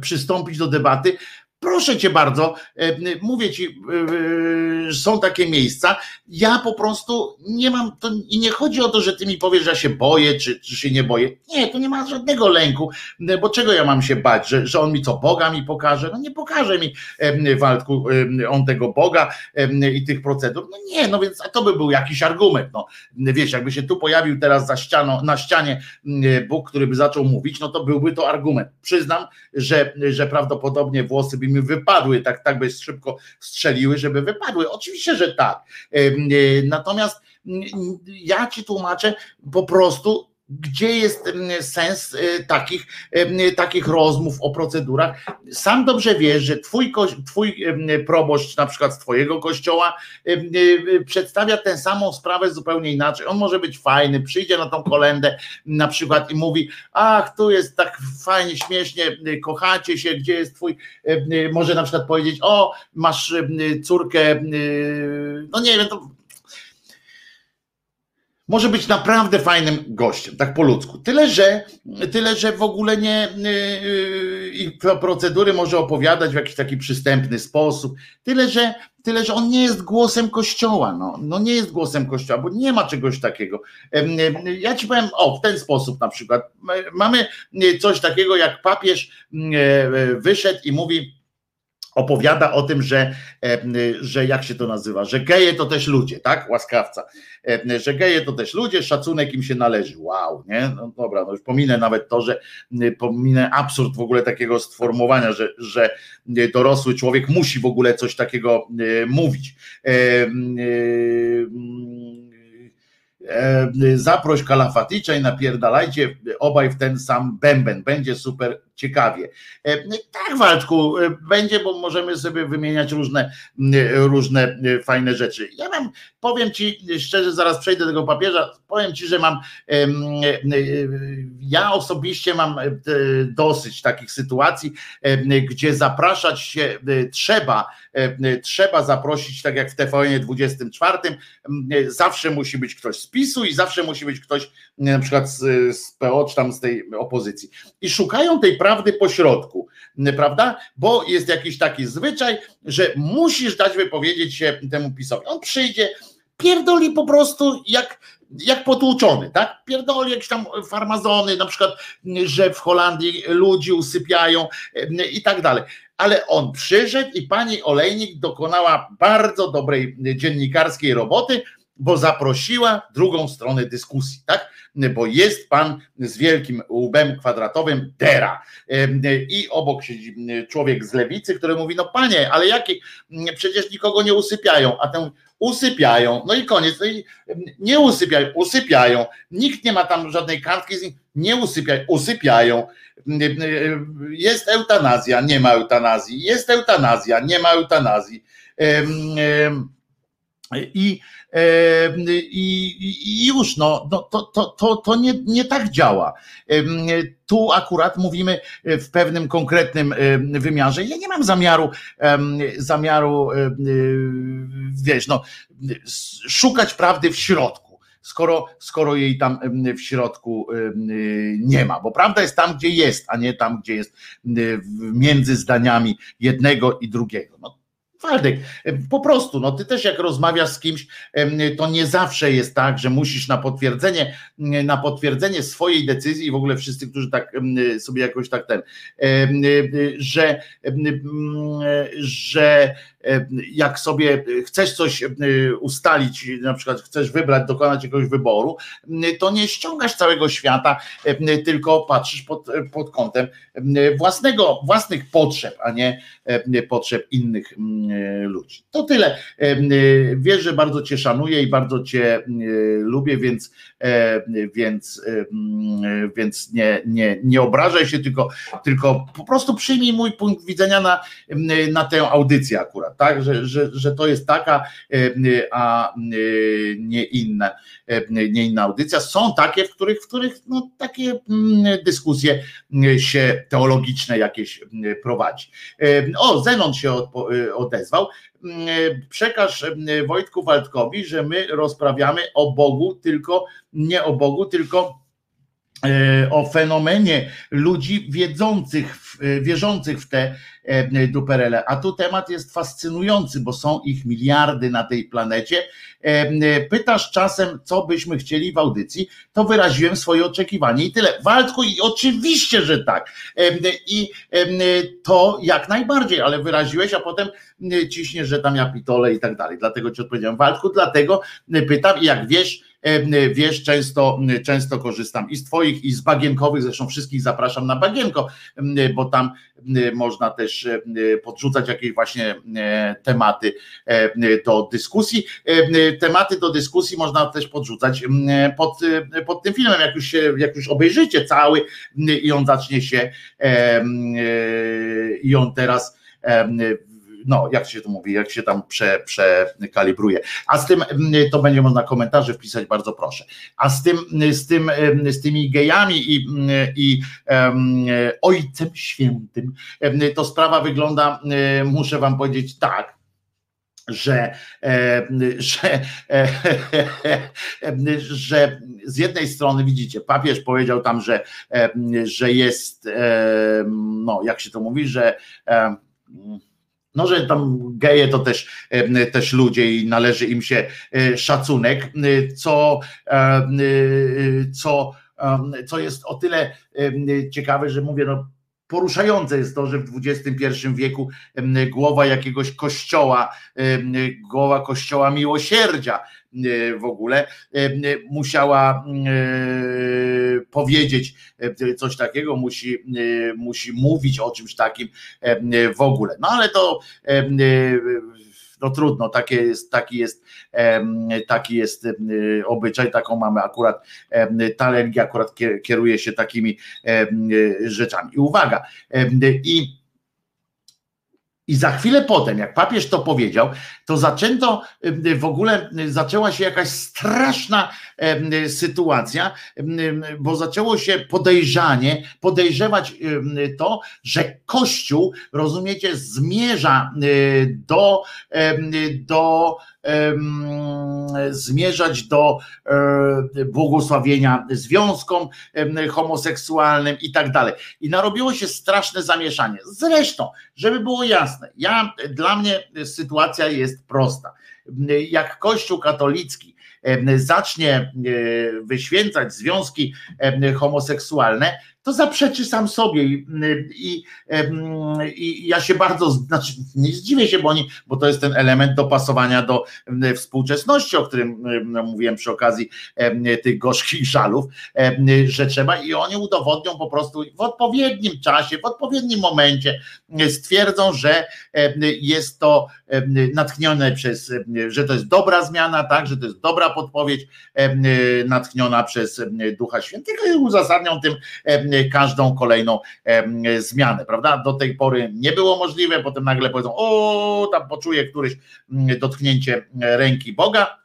przystąpić do debaty, Proszę cię bardzo, e, mówię ci, e, e, są takie miejsca. Ja po prostu nie mam, to, i nie chodzi o to, że ty mi powiesz, że ja się boję, czy, czy się nie boję. Nie, to nie ma żadnego lęku, bo czego ja mam się bać, że, że on mi co, Boga mi pokaże? No nie pokaże mi Waldku, on tego Boga i tych procedur. No nie, no więc a to by był jakiś argument. No wiesz, jakby się tu pojawił teraz za ścianą, na ścianie Bóg, który by zaczął mówić, no to byłby to argument. Przyznam, że, że prawdopodobnie włosy by wypadły, tak, tak by szybko strzeliły, żeby wypadły. Oczywiście, że tak. E, natomiast ja ci tłumaczę po prostu gdzie jest mm, sens y, takich, y, takich rozmów o procedurach. Sam dobrze wiesz, że twój, twój y, proboszcz, na przykład z twojego kościoła, przedstawia tę samą sprawę zupełnie inaczej. On może być fajny, przyjdzie na tą kolendę na przykład i mówi, ach, tu jest tak fajnie, śmiesznie, kochacie się, gdzie jest twój, może na przykład powiedzieć, o, masz córkę, no nie wiem, to może być naprawdę fajnym gościem, tak po ludzku. Tyle, że, tyle, że w ogóle nie i yy, procedury może opowiadać w jakiś taki przystępny sposób. Tyle, że, tyle, że on nie jest głosem kościoła. No, no nie jest głosem kościoła, bo nie ma czegoś takiego. Ja ci powiem, o, w ten sposób na przykład. Mamy coś takiego, jak papież wyszedł i mówi, opowiada o tym, że, e, że jak się to nazywa, że geje to też ludzie, tak? Łaskawca. E, że geje to też ludzie, szacunek im się należy. Wow, nie? No dobra, no już pominę nawet to, że pominę absurd w ogóle takiego sformułowania, że, że dorosły człowiek musi w ogóle coś takiego e, mówić. Zaproś Kalafaticza i napierdalajcie obaj w ten sam bęben. Będzie super ciekawie. E, tak, Waldku, e, będzie, bo możemy sobie wymieniać różne, różne e, fajne rzeczy. Ja mam, powiem Ci szczerze, zaraz przejdę do tego papieża, powiem Ci, że mam, ja osobiście mam dosyć takich sytuacji, gdzie zapraszać się trzeba, trzeba zaprosić, tak jak w TVN 24, zawsze musi być ktoś z PiSu i zawsze musi być ktoś na przykład z, z PO, czy tam z tej opozycji. I szukają tej prawdy po środku, prawda? Bo jest jakiś taki zwyczaj, że musisz dać wypowiedzieć się temu PiSowi. On przyjdzie, pierdoli po prostu jak, jak potłuczony, tak? Pierdoli jakieś tam farmazony, na przykład, że w Holandii ludzi usypiają i tak dalej. Ale on przyszedł i pani Olejnik dokonała bardzo dobrej dziennikarskiej roboty, bo zaprosiła drugą stronę dyskusji, tak? Bo jest pan z wielkim łbem kwadratowym Dera. I obok siedzi człowiek z lewicy, który mówi, no panie, ale jakie, przecież nikogo nie usypiają, a ten usypiają, no i koniec, no i nie usypiają, usypiają, nikt nie ma tam żadnej kartki, nie usypiają, usypiają, jest eutanazja, nie ma eutanazji, jest eutanazja, nie ma eutanazji. I i, już, no, no to, to, to, to nie, nie tak działa. Tu akurat mówimy w pewnym konkretnym wymiarze. Ja nie mam zamiaru, zamiaru, wiesz, no, szukać prawdy w środku skoro, skoro jej tam w środku nie ma. Bo prawda jest tam, gdzie jest, a nie tam, gdzie jest między zdaniami jednego i drugiego. No, Waldek, po prostu, no ty też jak rozmawiasz z kimś, to nie zawsze jest tak, że musisz na potwierdzenie, na potwierdzenie swojej decyzji i w ogóle wszyscy, którzy tak sobie jakoś tak ten, że, że jak sobie chcesz coś ustalić, na przykład chcesz wybrać, dokonać jakiegoś wyboru, to nie ściągasz całego świata, tylko patrzysz pod, pod kątem własnego, własnych potrzeb, a nie potrzeb innych ludzi. To tyle. Wiesz, że bardzo Cię szanuję i bardzo Cię lubię, więc, więc, więc nie, nie, nie obrażaj się, tylko, tylko po prostu przyjmij mój punkt widzenia na, na tę audycję akurat, tak? Że, że, że to jest taka, a nie inna, nie inna audycja. Są takie, w których, w których no, takie dyskusje się teologiczne jakieś prowadzi. O, Zenon się odezwał. Przekaż Wojtku Waldkowi, że my rozprawiamy o Bogu, tylko nie o Bogu, tylko E, o fenomenie ludzi wiedzących, e, wierzących w te e, duperele. A tu temat jest fascynujący, bo są ich miliardy na tej planecie. Pytasz czasem, co byśmy chcieli w audycji, to wyraziłem swoje oczekiwanie i tyle. Waldku, i oczywiście, że tak. I to jak najbardziej, ale wyraziłeś, a potem ciśniesz, że tam ja pitole i tak dalej. Dlatego ci odpowiedziałem, Waldku, dlatego pytam i jak wiesz, wiesz, często, często korzystam i z Twoich, i z bagienkowych, zresztą wszystkich zapraszam na bagienko, bo tam można też podrzucać jakieś właśnie tematy do dyskusji. Tematy do dyskusji można też podrzucać pod, pod tym filmem, jak już, się, jak już obejrzycie cały i on zacznie się i on teraz no jak się to mówi, jak się tam prze, przekalibruje. A z tym mm, to będzie można komentarze wpisać, bardzo proszę. A z tym, z tym, z tymi gejami i, i um, Ojcem Świętym, to sprawa wygląda, muszę wam powiedzieć tak, że, że, że z jednej strony widzicie, papież powiedział tam, że, że jest, no jak się to mówi, że no, że tam geje to też, też ludzie i należy im się e, szacunek, e, co, e, co, co jest o tyle ciekawe, że mówię, no poruszające jest to, że w XXI wieku głowa jakiegoś kościoła, głowa kościoła miłosierdzia w ogóle musiała powiedzieć coś takiego, musi, musi mówić o czymś takim w ogóle. No ale to no trudno, takie jest, taki jest, taki jest obyczaj, taką mamy akurat, ta religia akurat kieruje się takimi rzeczami. I uwaga, i i za chwilę potem, jak papież to powiedział, to zaczęto w ogóle, zaczęła się jakaś straszna sytuacja, bo zaczęło się podejrzanie, podejrzewać to, że Kościół, rozumiecie, zmierza do, do zmierzać do e, błogosławienia związkom homoseksualnym i tak dalej. I narobiło się straszne zamieszanie. Zresztą, żeby było jasne, ja, dla mnie sytuacja jest prosta. Jak Kościół katolicki zacznie e, wyświęcać związki homoseksualne, to zaprzeczy sam sobie i, i, i, ja się bardzo, znaczy nie zdziwię się, bo, oni, bo to jest ten element dopasowania do współczesności, o którym mówiłem przy okazji tych gorzkich żalów, że trzeba i oni udowodnią po prostu w odpowiednim czasie, w odpowiednim momencie stwierdzą, że jest to natchnione przez, że to jest dobra zmiana, tak, że to jest dobra podpowiedź natchniona przez Ducha Świętego i uzasadnią tym każdą kolejną zmianę, prawda? Do tej pory nie było możliwe, potem nagle powiedzą, o, tam poczuje któryś mm, dotknięcie ręki Boga,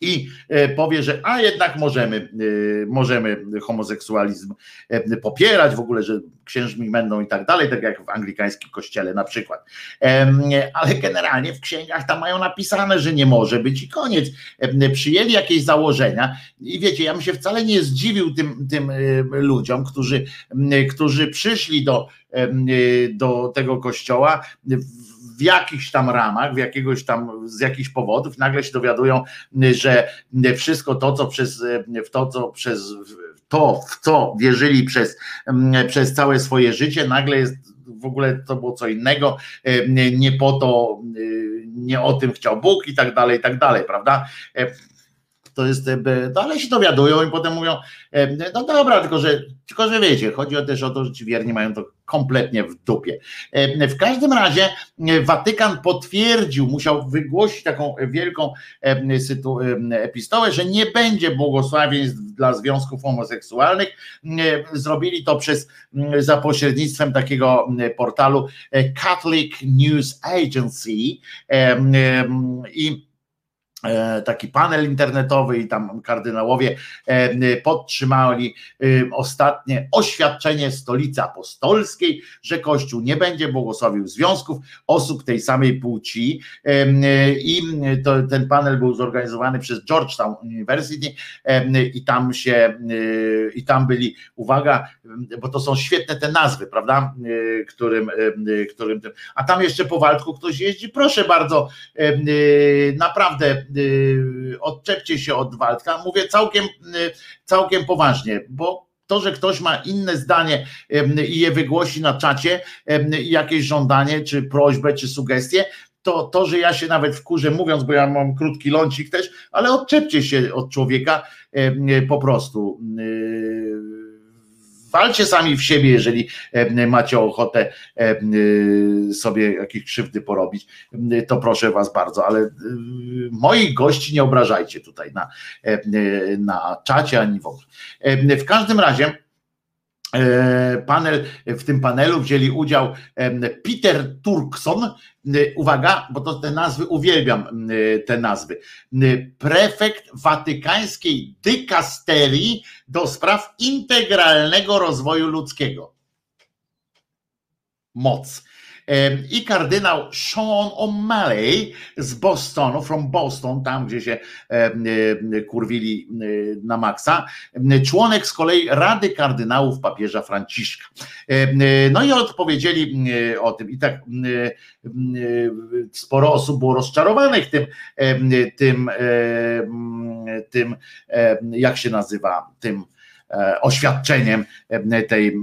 i e, powie, że a jednak możemy, e, możemy homoseksualizm e, popierać, w ogóle, że księżmi będą i tak dalej, tak jak w anglikańskim kościele na przykład. Ale generalnie w księgach tam mają napisane, że nie może być i koniec. Przyjęli jakieś założenia i wiecie, ja bym się wcale nie zdziwił tym, tym ludziom, którzy, którzy przyszli do, do tego kościoła w jakichś tam ramach, w jakiegoś tam, z jakichś powodów, nagle się dowiadują, że wszystko to, co przez, w to, co przez to, w co wierzyli przez, przez całe swoje życie, nagle jest w ogóle to było co innego, nie po to, nie o tym chciał Bóg i tak dalej, i tak dalej, prawda? to jest, no ale się dowiadują i potem mówią, no dobra, tylko że, tylko że wiecie, chodzi też o to, że ci wierni mają to kompletnie w dupie. W każdym razie Watykan potwierdził, musiał wygłosić taką wielką epistołę, że nie będzie błogosławieństw dla związków homoseksualnych. Zrobili to przez za pośrednictwem takiego portalu Catholic News Agency i E, taki panel internetowy i tam kardynałowie e, podtrzymali e, ostatnie oświadczenie stolicy apostolskiej, że Kościół nie będzie błogosławił związków osób tej samej płci. I to, ten panel był zorganizowany przez Georgetown University i tam się i tam byli, uwaga, bo to są świetne te nazwy, prawda, którym, którym a tam jeszcze po Waldku ktoś jeździ, proszę bardzo, naprawdę odczepcie się od Waldka. Mówię całkiem, y, całkiem poważnie, bo to, że ktoś ma inne zdanie i je wygłosi na czacie, jakieś żądanie, czy prośbę, czy sugestię, to, to, że ja się nawet wkurzę mówiąc, bo ja mam krótki lącik też, ale odczepcie się od człowieka po prostu y, walcie sami w siebie, jeżeli e, macie ochotę e, sobie jakieś krzywdy porobić, to proszę was bardzo, ale e, moich gości nie obrażajcie tutaj na, na czacie ani w ogóle. W każdym razie E, panel, w tym panelu wzięli udział Peter Turkson, uwaga, bo to te nazwy uwielbiam, te nazwy, prefekt watykańskiej dykasterii do spraw integralnego rozwoju ludzkiego. Moc i kardynał Sean O'Malley z Bostonu, from Boston, tam gdzie się kurwili na maksa, członek z kolei Rady Kardynałów papieża Franciszka. No i odpowiedzieli o tym i tak sporo osób było rozczarowanych tym, tym, tym jak się nazywa, tym E, oświadczeniem e, tej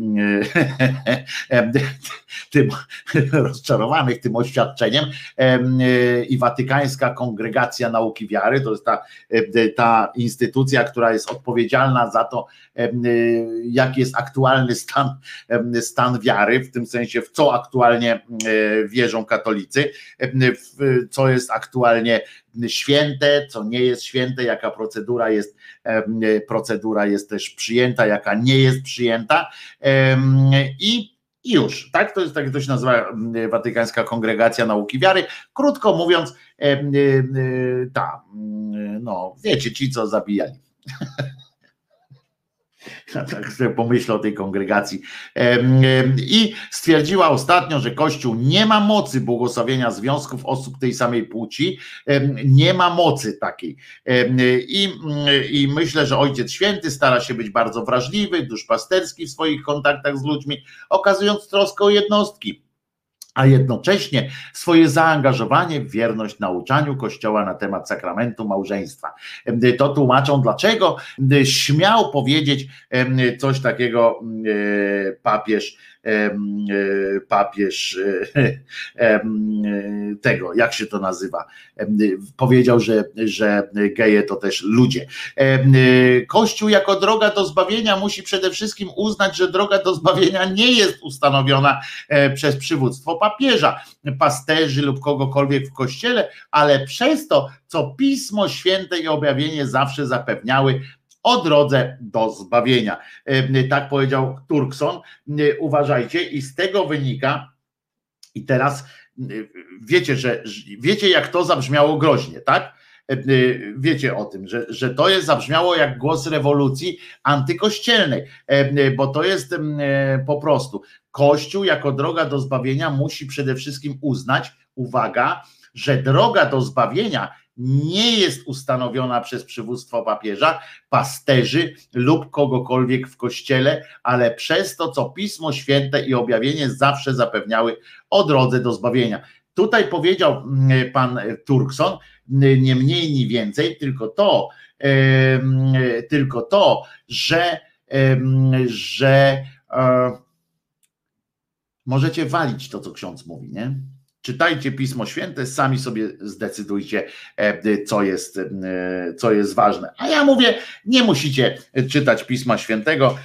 e, tym rozczarowanych tym oświadczeniem. I Watykańska Kongregacja Nauki Wiary, to jest ta, ta instytucja, która jest odpowiedzialna za to, jaki jest aktualny stan, stan wiary, w tym sensie w co aktualnie wierzą katolicy, co jest aktualnie święte, co nie jest święte, jaka procedura jest, procedura jest też przyjęta, jaka nie jest przyjęta i już, tak? To jest tak, to się nazywa Watykańska Kongregacja Nauki Wiary. Krótko mówiąc, ta, no, wiecie, ci, co zabijali. tak sobie pomyślę o tej kongregacji. I stwierdziła ostatnio, że Kościół nie ma mocy błogosławienia związków osób tej samej płci, nie ma mocy takiej. I, I myślę, że Ojciec Święty stara się być bardzo wrażliwy, duszpasterski w swoich kontaktach z ludźmi, okazując troskę o jednostki a jednocześnie swoje zaangażowanie w wierność nauczaniu Kościoła na temat sakramentu małżeństwa. To tłumaczą, dlaczego śmiał powiedzieć coś takiego papież E, papież e, tego, jak się to nazywa, powiedział, że, że geje to też ludzie. Kościół jako droga do zbawienia musi przede wszystkim uznać, że droga do zbawienia nie jest ustanowiona e, przez przywództwo papieża, pasterzy lub kogokolwiek w kościele, ale przez to, co Pismo Święte i objawienie zawsze zapewniały, o drodze do zbawienia. E, tak powiedział Turkson. E, uważajcie, i z tego wynika, i teraz e, wiecie, że wiecie, jak to zabrzmiało groźnie, tak? Wiecie o tym, że, że to jest zabrzmiało jak głos rewolucji antykościelnej, bo to jest po prostu Kościół jako droga do zbawienia musi przede wszystkim uznać, uwaga, że droga do zbawienia nie jest ustanowiona przez przywództwo papieża, pasterzy lub kogokolwiek w kościele, ale przez to, co Pismo Święte i objawienie zawsze zapewniały o drodze do zbawienia. Tutaj powiedział mm, pan Turkson, mm, nie mniej, ni więcej, tylko to, tylko to, że, że e, możecie walić to, co ksiądz mówi, nie? Czytajcie Pismo Święte, sami sobie zdecydujcie, co jest, co jest ważne. A ja mówię, nie musicie czytać Pisma Świętego,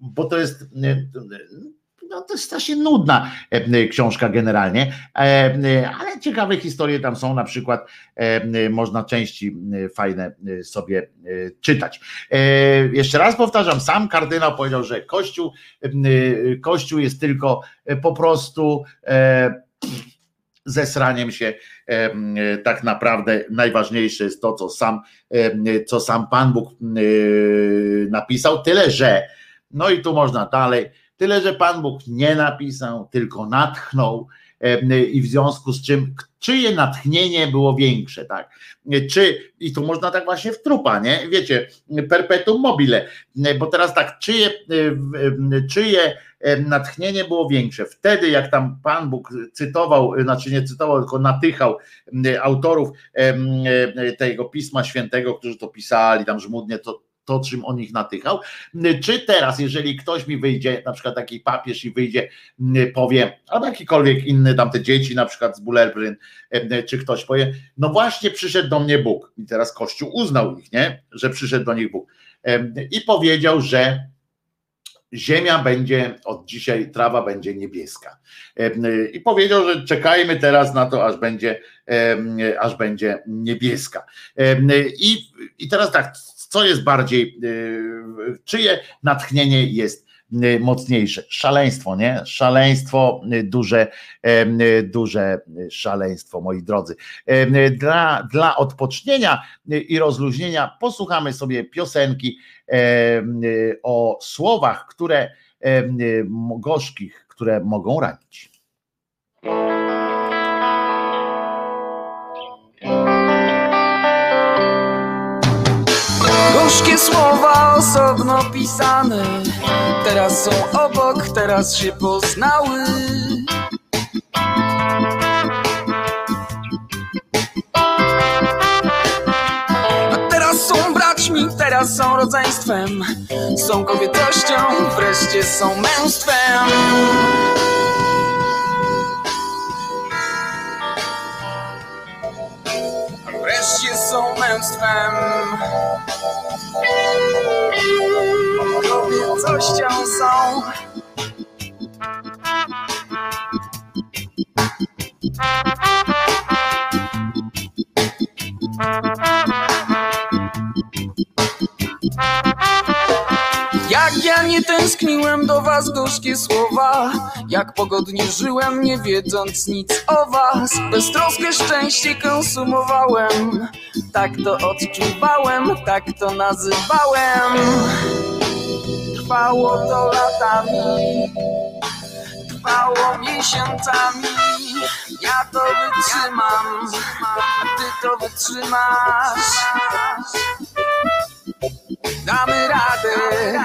bo to jest no to jest strasznie nudna e, książka generalnie, e, e, ale ciekawe historie tam są, na przykład można części fajne sobie czytać. Jeszcze raz powtarzam, sam kardynał powiedział, że Kościół, Kościół jest tylko po prostu zesraniem się tak naprawdę najważniejsze jest to, co sam, co sam Pan Bóg napisał, tyle że, no i tu można dalej, Tyle, że Pan Bóg nie napisał, tylko natchnął i w związku z czym czyje natchnienie było większe, tak? Czy, i tu można tak właśnie w trupa, nie? Wiecie, perpetuum mobile, bo teraz tak, czyje, czyje natchnienie było większe? Wtedy, jak tam Pan Bóg cytował, znaczy nie cytował, tylko natychał autorów tego Pisma Świętego, którzy to pisali, tam żmudnie to to, czym on ich natychał. Czy teraz, jeżeli ktoś mi wyjdzie, na przykład taki papież i wyjdzie, powie, albo jakikolwiek inny, tam te dzieci, na przykład z Bullerbryn, czy ktoś powie, no właśnie przyszedł do mnie Bóg. I teraz Kościół uznał ich, nie? Że przyszedł do nich Bóg. I powiedział, że ziemia będzie od dzisiaj, trawa będzie niebieska. I powiedział, że czekajmy teraz na to, aż będzie, aż będzie niebieska. I, i teraz tak, co jest bardziej, y, czyje natchnienie jest y, mocniejsze. Szaleństwo, nie? Szaleństwo, y, duże, duże szaleństwo, moi drodzy. Dla, dla odpocznienia i rozluźnienia posłuchamy sobie piosenki o słowach, które gorzkich, które mogą ranić. Gorzkie słowa osobno pisane. Teraz są obok, teraz się poznały. A teraz są braćmi, teraz są rodzeństwem. Są kobietością, wreszcie są męstwem męstwem. Kobiecością są. Tęskniłem do was gorzkie słowa. Jak pogodnie żyłem nie wiedząc nic o was. Beztroskie szczęście konsumowałem. Tak to odczuwałem, tak to nazywałem. Trwało to latami. Trwało miesiącami. Ja to wytrzymam. Ty to wytrzymasz. Damy radę,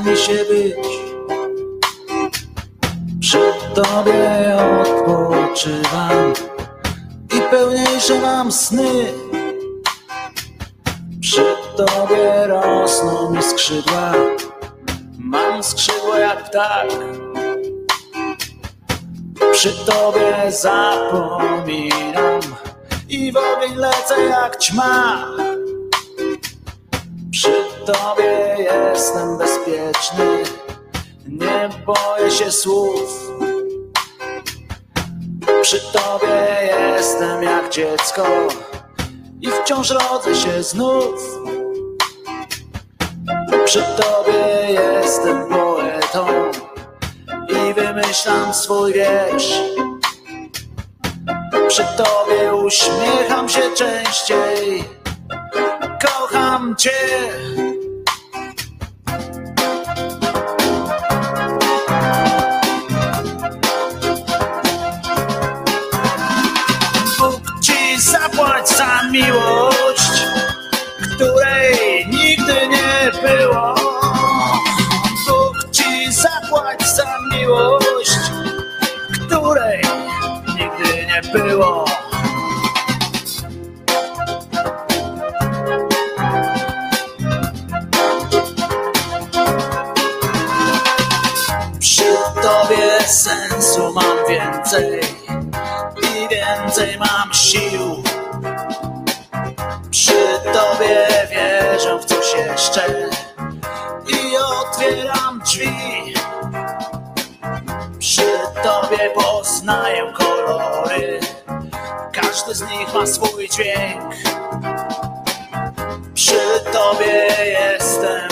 mi się być. Przy Tobie odpoczywam i pełniejsze mam sny. Przy Tobie rosną mi skrzydła, mam skrzydła jak ptak. Przy Tobie zapominam i w ogień lecę jak ćma. Przy Tobie jestem bezpieczny, nie boję się słów. Przy Tobie jestem jak dziecko i wciąż rodzę się znów. Przy Tobie jestem poetą i wymyślam swój wiersz. Przy Tobie uśmiecham się częściej kocham cię. Bóg ci zapłać za miłość, której nigdy nie było. Bóg ci zapłać za miłość, której nigdy nie było. Tobie sensu mam więcej i więcej mam sił. Przy tobie wierzę w coś jeszcze i otwieram drzwi. Przy tobie poznaję kolory, każdy z nich ma swój dźwięk. Przy tobie jestem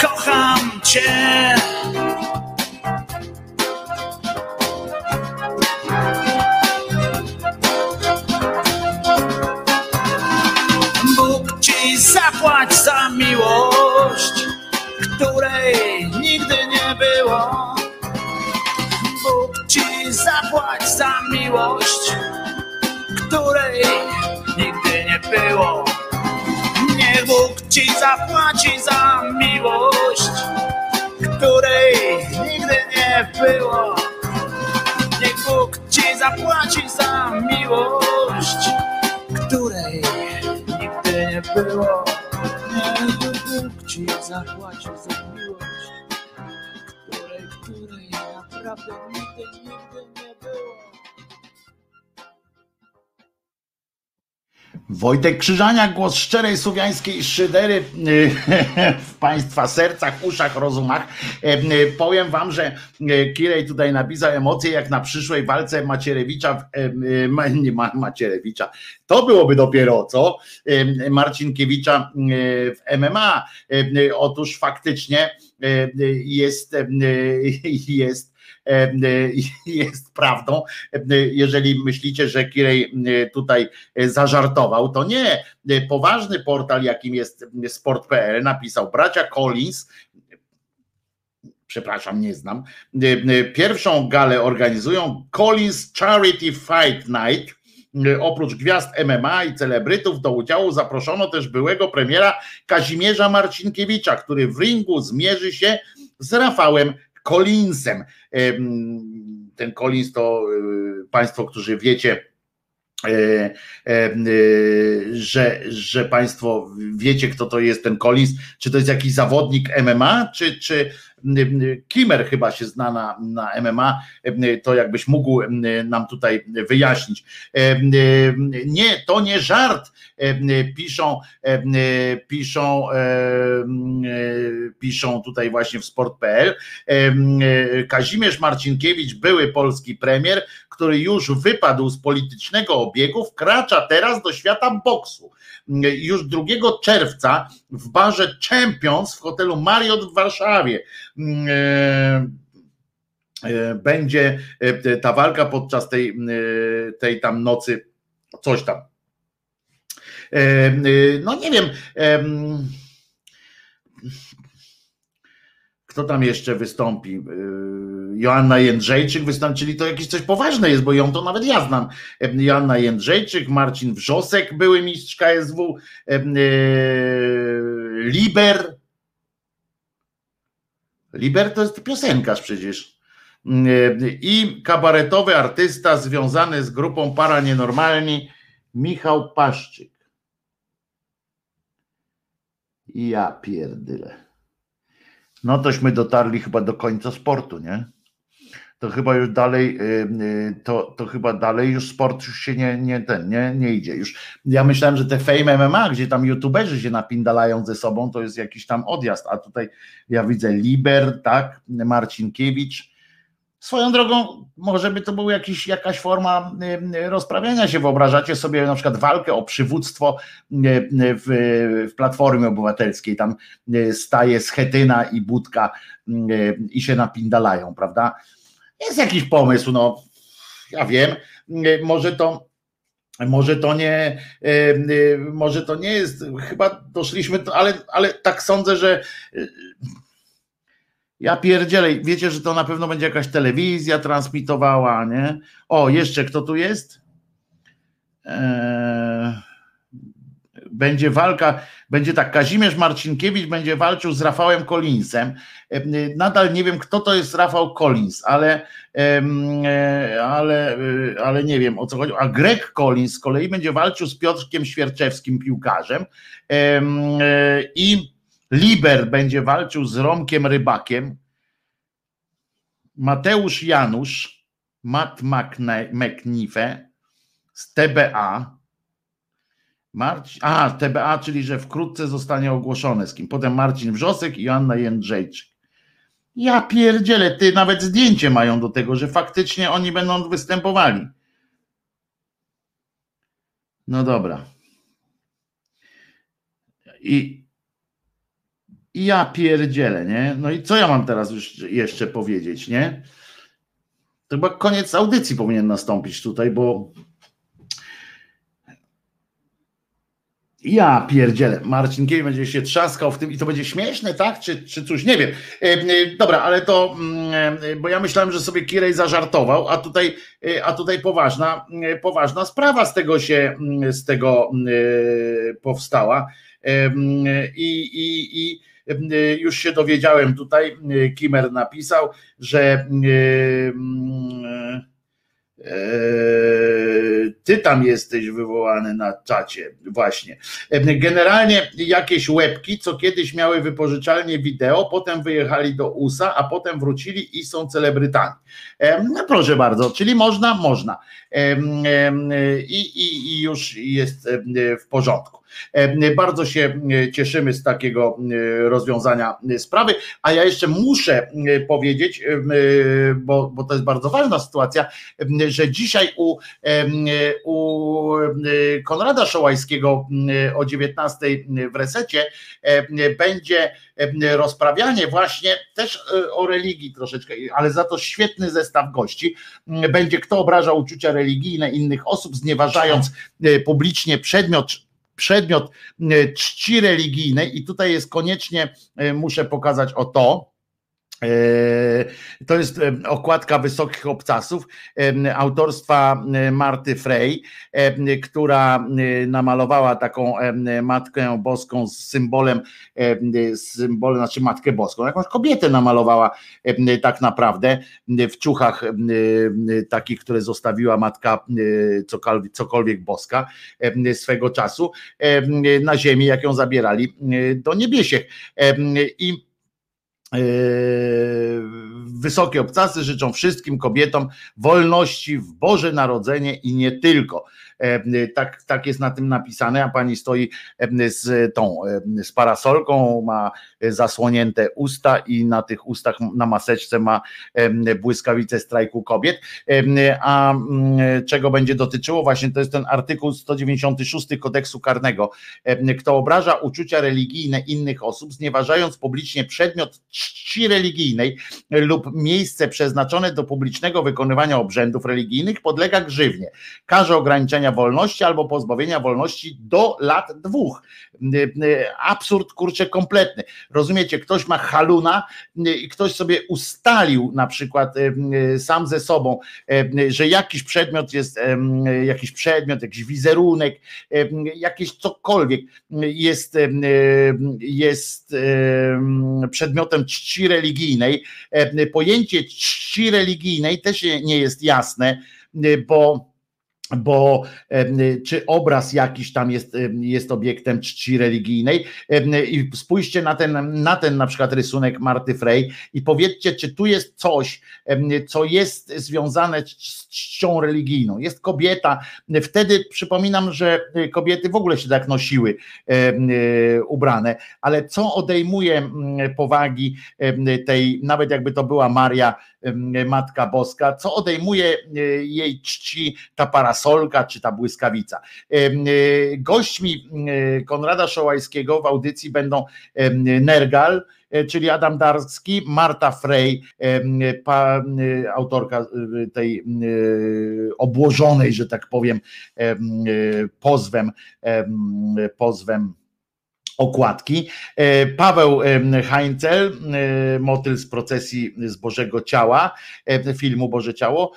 kocham cię. Bóg ci zapłać za miłość, której nigdy nie było. Bóg ci zapłać za miłość, której nigdy nie było. Niech Bóg ci zapłaci za miłość, której nigdy nie było. Niech Bóg ci zapłaci za miłość, której nigdy nie było. Niech Bóg ci zapłaci za miłość, której, której naprawdę nigdy, nie Wojtek Krzyżania, głos szczerej słowiańskiej szydery w Państwa sercach, uszach, rozumach. Powiem Wam, że Kirej tutaj napisał emocje jak na przyszłej walce Macierewicza, w, nie Macierewicza, to byłoby dopiero co, Marcinkiewicza w MMA. Otóż faktycznie jest, jest jest prawdą. Jeżeli myślicie, że Kirej tutaj zażartował, to nie. Poważny portal, jakim jest sport.pl, napisał bracia Collins, przepraszam, nie znam. Pierwszą galę organizują Collins Charity Fight Night. Oprócz gwiazd MMA i celebrytów do udziału zaproszono też byłego premiera Kazimierza Marcinkiewicza, który w ringu zmierzy się z Rafałem Collinsem. Ten Collins to y, Państwo, którzy wiecie, e, e, y, że, że Państwo wiecie, kto to jest ten Collins, czy to jest jakiś zawodnik MMA, czy, czy, Kimer chyba się zna na, na MMA, to jakbyś mógł nam tutaj wyjaśnić. Nie, to nie żart, piszą, piszą, piszą tutaj właśnie w sport.pl. Kazimierz Marcinkiewicz, były polski premier, który już wypadł z politycznego obiegu, wkracza teraz do świata boksu. Już 2 czerwca w barze Champions w hotelu Marriott w Warszawie e, e, będzie e, ta walka podczas tej, tej tam nocy, coś tam. No nie wiem kto tam jeszcze wystąpi? Yy, Joanna Jędrzejczyk wystąpi, czyli to jakieś coś poważne jest, bo ją to nawet ja znam. Joanna Jędrzejczyk, Marcin Wrzosek, były mistrz KSW, yy, Liber. Liber to jest piosenkarz przecież. I kabaretowy artysta związany z grupą Para Nienormalni, Michał Paszczyk. Ja pierdyle no tośmy dotarli chyba do końca sportu, nie? To chyba już dalej, y, y, to, to chyba dalej już sport już się nie, nie, ten, nie, nie idzie. Już ja myślałem, że te Fame MMA, gdzie tam youtuberzy się napindalają ze sobą, to jest jakiś tam odjazd, a tutaj ja widzę Liber, tak, Marcinkiewicz, Swoją drogą, może by to była jakiś, jakaś forma y, rozprawiania się. Wyobrażacie sobie na przykład walkę o przywództwo y, w, w Platformie Obywatelskiej. Tam y, staje Schetyna i Budka i się napindalają, prawda? Jest jakiś pomysł, no ja wiem, może to może to nie, może to nie jest, chyba doszliśmy, ale, ale tak sądzę, że ja pierdzielę, wiecie, że to na pewno będzie jakaś telewizja transmitowała, nie? O, jeszcze kto tu jest? Eee, będzie walka, będzie tak, Kazimierz Marcinkiewicz będzie walczył z Rafałem Collinsem. Eee, nadal nie wiem, kto to jest Rafał Collins, ale, eee, ale, e, ale nie wiem o co chodzi. A Greg Collins z kolei będzie walczył z Piotrkiem Świerczewskim, piłkarzem. E, I Liber będzie walczył z Romkiem Rybakiem. Mateusz Janusz, Matt McNife z TBA. Marcin, a, TBA, czyli że wkrótce zostanie ogłoszone z kim. Potem Marcin Wrzosek i Joanna Jędrzejczyk. Ja pierdzielę, ty nawet zdjęcie mają do tego, że faktycznie oni będą występowali. No dobra. I i ja pierdzielę, nie? No i co ja mam teraz już jeszcze powiedzieć, nie? To chyba koniec audycji powinien nastąpić tutaj, bo Ja pierdzielę. Marcin Kiej będzie się trzaskał w tym i to będzie śmieszne, tak? Czy, czy coś, nie wiem. E, e, dobra, ale to, mm, e, bo ja myślałem, że sobie Kirej zażartował, a tutaj, a tutaj poważna, poważna sprawa z tego się, mm, z tego mm, powstała. I, i, i Y, już się dowiedziałem tutaj, y, Kimer napisał, że y, ty tam jesteś wywołany na czacie, właśnie. Generalnie jakieś łebki, co kiedyś miały wypożyczalnie wideo, potem wyjechali do USA, a potem wrócili i są celebrytami. No proszę bardzo, czyli można, można. I, i, i już jest w porządku. E, bardzo się e, cieszymy z takiego e, rozwiązania sprawy, a ja jeszcze muszę powiedzieć, bo, bo to jest bardzo ważna sytuacja, że dzisiaj u, u Konrada Szołajskiego o 19 w resecie będzie rozprawianie właśnie też o religii troszeczkę, ale za to świetny zestaw gości. Będzie kto obraża uczucia religijne innych osób, znieważając publicznie przedmiot przedmiot e, czci religijnej i tutaj jest koniecznie, e, muszę pokazać o to, to jest okładka Wysokich Obcasów autorstwa Marty Frey, która namalowała taką Matkę Boską z symbolem, symbolem, znaczy Matkę Boską, jakąś kobietę namalowała tak naprawdę w ciuchach takich, które zostawiła Matka cokolwiek, cokolwiek Boska swego czasu na ziemi, jak ją zabierali do niebiesiech. I Wysokie obcasy życzą wszystkim kobietom wolności w Boże Narodzenie i nie tylko. Tak, tak jest na tym napisane, a pani stoi z tą, z parasolką, ma zasłonięte usta i na tych ustach, na maseczce ma błyskawice strajku kobiet. A czego będzie dotyczyło? Właśnie to jest ten artykuł 196 kodeksu karnego. Kto obraża uczucia religijne innych osób, znieważając publicznie przedmiot czci religijnej lub miejsce przeznaczone do publicznego wykonywania obrzędów religijnych, podlega grzywnie. Karze ograniczenia wolności albo pozbawienia wolności do lat dwóch. Absurd kurczę kompletny. Rozumiecie, ktoś ma haluna i ktoś sobie ustalił na przykład sam ze sobą, że jakiś przedmiot jest, jakiś przedmiot, jakiś wizerunek, jakieś cokolwiek jest, jest przedmiotem czci religijnej. Pojęcie czci religijnej też nie jest jasne, bo bo czy obraz jakiś tam jest, jest obiektem czci religijnej i spójrzcie na ten, na ten na przykład rysunek Marty Frey i powiedzcie, czy tu jest coś, co jest związane z czcią religijną. Jest kobieta, wtedy przypominam, że kobiety w ogóle się tak nosiły ubrane, ale co odejmuje powagi tej, nawet jakby to była Maria, Matka Boska, co odejmuje jej czci ta parasolka czy ta błyskawica. Gośćmi Konrada Szołajskiego w audycji będą Nergal, czyli Adam Darski, Marta Frey, autorka tej obłożonej, że tak powiem, pozwem, pozwem okładki. E, Paweł Heinzel, e, motyl z procesji z Bożego Ciała, e, filmu Boże Ciało,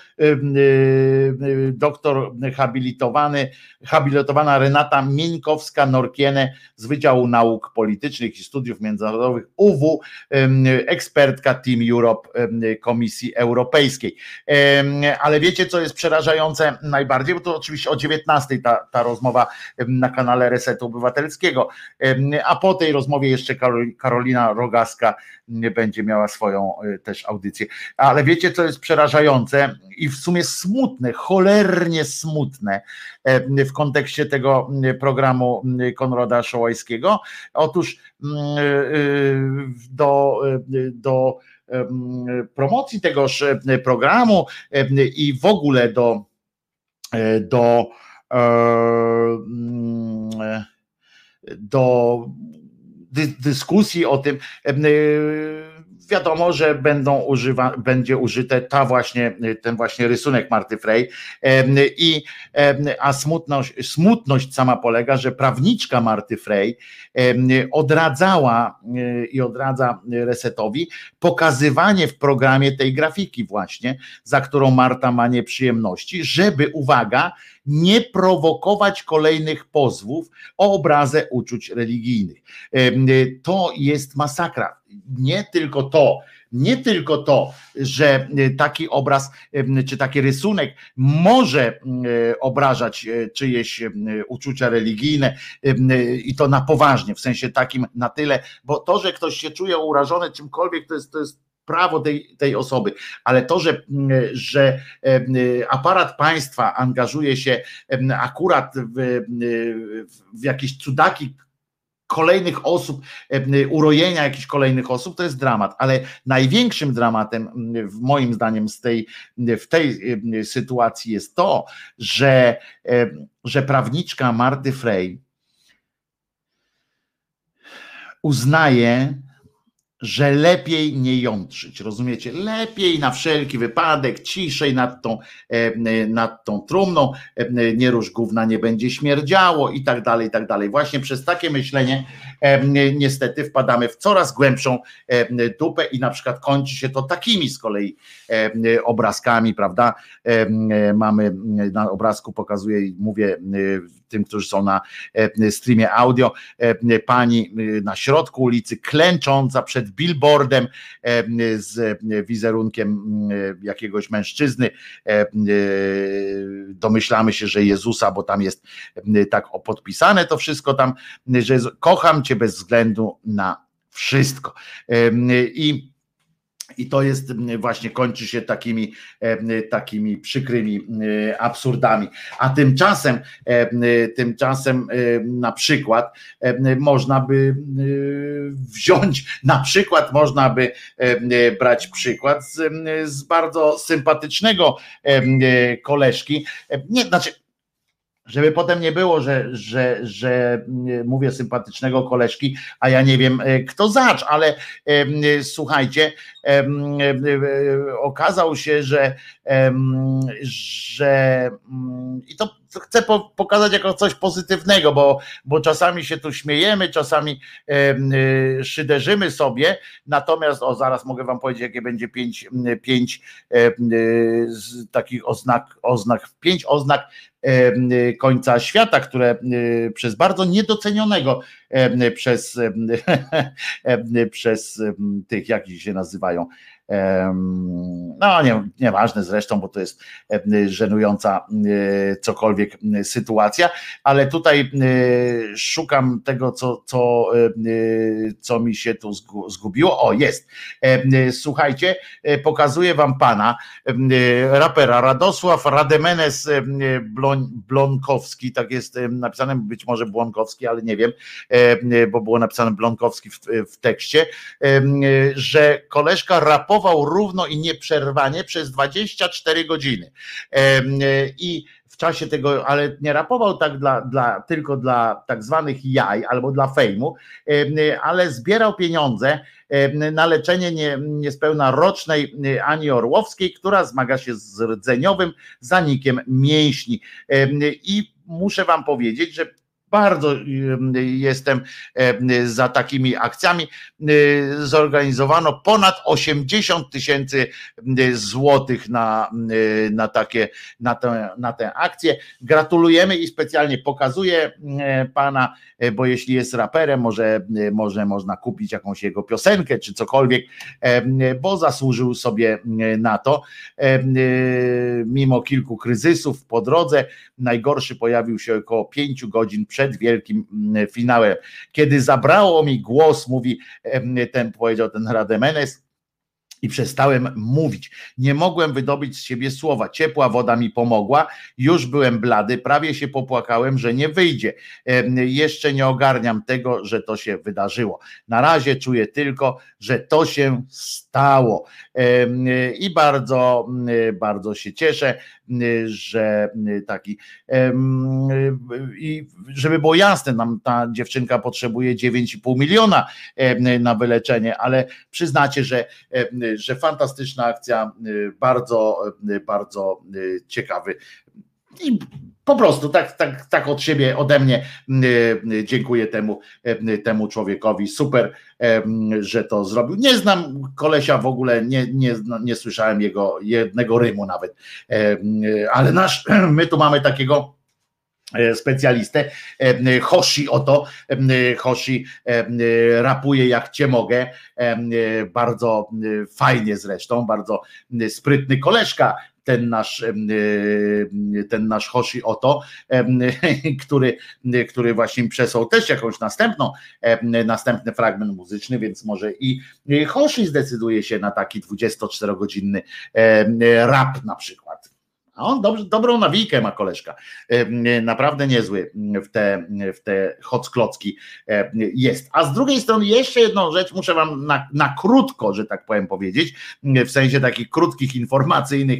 doktor habilitowany, habilitowana Renata Mieńkowska-Norkiene z Wydziału Nauk Politycznych i Studiów Międzynarodowych UW, ekspertka Team Europe Komisji Europejskiej. Ale wiecie, co jest przerażające najbardziej, bo to oczywiście o 19 ta, ta rozmowa na kanale Resetu Obywatelskiego a po tej rozmowie jeszcze Karolina Rogaska będzie miała swoją e, też audycję. Ale wiecie, co jest przerażające i w sumie smutne, cholernie smutne e, w kontekście tego programu Konrada Szołajskiego? Otóż e, do, do promocji tegoż programu i w ogóle do do do dyskusji o tym. Wiadomo, że będą używa, będzie użyte ta właśnie, ten właśnie rysunek Marty Frey. I a smutność, smutność sama polega, że prawniczka Marty Frey odradzała e, i odradza resetowi pokazywanie w programie tej grafiki właśnie, za którą Marta ma nieprzyjemności, żeby uwaga, nie prowokować kolejnych pozwów o obrazę uczuć religijnych. To jest masakra. Nie tylko to, nie tylko to, że taki obraz czy taki rysunek może obrażać e, czyjeś uczucia religijne i to na poważnie, w sensie takim na tyle, bo to, że ktoś się czuje urażony czymkolwiek, to jest, to jest prawo tej, tej osoby, ale to, że, że aparat państwa angażuje się akurat w, w jakieś cudaki kolejnych osób, urojenia jakichś kolejnych osób, to jest dramat, ale największym dramatem moim zdaniem z tej, w tej sytuacji jest to, że, że prawniczka Marty Frey uznaje, że lepiej nie jątrzyć, rozumiecie? Lepiej na wszelki wypadek, ciszej nad tą, e, nad tą trumną, e, nie róż gówna nie będzie śmierdziało i tak dalej, i tak dalej. Właśnie przez takie myślenie e, niestety wpadamy w coraz głębszą dupę i na przykład kończy się to takimi z kolei obrazkami, prawda? Mamy na obrazku pokazuję mówię tym, którzy są na streamie audio, pani na środku ulicy klęcząca przed billboardem z wizerunkiem jakiegoś mężczyzny. Domyślamy się, że Jezusa, bo tam jest tak podpisane to wszystko tam, że kocham cię bez względu na wszystko. I i to jest właśnie, kończy się takimi, takimi przykrymi absurdami. A tymczasem, tymczasem na przykład można by wziąć, na przykład można by brać przykład z, z bardzo sympatycznego koleżki. Nie, znaczy żeby potem nie było, że, że, że mówię sympatycznego koleżki, a ja nie wiem e, kto zacz, ale e, słuchajcie, e, okazał się, że, że mm, i to chcę pokazać jako coś pozytywnego, bo, bo czasami się tu śmiejemy, czasami szyderzymy sobie, natomiast o zaraz mogę wam powiedzieć, jakie będzie pięć, pięć takich oznak, oznak, pięć oznak końca świata, które przez bardzo niedocenionego przez, przez tych, jak się nazywają, no nie, nieważne zresztą, bo to jest żenująca cokolwiek sytuacja, ale tutaj szukam tego, co, co, co mi się tu zgubiło. O, jest. Słuchajcie, pokazuję wam pana, rapera Radosław Rademenes Blonkowski, tak jest napisane, być może Błonkowski, ale nie wiem, bo było napisane Blonkowski w, w tekście, że koleżka rapowa rapował równo i nieprzerwanie przez 24 godziny. I w czasie tego, ale nie rapował tak dla, dla, tylko dla tak zwanych jaj albo dla fejmu, ale zbierał pieniądze na leczenie nie, niespełna rocznej Ani Orłowskiej, która zmaga się z rdzeniowym zanikiem mięśni. I muszę wam powiedzieć, że bardzo jestem za takimi akcjami. Zorganizowano ponad 80 tysięcy złotych na, na, takie, na, tę, na tę akcję. Gratulujemy i specjalnie pokazuję pana, bo jeśli jest raperem, może, może można kupić jakąś jego piosenkę czy cokolwiek, bo zasłużył sobie na to. Mimo kilku kryzysów po drodze, najgorszy pojawił się około 5 godzin przed przed wielkim mm, finałem. Kiedy zabrało mi głos, mówi ten, powiedział ten Rademenes, i przestałem mówić. Nie mogłem wydobyć z siebie słowa. Ciepła woda mi pomogła, już byłem blady, prawie się popłakałem, że nie wyjdzie. Jeszcze nie ogarniam tego, że to się wydarzyło. Na razie czuję tylko, że to się stało. I bardzo, bardzo się cieszę, że taki i żeby było jasne, nam ta dziewczynka potrzebuje 9,5 miliona na wyleczenie, ale przyznacie, że że fantastyczna akcja, y, bardzo, y, bardzo y, ciekawy. I po prostu tak, tak, tak od siebie, ode mnie dziękuję temu, temu człowiekowi. Super, że to zrobił. Nie znam kolesia w ogóle, nie, nie, nie słyszałem jego jednego rymu nawet, ale nasz, my tu mamy takiego E, specjalistę. Hoshi oto, Hoshi rapuje jak cię mogę, bardzo fajnie zresztą, bardzo sprytny koleżka, ten nasz, ten nasz Hoshi Oto, który, który właśnie przesłał też jakąś następną, następny fragment muzyczny, więc może i Hoshi zdecyduje się na taki 24-godzinny rap na przykład. A on dobrze, dobrą nawijkę ma koleżka. Naprawdę niezły w te, w te hocklocki jest. A z drugiej strony jeszcze jedną rzecz muszę wam na, na krótko, że tak powiem powiedzieć, w sensie takich krótkich informacyjnych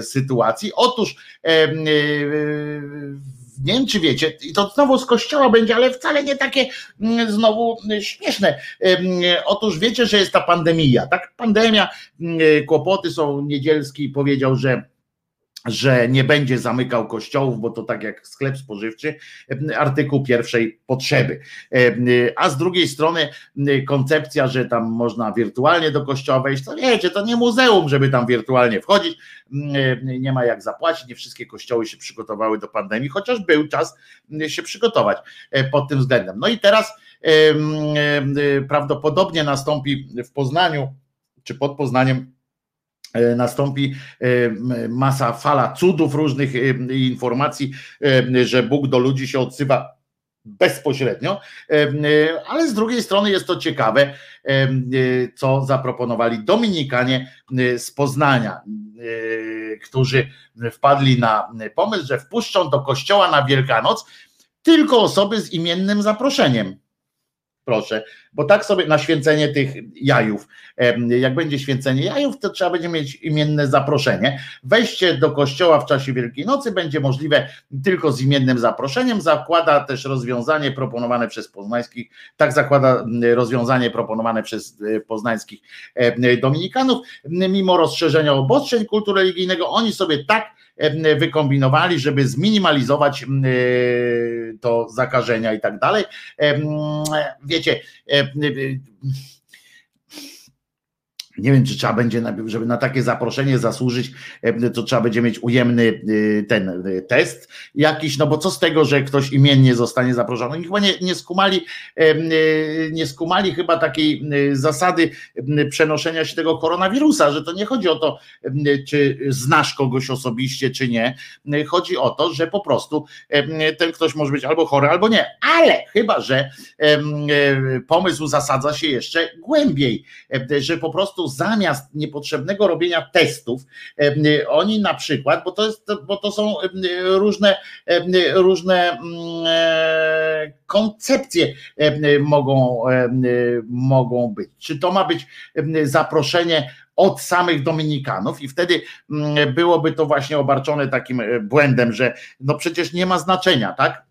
sytuacji. Otóż nie wiem, czy wiecie, i to znowu z kościoła będzie, ale wcale nie takie znowu śmieszne. Otóż wiecie, że jest ta pandemia, tak? Pandemia, kłopoty są. Niedzielski powiedział, że że nie będzie zamykał kościołów, bo to tak jak sklep spożywczy, artykuł pierwszej potrzeby. A z drugiej strony koncepcja, że tam można wirtualnie do kościoła wejść, to wiecie, to nie muzeum, żeby tam wirtualnie wchodzić, nie ma jak zapłacić, nie wszystkie kościoły się przygotowały do pandemii, chociaż był czas się przygotować e, pod tym względem. No i teraz prawdopodobnie nastąpi w Poznaniu, czy pod Poznaniem E, nastąpi e, masa fala cudów różnych e, informacji, że Bóg do ludzi się odsyła bezpośrednio, ale z drugiej strony jest to ciekawe, co zaproponowali Dominikanie z Poznania, którzy wpadli na pomysł, że wpuszczą do kościoła na Wielkanoc tylko osoby z imiennym zaproszeniem. Proszę, bo tak sobie na święcenie tych jajów, jak będzie święcenie jajów, to trzeba będzie mieć imienne zaproszenie. Wejście do kościoła w czasie Wielkiej Nocy będzie możliwe tylko z imiennym zaproszeniem. Zakłada też rozwiązanie proponowane przez poznańskich, tak zakłada rozwiązanie proponowane przez e, poznańskich dominikanów. Mimo rozszerzenia obostrzeń kultu religijnego, oni sobie tak wykombinowali, żeby zminimalizować e, to zakażenia i tak dalej. Wiecie, nie wiem, czy trzeba będzie, żeby na takie zaproszenie zasłużyć, to trzeba będzie mieć ujemny e, ten e, test jakiś, no bo co z tego, że ktoś imiennie zostanie zaproszony? Chyba nie, nie skumali, nie skumali chyba takiej zasady przenoszenia się tego koronawirusa, że to nie chodzi o to, czy znasz kogoś osobiście, czy nie. Chodzi o to, że po prostu ten ktoś może być albo chory, albo nie. Ale chyba, że pomysł zasadza się jeszcze głębiej, że po prostu zamiast niepotrzebnego robienia testów, oni na przykład, bo to, jest, bo to są różne, różne mm, e, koncepcje mogą, mogą być. Czy to ma być zaproszenie od samych Dominikanów i wtedy mm, byłoby to właśnie obarczone takim e, błędem, że no przecież nie ma znaczenia, tak?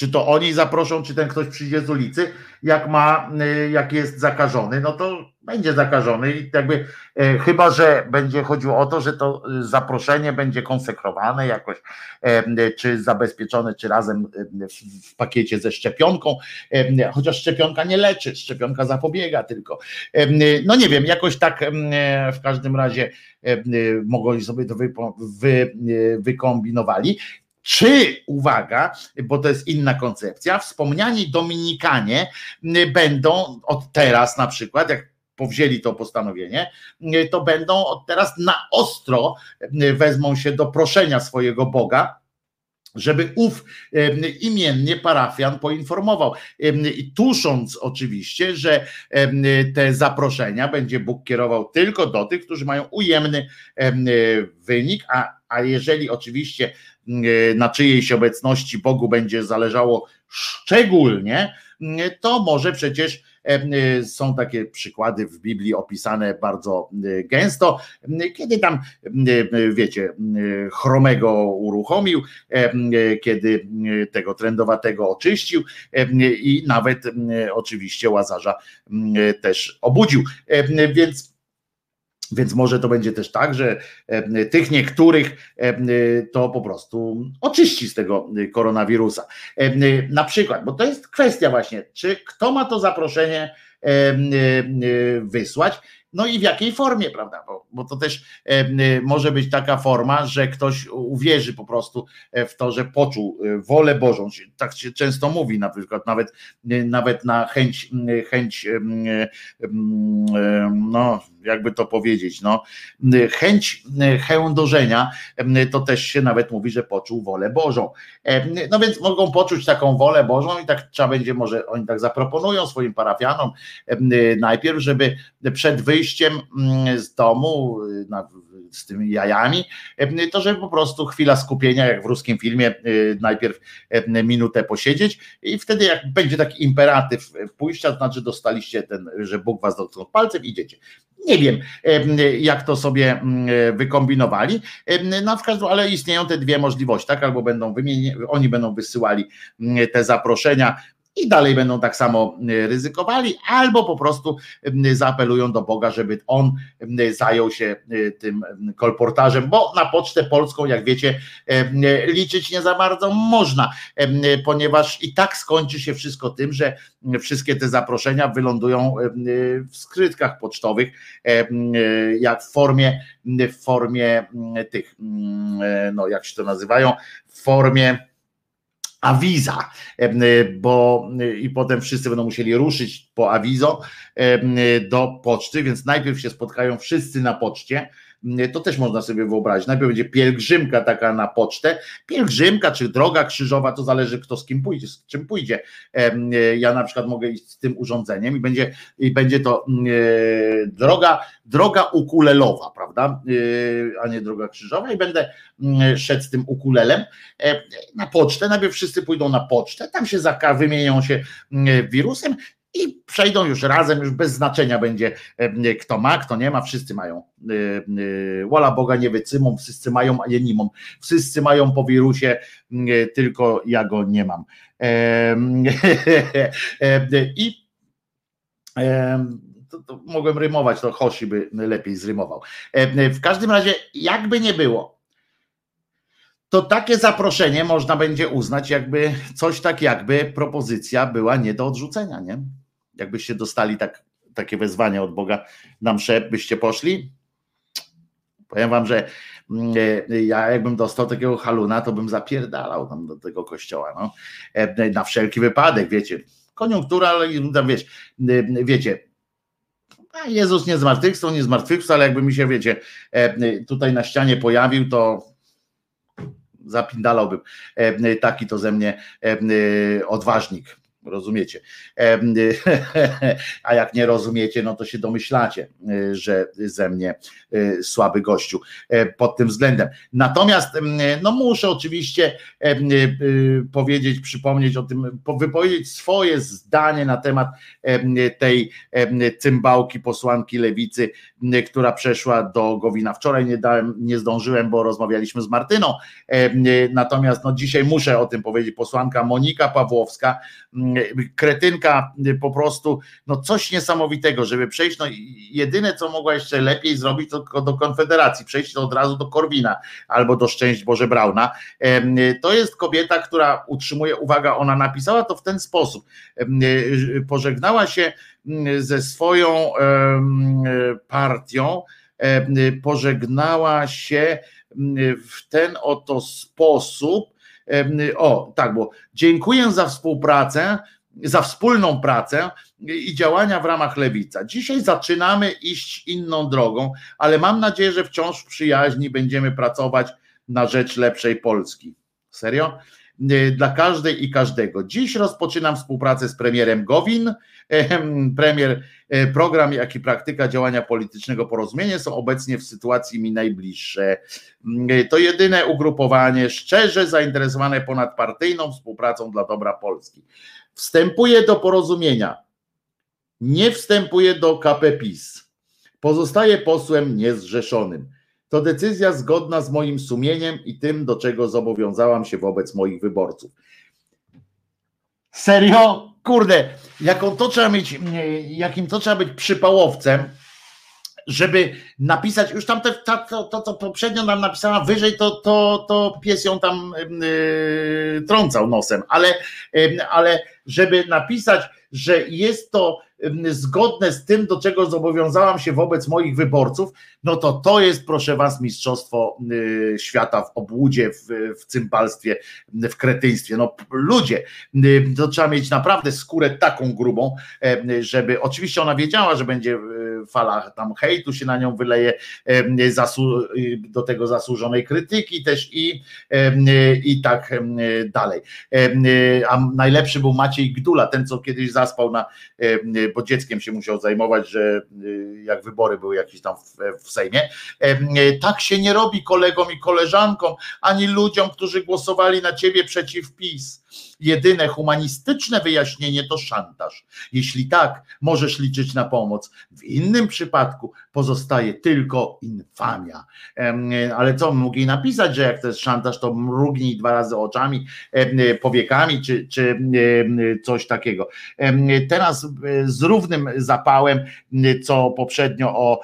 Czy to oni zaproszą, czy ten ktoś przyjdzie z ulicy, jak ma, y, jak jest zakażony, no to będzie zakażony i jakby e, chyba, że będzie chodziło o to, że to y, zaproszenie będzie konsekrowane jakoś, e, czy zabezpieczone, czy razem w, w pakiecie ze szczepionką, e, chociaż szczepionka nie leczy, szczepionka zapobiega tylko. No nie wiem, jakoś tak w każdym razie mogli sobie to wy, wy, wykombinowali. Czy, uwaga, bo to jest inna koncepcja, wspomniani Dominikanie będą od teraz na przykład, jak powzięli to postanowienie, to będą od teraz na ostro wezmą się do proszenia swojego Boga, żeby ów imiennie parafian poinformował. I tusząc oczywiście, że te zaproszenia będzie Bóg kierował tylko do tych, którzy mają ujemny wynik, a, a jeżeli oczywiście E, na czyjejś obecności Bogu będzie zależało szczególnie, e, to może przecież e, są takie przykłady w Biblii opisane bardzo gęsto, kiedy tam, wiecie, chromego uruchomił, kiedy tego trendowatego oczyścił i nawet oczywiście Łazarza też obudził. Więc więc może to będzie też tak, że e, tych niektórych e, to po prostu oczyści z tego koronawirusa. E, na przykład, bo to jest kwestia właśnie, czy kto ma to zaproszenie wysłać no i w jakiej formie, prawda? Bo, bo to też e, może być taka forma, że ktoś uwierzy po prostu e, w to, że poczuł e, wolę Bożą. Tak się często mówi, na przykład nawet, nawet na chęć, chęć no jakby to powiedzieć, no, chęć chędożenia, to też się nawet mówi, że poczuł wolę Bożą. No więc mogą poczuć taką wolę Bożą i tak trzeba będzie, może oni tak zaproponują swoim parafianom najpierw, żeby przed wyjściem z domu na, z tymi jajami, to żeby po prostu chwila skupienia, jak w ruskim filmie, najpierw minutę posiedzieć i wtedy jak będzie taki imperatyw pójścia, to znaczy dostaliście ten, że Bóg was dotknął palcem, idziecie. Nie wiem, jak to sobie wykombinowali, no w każdym ale istnieją te dwie możliwości, tak, albo będą wymienieni, oni będą wysyłali te zaproszenia i dalej będą tak samo e, ryzykowali, albo po prostu zaapelują do Boga, żeby on zajął się tym kolportażem, bo na pocztę polską, jak wiecie, liczyć nie za bardzo można, ponieważ i tak skończy się wszystko tym, że wszystkie te zaproszenia wylądują w skrytkach pocztowych, jak w formie, w formie tych, no jak się to nazywają, w formie awiza, bo i potem wszyscy będą musieli ruszyć po awizo do poczty, więc najpierw się spotkają wszyscy na poczcie, to też można sobie wyobrazić. Najpierw będzie pielgrzymka taka na pocztę, pielgrzymka czy droga krzyżowa, to zależy kto z kim pójdzie, z czym pójdzie. Ja na przykład mogę iść z tym urządzeniem i będzie, i będzie to droga, droga ukulelowa, prawda, a nie droga krzyżowa. I będę szedł z tym ukulelem. Na pocztę, najpierw wszyscy pójdą na pocztę, tam się wymienią się wirusem i przejdą już razem, już bez znaczenia będzie e, kto ma, kto nie ma, wszyscy mają. Wola e, Boga nie wycymą, wszyscy mają, a ja nie mam. Wszyscy mają po wirusie, tylko ja go nie mam. I to, to mogłem rymować, to Hoshi by lepiej zrymował. W każdym razie, jakby nie było, to takie zaproszenie można będzie uznać, jakby coś tak, jakby propozycja była nie do odrzucenia, nie? Jakbyście dostali tak, takie wezwanie od Boga na mszę, byście poszli? Powiem wam, że mm, e, ja jakbym dostał takiego haluna, to bym zapierdalał tam do tego kościoła, no. E, na wszelki wypadek, wiecie, koniunktura, ale tam wiesz, e, wiecie, a Jezus nie zmartwychwstał, nie zmartwychwstał, ale jakby mi się, wiecie, tutaj na ścianie pojawił, to zapindalałbym. Taki to ze mnie odważnik. Rozumiecie? A jak nie rozumiecie, no to się domyślacie, e, że ze mnie e, słaby gościu e, pod tym względem. Natomiast no muszę oczywiście powiedzieć, przypomnieć o tym, wypowiedzieć swoje zdanie na temat tej cymbałki posłanki lewicy, która przeszła do Gowina. Wczoraj nie dałem, nie zdążyłem, bo rozmawialiśmy z Martyną. Natomiast no dzisiaj muszę o tym powiedzieć. Posłanka Monika Pawłowska kretynka po prostu, no coś niesamowitego, żeby przejść, no jedyne co mogła jeszcze lepiej zrobić to do Konfederacji, przejść od razu do Korwina albo do Szczęść Boże Brauna. To jest kobieta, która utrzymuje, uwaga, ona napisała to w ten sposób, pożegnała się ze swoją partią, pożegnała się w ten oto sposób, o, tak, bo dziękuję za współpracę, za wspólną pracę i działania w ramach lewica. Dzisiaj zaczynamy iść inną drogą, ale mam nadzieję, że wciąż w przyjaźni będziemy pracować na rzecz lepszej Polski. Serio? Dla każdej i każdego. Dziś rozpoczynam współpracę z premierem Gowin. Premier, e, program, jak i praktyka działania politycznego porozumienie są obecnie w sytuacji mi najbliższe. To jedyne ugrupowanie szczerze zainteresowane ponadpartyjną współpracą dla dobra Polski wstępuje do porozumienia, nie wstępuje do KP PiS, pozostaje posłem niezrzeszonym. To decyzja zgodna z moim sumieniem i tym, do czego zobowiązałam się wobec moich wyborców. Serio? Kurde, jaką to trzeba mieć, jakim to trzeba być przypałowcem, żeby napisać, już tam te, to, to, co poprzednio nam napisała wyżej, to, to, to pies ją tam yy, trącał nosem, ale, yy, ale żeby napisać, że jest to zgodne z tym, do czego zobowiązałam się wobec moich wyborców, no to to jest, proszę Was, mistrzostwo y, świata w obłudzie, w, w cympalstwie, w kretyństwie. No ludzie, y, to trzeba mieć naprawdę skórę taką grubą, e, żeby, oczywiście ona wiedziała, że będzie y, fala tam hejtu się na nią wyleje, e, do tego zasłużonej krytyki też i, e, i tak dalej. A najlepszy był Maciej Gdula, ten co kiedyś zaspał na, bo dzieckiem się musiał zajmować, że jak wybory były jakieś tam w, w Sejmie. E, tak się nie robi kolegom i koleżankom, ani ludziom, którzy głosowali na ciebie przeciw PiS. Jedyne humanistyczne wyjaśnienie to szantaż. Jeśli tak, możesz liczyć na pomoc. W innym przypadku pozostaje tylko infamia. Ale co mogli napisać, że jak to jest szantaż, to mrugnij dwa razy oczami, powiekami, czy, czy coś takiego. Teraz z równym zapałem, co poprzednio o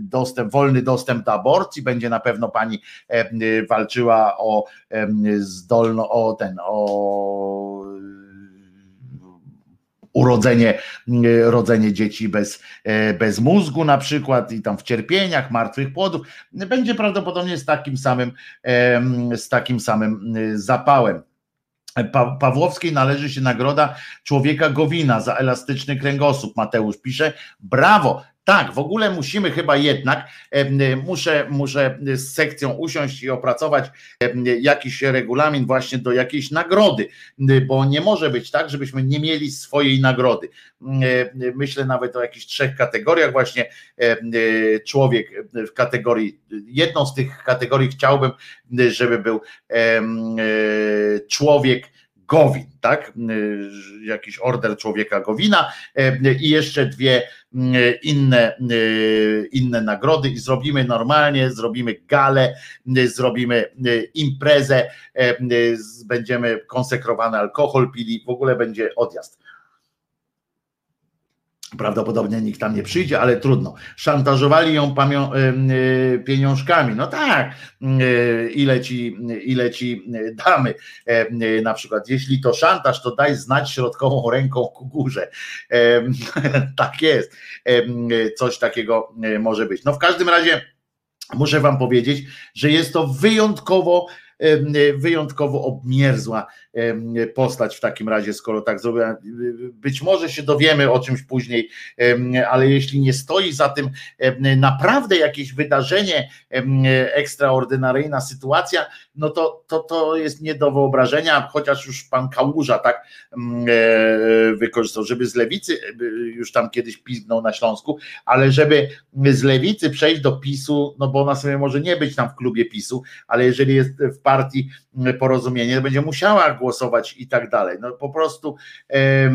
dostęp, wolny dostęp do aborcji, będzie na pewno pani walczyła o zdolno, o ten, o urodzenie rodzenie dzieci bez, e, bez mózgu na przykład i tam w cierpieniach, martwych płodów, będzie prawdopodobnie z takim samym, z takim samym zapałem. Pa Pawłowskiej należy się nagroda człowieka Gowina za elastyczny kręgosłup. Mateusz pisze, brawo, Tak, w ogóle musimy chyba jednak, muszę, muszę z sekcją usiąść i opracować jakiś regulamin właśnie do jakiejś nagrody, bo nie może być tak, żebyśmy nie mieli swojej nagrody. Myślę nawet o jakichś trzech kategoriach, właśnie człowiek w kategorii, jedną z tych kategorii chciałbym, żeby był człowiek Gowin, tak? Jakiś order człowieka Gowina i jeszcze dwie inne, inne nagrody i zrobimy normalnie, zrobimy galę, zrobimy imprezę, będziemy konsekrowany alkohol pili, w ogóle będzie odjazd. Prawdopodobnie nikt tam nie przyjdzie, ale trudno. Szantażowali ją e, pieniążkami. No tak, e, ile ci, ile ci damy. E, na przykład, jeśli to szantaż, to daj znać środkową ręką ku górze. Tak jest. Coś takiego może być. No w każdym razie muszę wam powiedzieć, że jest to wyjątkowo wyjątkowo obmierzła postać w takim razie, skoro tak zrobiła. Być może się dowiemy o czymś później, ale jeśli nie stoi za tym naprawdę jakieś wydarzenie, ekstraordynaryjna sytuacja, no to, to, to jest nie do wyobrażenia, chociaż już pan Kałuża tak e, wykorzystał, żeby z lewicy, e, już tam kiedyś pisnął na Śląsku, ale żeby z lewicy przejść do PiSu, no bo ona sobie może nie być tam w klubie PiSu, ale jeżeli jest w partii porozumienie, będzie musiała głosować i tak dalej. No po prostu e,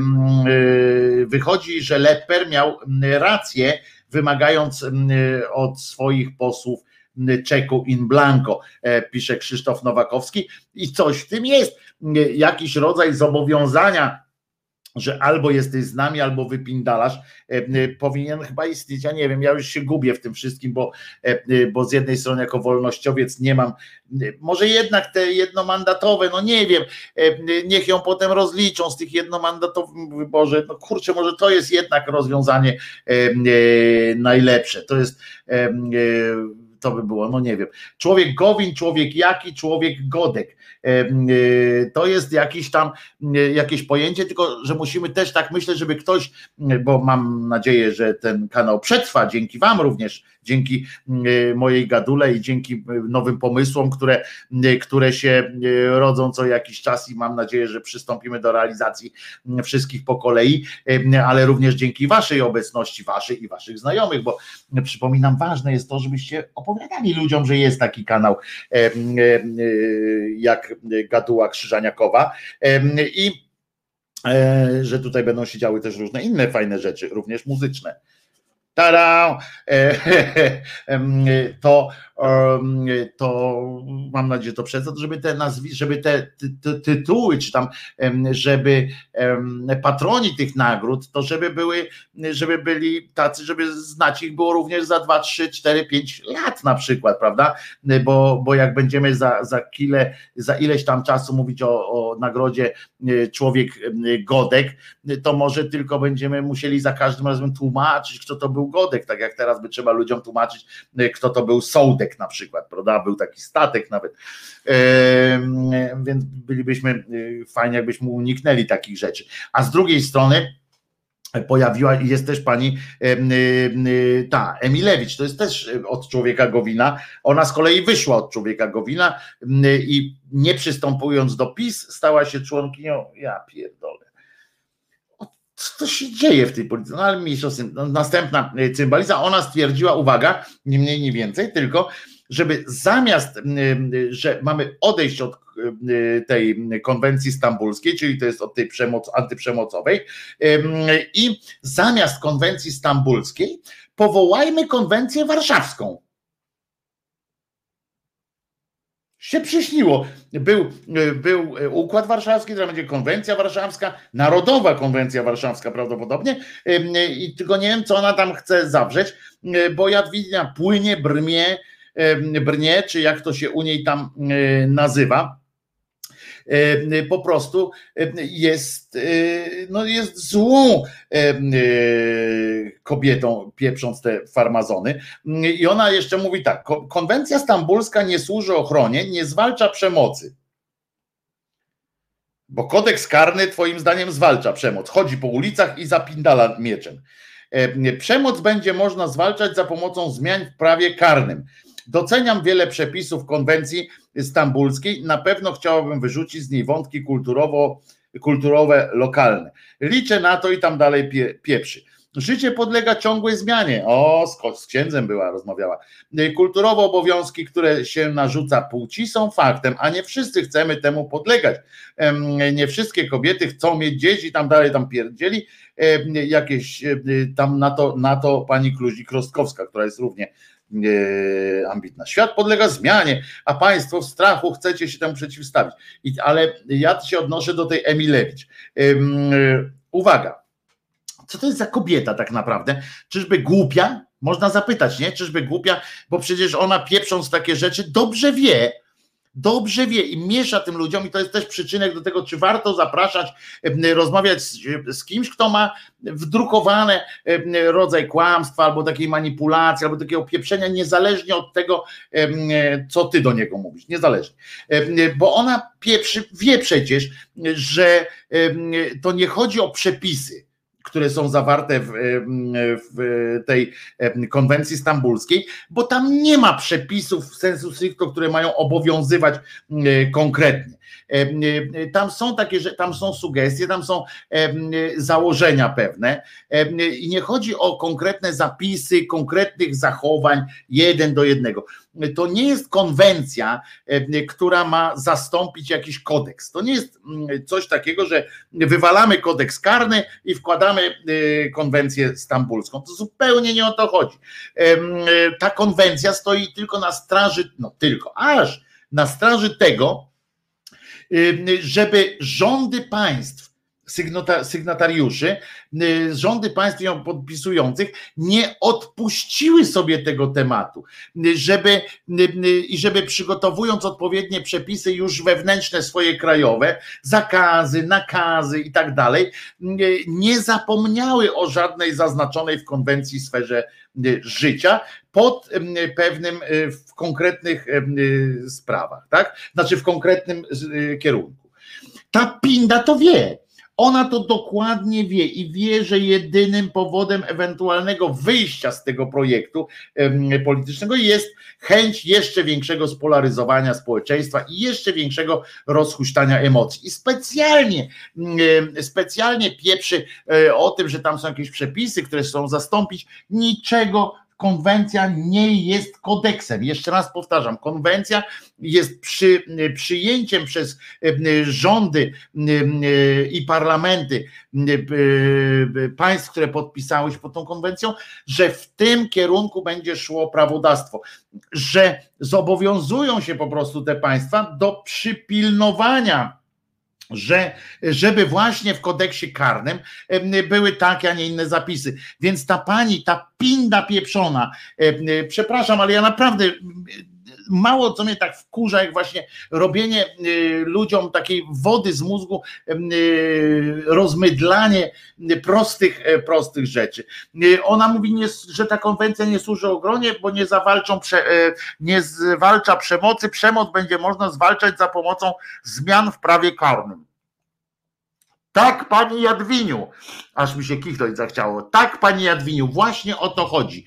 wychodzi, że Lepper miał rację, wymagając od swoich posłów czeku in blanco, e, pisze Krzysztof Nowakowski i coś w tym jest, jakiś rodzaj zobowiązania że albo jesteś z nami, albo wypindalasz, e, e, powinien chyba istnieć. Ja nie wiem, ja już się gubię w tym wszystkim, bo, e, bo z jednej strony jako wolnościowiec nie mam, może jednak te jednomandatowe, no nie wiem, niech ją potem rozliczą z tych jednomandatowych wyborze. No kurczę, może to jest jednak rozwiązanie najlepsze. To jest to by było, no nie wiem. Człowiek Gowin, człowiek jaki, człowiek Godek. E, to jest jakiś tam, jakieś pojęcie, tylko że musimy też tak myśleć, żeby ktoś, bo mam nadzieję, że ten kanał przetrwa, dzięki Wam również, dzięki mojej gadule i dzięki nowym pomysłom, które, które się rodzą co jakiś czas i mam nadzieję, że przystąpimy do realizacji wszystkich po kolei, ale również dzięki Waszej obecności, Waszej i Waszych znajomych, bo przypominam, ważne jest to, żebyście opowiadali ludziom, że jest taki kanał jak Gaduła Krzyżaniakowa i e, że tutaj będą się działy też różne inne fajne rzeczy, również muzyczne. Tada! E, to, to mam nadzieję, że to przez to, żeby te nazwy, żeby te tytuły, czy tam, żeby patroni tych nagród, to żeby były, żeby byli tacy, żeby znać ich było również za 2, 3, 4, 5 lat na przykład, prawda? Bo, bo jak będziemy za, za, kile, za ileś tam czasu mówić o, o nagrodzie e, Człowiek Godek, to może tylko będziemy musieli za każdym razem tłumaczyć, kto to był Godek, tak jak teraz by trzeba ludziom tłumaczyć, e, kto to był Sołdek na przykład, prawda? Był taki statek nawet. Więc bylibyśmy e, fajnie, jakbyśmy uniknęli takich rzeczy. A z drugiej strony, pojawiła i jest też pani ta Emilewicz, to jest też od człowieka Gowina. Ona z kolei wyszła od człowieka Gowina i nie przystępując do PiS, stała się członkinią. Ja pierdolę co się dzieje w tej polityce? No ale mniejsza no, następna e, cymbaliza, ona stwierdziła, uwaga, nie mniej, nie więcej, tylko żeby zamiast, że mamy odejść od tej konwencji stambulskiej, czyli to jest od tej przemoc, antyprzemocowej i zamiast konwencji stambulskiej powołajmy konwencję warszawską. Się przyśniło. Był, był Układ Warszawski, teraz będzie Konwencja Warszawska, Narodowa Konwencja Warszawska prawdopodobnie i tylko nie wiem, co ona tam chce zawrzeć, bo Jadwiga płynie, brnie, brnie, czy jak to się u niej tam nazywa E, po prostu jest, e, no jest złą kobietą, pieprząc te farmazony. I ona jeszcze mówi tak: konwencja stambulska nie służy ochronie, nie zwalcza przemocy. Bo kodeks karny, Twoim zdaniem, zwalcza przemoc. Chodzi po ulicach i zapindala mieczem. Przemoc będzie można zwalczać za pomocą zmian w prawie karnym. Doceniam wiele przepisów konwencji stambulskiej. Na pewno chciałabym wyrzucić z niej wątki kulturowo, kulturowe, lokalne. Liczę na to i tam dalej pie, pieprzy. Życie podlega ciągłej zmianie. O, z, z księdzem była, rozmawiała. Kulturowe obowiązki, które się narzuca płci, są faktem, a nie wszyscy chcemy temu podlegać. Nie wszystkie kobiety chcą mieć dzieci, tam dalej tam pierdzieli. Jakieś tam na to, na to pani Kluzik-Rostkowska, która jest równie ambitna. Świat podlega zmianie, a państwo w strachu chcecie się temu przeciwstawić. I, ale ja się odnoszę do tej Emilewicz. Uwaga, co to jest za kobieta tak naprawdę? Czyżby głupia? Można zapytać, nie? Czyżby głupia? Bo przecież ona pieprząc takie rzeczy dobrze wie, dobrze wie i miesza tym ludziom i to jest też przyczynek do tego, czy warto zapraszać, rozmawiać z, z, kimś, kto ma wdrukowany rodzaj kłamstwa albo takiej manipulacji, albo takiego pieprzenia, niezależnie od tego, co ty do niego mówisz, niezależnie. Bo ona pieprzy, wie przecież, że to nie chodzi o przepisy, które są zawarte w, w, tej konwencji stambulskiej, bo tam nie ma przepisów w sensu stricto, które mają obowiązywać konkretnie. Tam są takie, że tam są sugestie, tam są założenia pewne i nie chodzi o konkretne zapisy, konkretnych zachowań jeden do jednego. To nie jest konwencja, która ma zastąpić jakiś kodeks. To nie jest coś takiego, że wywalamy kodeks karny i wkładamy konwencję stambulską. To zupełnie nie o to chodzi. Ta konwencja stoi tylko na straży, no tylko, aż na straży tego, żeby rządy państw, sygnatariuszy, rządy państw ją podpisujących nie odpuściły sobie tego tematu, żeby i żeby przygotowując odpowiednie przepisy już wewnętrzne swoje krajowe, zakazy, nakazy i tak dalej, nie zapomniały o żadnej zaznaczonej w konwencji sferze życia pod pewnym w konkretnych sprawach, tak? Znaczy w konkretnym kierunku. Ta pinda to wie. Ona to dokładnie wie i wie, że jedynym powodem ewentualnego wyjścia z tego projektu politycznego jest chęć jeszcze większego spolaryzowania społeczeństwa i jeszcze większego rozhuśtania emocji. I specjalnie, specjalnie pieprzy e, o tym, że tam są jakieś przepisy, które chcą zastąpić, niczego konwencja nie jest kodeksem. Jeszcze raz powtarzam, konwencja jest przy, przyjęciem przez e, rządy e, i parlamenty e, państw, które podpisały pod tą konwencją, że w tym kierunku będzie szło prawodawstwo, że zobowiązują się po prostu te państwa do przypilnowania że żeby właśnie w kodeksie karnym były takie, a nie inne zapisy. Więc ta pani, ta pinda pieprzona, przepraszam, ale ja naprawdę mało co mnie tak wkurza, jak właśnie robienie ludziom takiej wody z mózgu, rozmydlanie prostych, e, prostych rzeczy. Ona mówi, że ta konwencja nie służy obronie, bo nie zawalczą, nie zwalcza przemocy. Przemoc będzie można zwalczać za pomocą zmian w prawie karnym. Tak, pani Jadwiniu, aż mi się kichnąć zachciało. Tak, pani Jadwiniu, właśnie o to chodzi,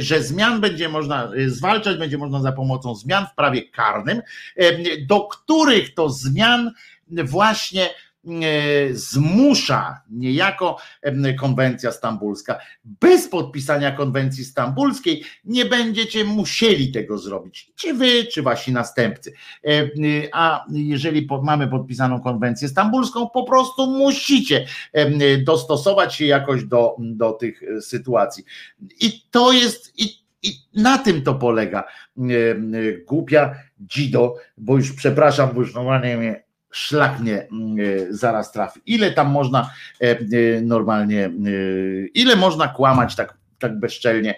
że zmian będzie można e, zwalczać, będzie można za pomocą zmian w prawie karnym, do których to zmian właśnie zmusza niejako konwencja stambulska. Bez podpisania konwencji stambulskiej nie będziecie musieli tego zrobić, czy wy, czy wasi następcy. E, a jeżeli mamy podpisaną konwencję stambulską, po prostu musicie dostosować się jakoś do, do tych e, sytuacji. I to jest, i, i na tym to polega głupia dzido, bo już przepraszam, bo już normalnie mnie szlak mnie mm, e, zaraz trafi. Ile tam można e, e, normalnie, ile można kłamać tak tak bezczelnie.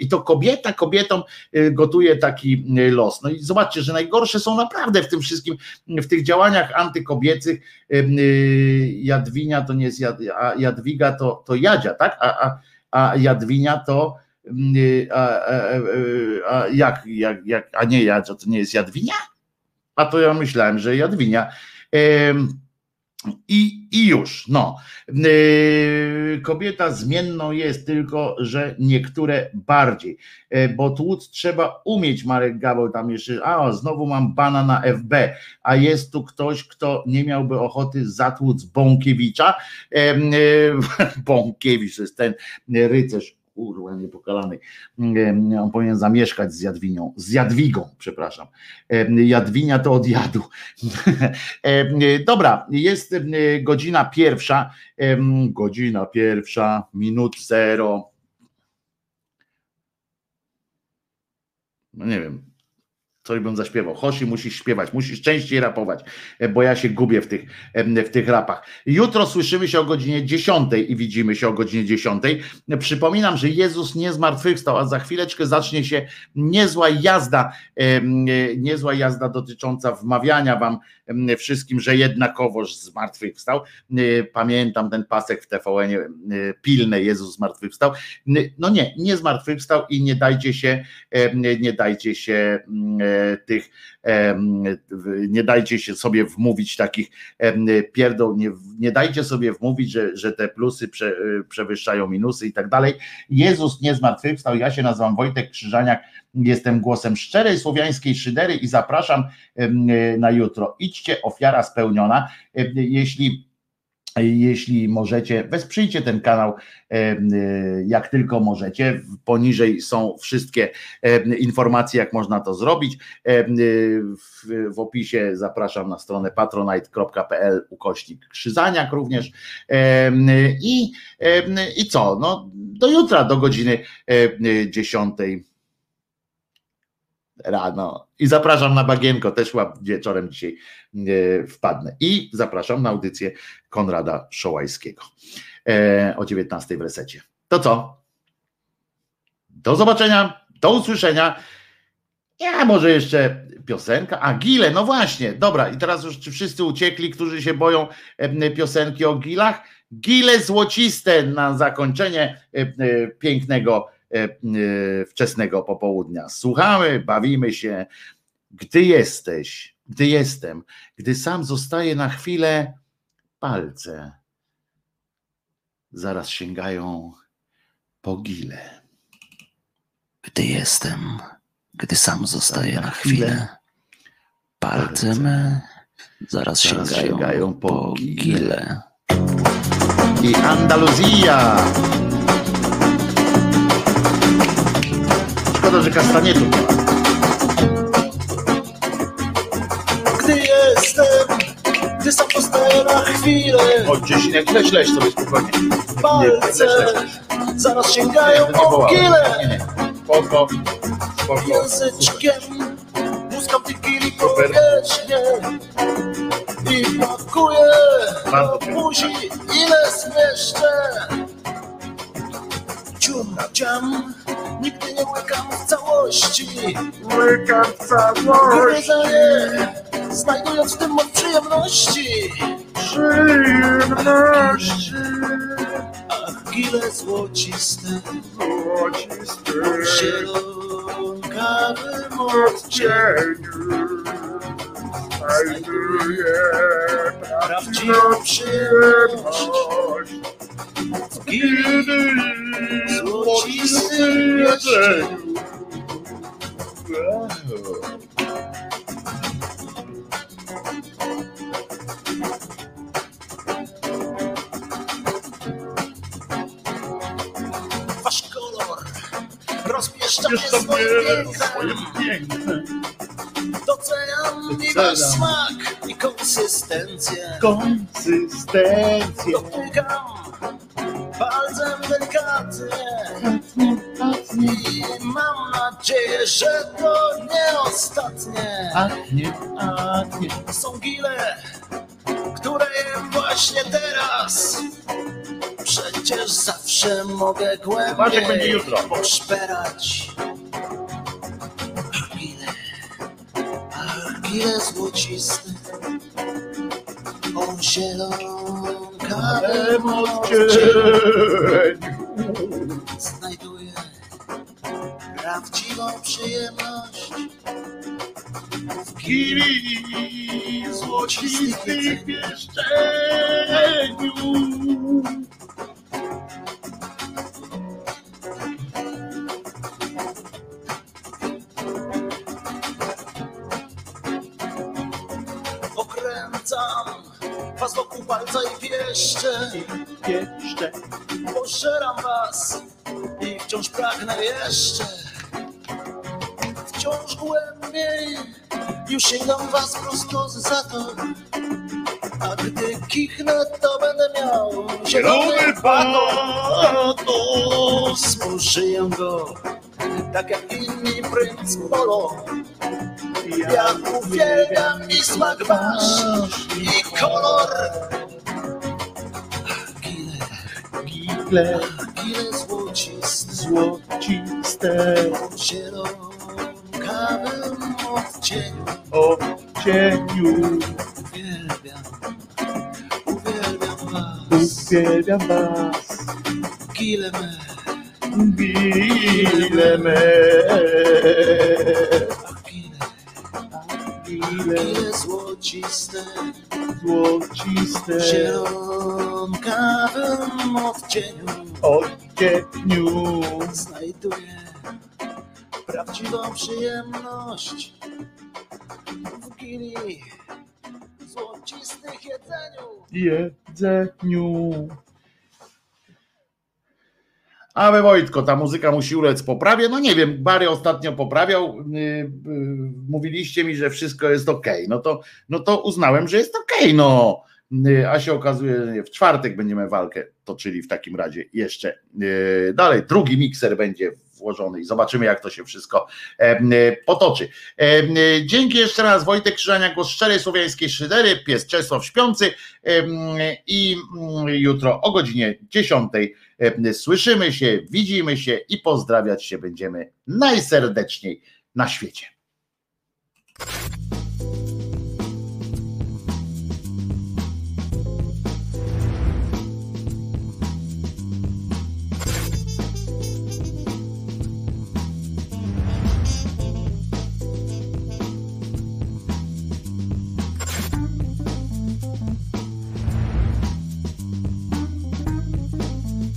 I to kobieta kobietom gotuje taki los. No i zobaczcie, że najgorsze są naprawdę w tym wszystkim, w tych działaniach antykobiecych. Jadwinia to nie jest a Jadwiga to, to Jadzia, tak? A, a, a Jadwinia to a, a, a, jak, jak, jak, a nie Jadzia, to nie jest Jadwinia? A to ja myślałem, że Jadwinia. I, I już, no. Kobieta zmienną jest tylko, że niektóre bardziej, bo tłuc trzeba umieć, Marek Gaweł tam jeszcze, a znowu mam bana na FB, a jest tu ktoś, kto nie miałby ochoty zatłuc Bąkiewicza. Yy, Bąkiewicz jest ten rycerz kurwa niepokalany, on powinien zamieszkać z Jadwinią, z Jadwigą, przepraszam. Jadwinia to od jadu. Dobra, jest godzina pierwsza, godzina pierwsza, minut zero. No nie wiem, coś bym zaśpiewał. Hoshi musisz śpiewać, musisz częściej rapować, e, bo ja się gubię w tych, w tych rapach. Jutro słyszymy się o godzinie 10 i widzimy się o godzinie 10. Przypominam, że Jezus nie zmartwychwstał, a za chwileczkę zacznie się niezła jazda, e, niezła jazda dotycząca wmawiania wam wszystkim, że jednakowoż zmartwychwstał. E, pamiętam ten pasek w TVN pilny Jezus zmartwychwstał. No nie, nie zmartwychwstał i nie dajcie się, nie dajcie się tych, nie dajcie się sobie wmówić takich pierdół, nie, nie dajcie sobie wmówić, że, że te plusy prze, przewyższają minusy i tak dalej. Jezus nie zmartwychwstał, ja się nazywam Wojtek Krzyżaniak, jestem głosem szczerej słowiańskiej szydery i zapraszam na jutro. Idźcie, ofiara spełniona. Jeśli jeśli możecie, wesprzyjcie ten kanał e, jak tylko możecie. Poniżej są wszystkie informacje, jak można to zrobić. W opisie zapraszam na stronę patronite.pl ukośnik Krzyzaniak również. I, I co? No, do jutra, do godziny 10 rano. I zapraszam na bagienko, też wieczorem dzisiaj e, wpadnę. I zapraszam na audycję Konrada Szołajskiego e, o 19 w resecie. To co? Do zobaczenia, do usłyszenia. Ja może jeszcze piosenka. A Gile, no właśnie, dobra. I teraz już czy wszyscy uciekli, którzy się boją piosenki o Gilach? Gile złociste na zakończenie pięknego E, e, wczesnego popołudnia. Słuchamy, bawimy się. Gdy jesteś, gdy jestem, gdy sam zostaje na chwilę, palce zaraz sięgają po gile. Gdy jestem, gdy sam zostaję na chwilę, palce me zaraz, zaraz sięgają, sięgają po, po gile. I Andaluzja. Szkoda, że kastanietu nie ma. Gdy jestem, gdy sam postaję na chwilę. O, gdzieś nie leś, leś sobie spokojnie. Palce zaraz sięgają po nie. Spoko, spoko. Języczkiem muskam kili powierzchnię i pakuję buzi ile zmieszczę. Ciam, Nigdy nie łykam w całości. Łykam w całości. Znajdując w tym moc przyjemności. Przyjemności. Ach, gile złociste Złociste. W zielonkawym odcieniu Znajduję prawdziwą przyjemność gili złocistym jedzeniu. Wasz kolor rozpieszcza mnie swoim pięknem. Doceniam wasz smak i konsystencję. Konsystencję. Dotykam palcem delikatnie. I mam nadzieję, że to nie ostatnie. A nie, a nie. Są gile, które jem właśnie teraz. Przecież zawsze mogę głębiej poszperać. Ach, gile złociste, o zielonkawym odcieniu znajduję prawdziwą przyjemność w Gili złocistych pieszczeniu. Was wokół palca i pieszczę Jeszcze Poszeram was i wciąż pragnę jeszcze Wciąż głębiej. Już sięgam was prosto za to A gdy kichnę to będę miał zielony patos. Spożyję go tak jak inni princ Polo. Ja uwielbiam i smak wasz i kolor. Gile, gile. Złociste złociste. zielonkawym odcieniu o cieniu. Uwielbiam, uwielbiam was Uwielbiam was, Gile me, gile me. gile, Gile gile złociste złociste zielonkawym odcieniu o cieniu. Znajduję prawdziwą przyjemność W gili złocistych jedzeniu jedzeniu. Ale Wojtko, ta muzyka musi ulec poprawie. No nie wiem, Bary ostatnio poprawiał. Yy, yy, mówiliście mi, że wszystko jest ok. No to, no to uznałem, że jest ok. No. Yy, a się okazuje, że nie. w czwartek będziemy walkę toczyli w takim razie jeszcze yy, dalej. Drugi mikser będzie włożony i zobaczymy, jak to się wszystko e, yy, potoczy. E, dzięki jeszcze raz Wojtek Krzyżania, głos szczerej słowiańskiej szydery, pies Czesław Śpiący i jutro o godzinie 10 e, słyszymy się, widzimy się i pozdrawiać się będziemy najserdeczniej na świecie.